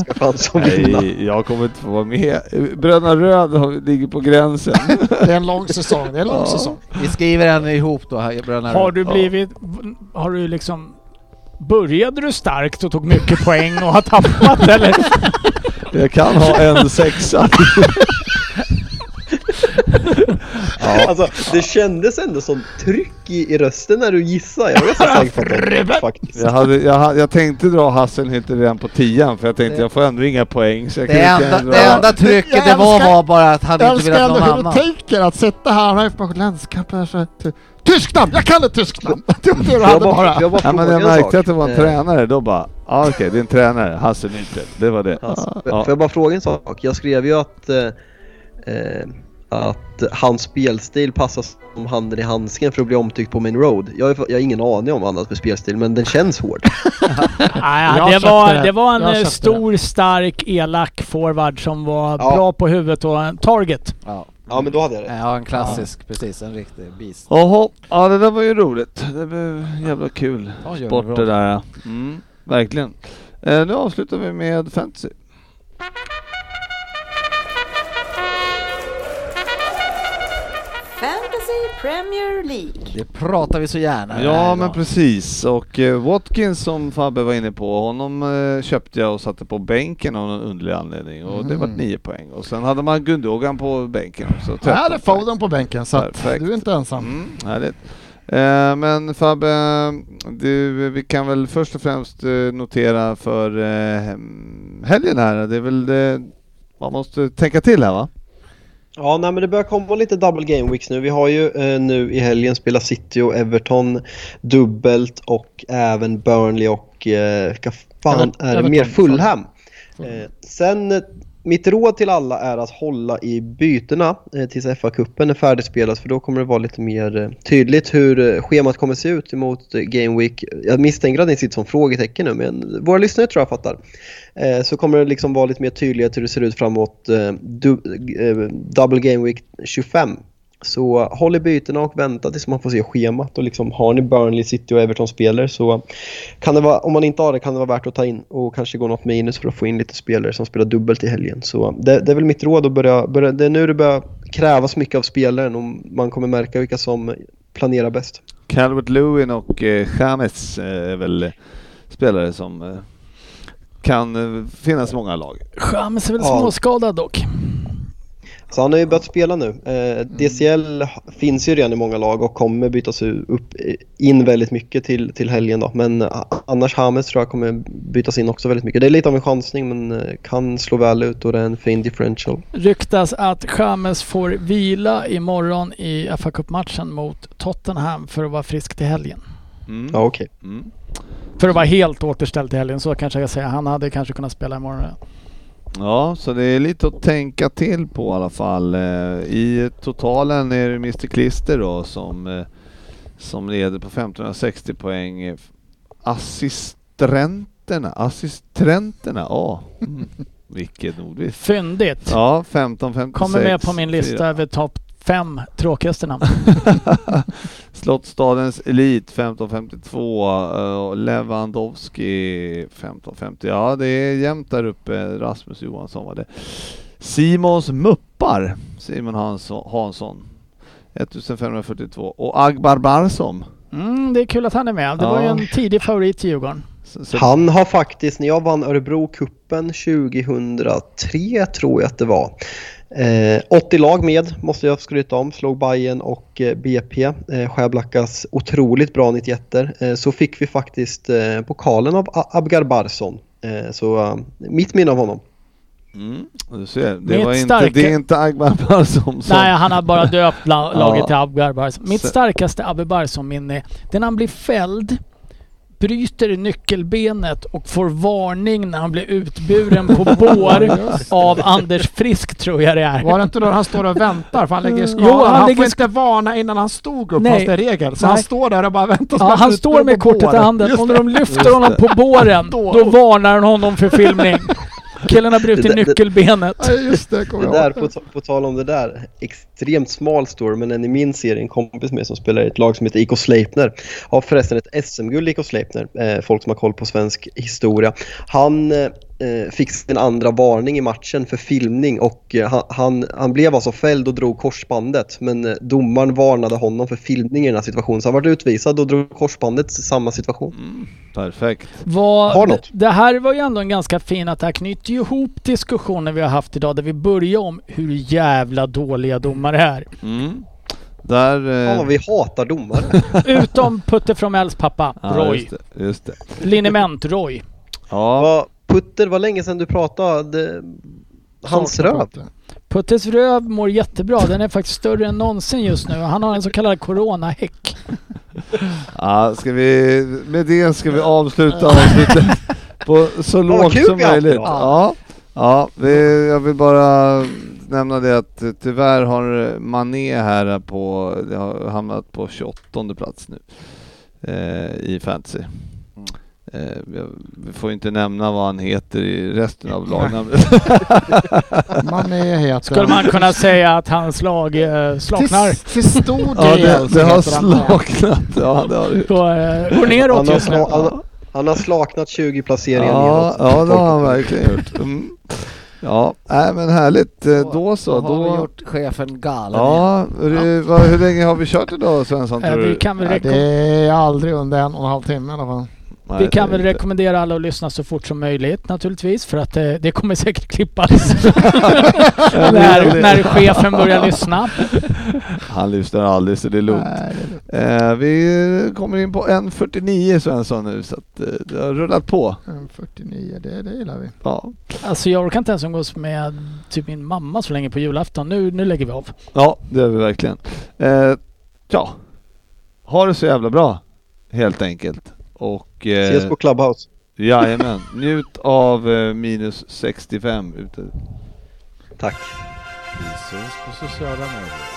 ska chans att vinna. Nej, jag kommer inte få vara med. Bröderna Röd har- ligger på gränsen. Det är en lång säsong. Det är en lång Ja. säsong. Vi skriver en ihop då, här, bröderna. har du Ja. blivit... Har du liksom Började du starkt och tog mycket poäng och har tappat eller? Jag kan ha en sexa. ja. Alltså, det kändes ändå som tryck i, i rösten när du gissade. Jag var ganska säker på det faktiskt. Jag, hade, jag, ha- jag tänkte dra Hasselhütte redan på tian för jag tänkte jag får ändå inga poäng så jag Det enda, inte det dra. enda trycket Jag det var älskar- var bara att han Jag inte älskar ville att ändå någon hur du annan. tänker att sitta här, har ju att... Tyskland! Jag kan ett Tyskland! Det var det du hade bara, jag bara Ja, men jag märkte sak. att det var en Eh, tränare, då bara, ja okej det är en tränare, Hasselhütte, det var det. Alltså, får- Ja. Får jag bara fråga en sak? Jag skrev ju att, eh, eh, att hans spelstil passar som handen i handsken för att bli omtyckt på Main Road. Jag har, jag har ingen aning om annat för spelstil, men den känns hård. Nej, Jag det, var, det. det var en stor, stark, elak forward som var Ja. bra på huvudet och en target. Ja. Ja, men då hade jag det. ja, en klassisk, precis. En riktig beast. Jaha, ja det där var ju roligt. Det var jävla kul Ja, sport det där. Mm, verkligen. Eh, nu avslutar vi med fantasy. Premier League. Det pratar vi så gärna Ja men precis och eh, Watkins som Fabbe var inne på, honom eh, köpte jag och satte på bänken av någon underlig anledning och det var Mm. 9 poäng. Och sen hade man Gundogan på bänken också. Jag 13 hade poäng. Foden på bänken så att Perfekt. du är inte ensam. Mm, härligt. Eh, men Fabbe, du, vi kan väl först och främst eh, notera för eh, helgen här, det är väl det man måste tänka till här va? Ja, nej, men det börjar komma lite double game weeks nu. Vi har ju eh, nu i helgen spelat City och Everton dubbelt och även Burnley och eh, vilka fan Ever- är det mer? Fulham. Eh, sen, mitt råd till alla är att hålla i bytena eh, tills FA-cupen är färdigspelad för då kommer det vara lite mer eh, tydligt hur eh, schemat kommer se ut emot Game Week. Jag misstänker att ni sitter som frågetecken nu men våra lyssnare tror jag fattar. Så kommer det liksom vara lite mer tydligt hur det ser ut framåt Double Game Week 25. Så håll i bytena och vänta tills man får se schemat och liksom har ni Burnley, City och Everton spelare så kan det vara, om man inte har det kan det vara värt att ta in och kanske gå något minus för att få in lite spelare som spelar dubbelt i helgen. Så det, det är väl mitt råd att börja, börja, det är nu det börjar krävas mycket av spelaren och man kommer märka vilka som planerar bäst. Calvert Lewin och eh, James eh, är väl spelare som eh, kan eh, finnas i många lag. James är väl Ja. småskadad dock. Så han har ju börjat spela nu. Eh, DCL finns ju redan i många lag och kommer bytas upp, in väldigt mycket till, till helgen då. Men eh, annars Hames tror jag kommer bytas in också väldigt mycket. Det är lite av en chansning men eh, kan slå väl ut och det är en fin differential. Ryktas att James får vila imorgon i fa Cup-matchen mot Tottenham för att vara frisk till helgen. Mm. Ja okej. Mm. För att vara helt återställd till helgen, så kanske jag ska säga. Han hade kanske kunnat spela imorgon. Ja, så det är lite att tänka till på i alla fall. Eh, I totalen är det Mr Klister då som, eh, som leder på 1560 poäng. Eh, Assistenterna, assistenterna, ja. Mm. Vilket ordvits. Fyndigt! Ja, 1556. Kommer med på min lista över topp fem tråkigaste namn. Slottstadens Elit 1552 eh, och Lewandowski 1550. Ja, det är jämnt där uppe. Rasmus Johansson var det. Simons Muppar, Simon Hansson, Hansson 1542 och Agbar Barsom. Mm, det är kul att han är med. Det var ju Ja. en tidig favorit i Djurgården. Han har faktiskt, när jag vann Örebro-cupen 2003 tror jag att det var. Eh, 80 lag med, måste jag skryta om. Slog Bayern och eh, BP. Eh, Skärblackas otroligt bra 91 eh, Så fick vi faktiskt eh, pokalen av Abgar Barsson. Eh, så eh, mitt minne av honom. mm, du ser, det, Mitt var inte, starka- det är inte Agbar Barsom som... Nej, han har bara döpt la- laget Ja. till Abgar Barsom. Mitt starkaste Abbe Barsom-minne, det är när han blir fälld, bryter nyckelbenet och får varning när han blir utburen på bår av Anders Frisk tror jag det är. Var det inte då han står och väntar för han lägger skadan? Jo, han han lägger får inte varna innan han stod upp Nej. fast det är regel. Så Nej. han står där och bara väntar. Ja, han står med kortet i handen och när de lyfter honom på båren, Då- då varnar han honom för filmning. Killen har brutit nyckelbenet. Ja, just det, kommer Det jag där, på, på tal om det där, extremt smal story men en i min serie, en kompis med som spelar i ett lag som heter IK Sleipner. Har förresten ett SM-guld IK Sleipner, eh, folk som har koll på svensk historia. Han, eh, fick sin andra varning i matchen för filmning och eh, han, han, han blev alltså fälld och drog korsbandet men eh, domaren varnade honom för filmning i den här situationen så han var utvisad och drog korsbandet i samma situation. Mm, perfekt. Vad- Har något. Det här var ju ändå en ganska fin att det här knyter ihop diskussionen vi har haft idag där vi börjar om hur jävla dåliga domare är. Mm. Där... Eh, vad vi hatar domare. Utom Putte från Ells pappa, ja, Roy. Just det, just det. Liniment-Roy. Ja, Vad, Putter, var länge sedan du pratade hans röv. Putte. Puttes röv mår jättebra. Den är faktiskt större än någonsin just nu. Han har en så kallad coronahäck. ja, ska vi... Med det ska vi avsluta avsnittet på så lågt som möjligt. Ja, ja vi, jag vill bara nämna det att tyvärr har Mané här på, det har hamnat på 28 plats nu eh, i fantasy. Eh, vi får inte nämna vad han heter i resten av lagnamnet. Man är heter Skulle man kunna säga att hans lag eh, slaknar Till, till stor ja, del det, så det har det. slaknat. Ja, det har det och eh, går neråt Han har, just nu. han, han har slaknat 20 placeringar Ja, neråt. ja, det har han verkligen gjort. Mm. Ja, nej men härligt. Eh, Då så. Då har vi gjort chefen galen ja, hur, vad, hur länge har vi kört idag Svensson tror vi du? kan väl, Ja, det är aldrig under en och en halv timme i alla fall. Nej, vi kan väl inte. rekommendera alla att lyssna så fort som möjligt naturligtvis för att eh, det kommer säkert klippas när, när chefen börjar lyssna. Han lyssnar aldrig så det är lugnt. Nej, det är lugnt. Eh, vi kommer in på 1.49 Svensson nu så att eh, det har rullat på. En 49, det, det gillar vi. Ja, Alltså jag orkar inte ens umgås med typ min mamma så länge på julafton. Nu, nu lägger vi av. ja det gör vi verkligen. Eh, ja, ha det så jävla bra helt enkelt. Och eh, Ses på Clubhouse. jajamän, njut av eh, minus 65 ute. Tack. Vi syns på sociala medier.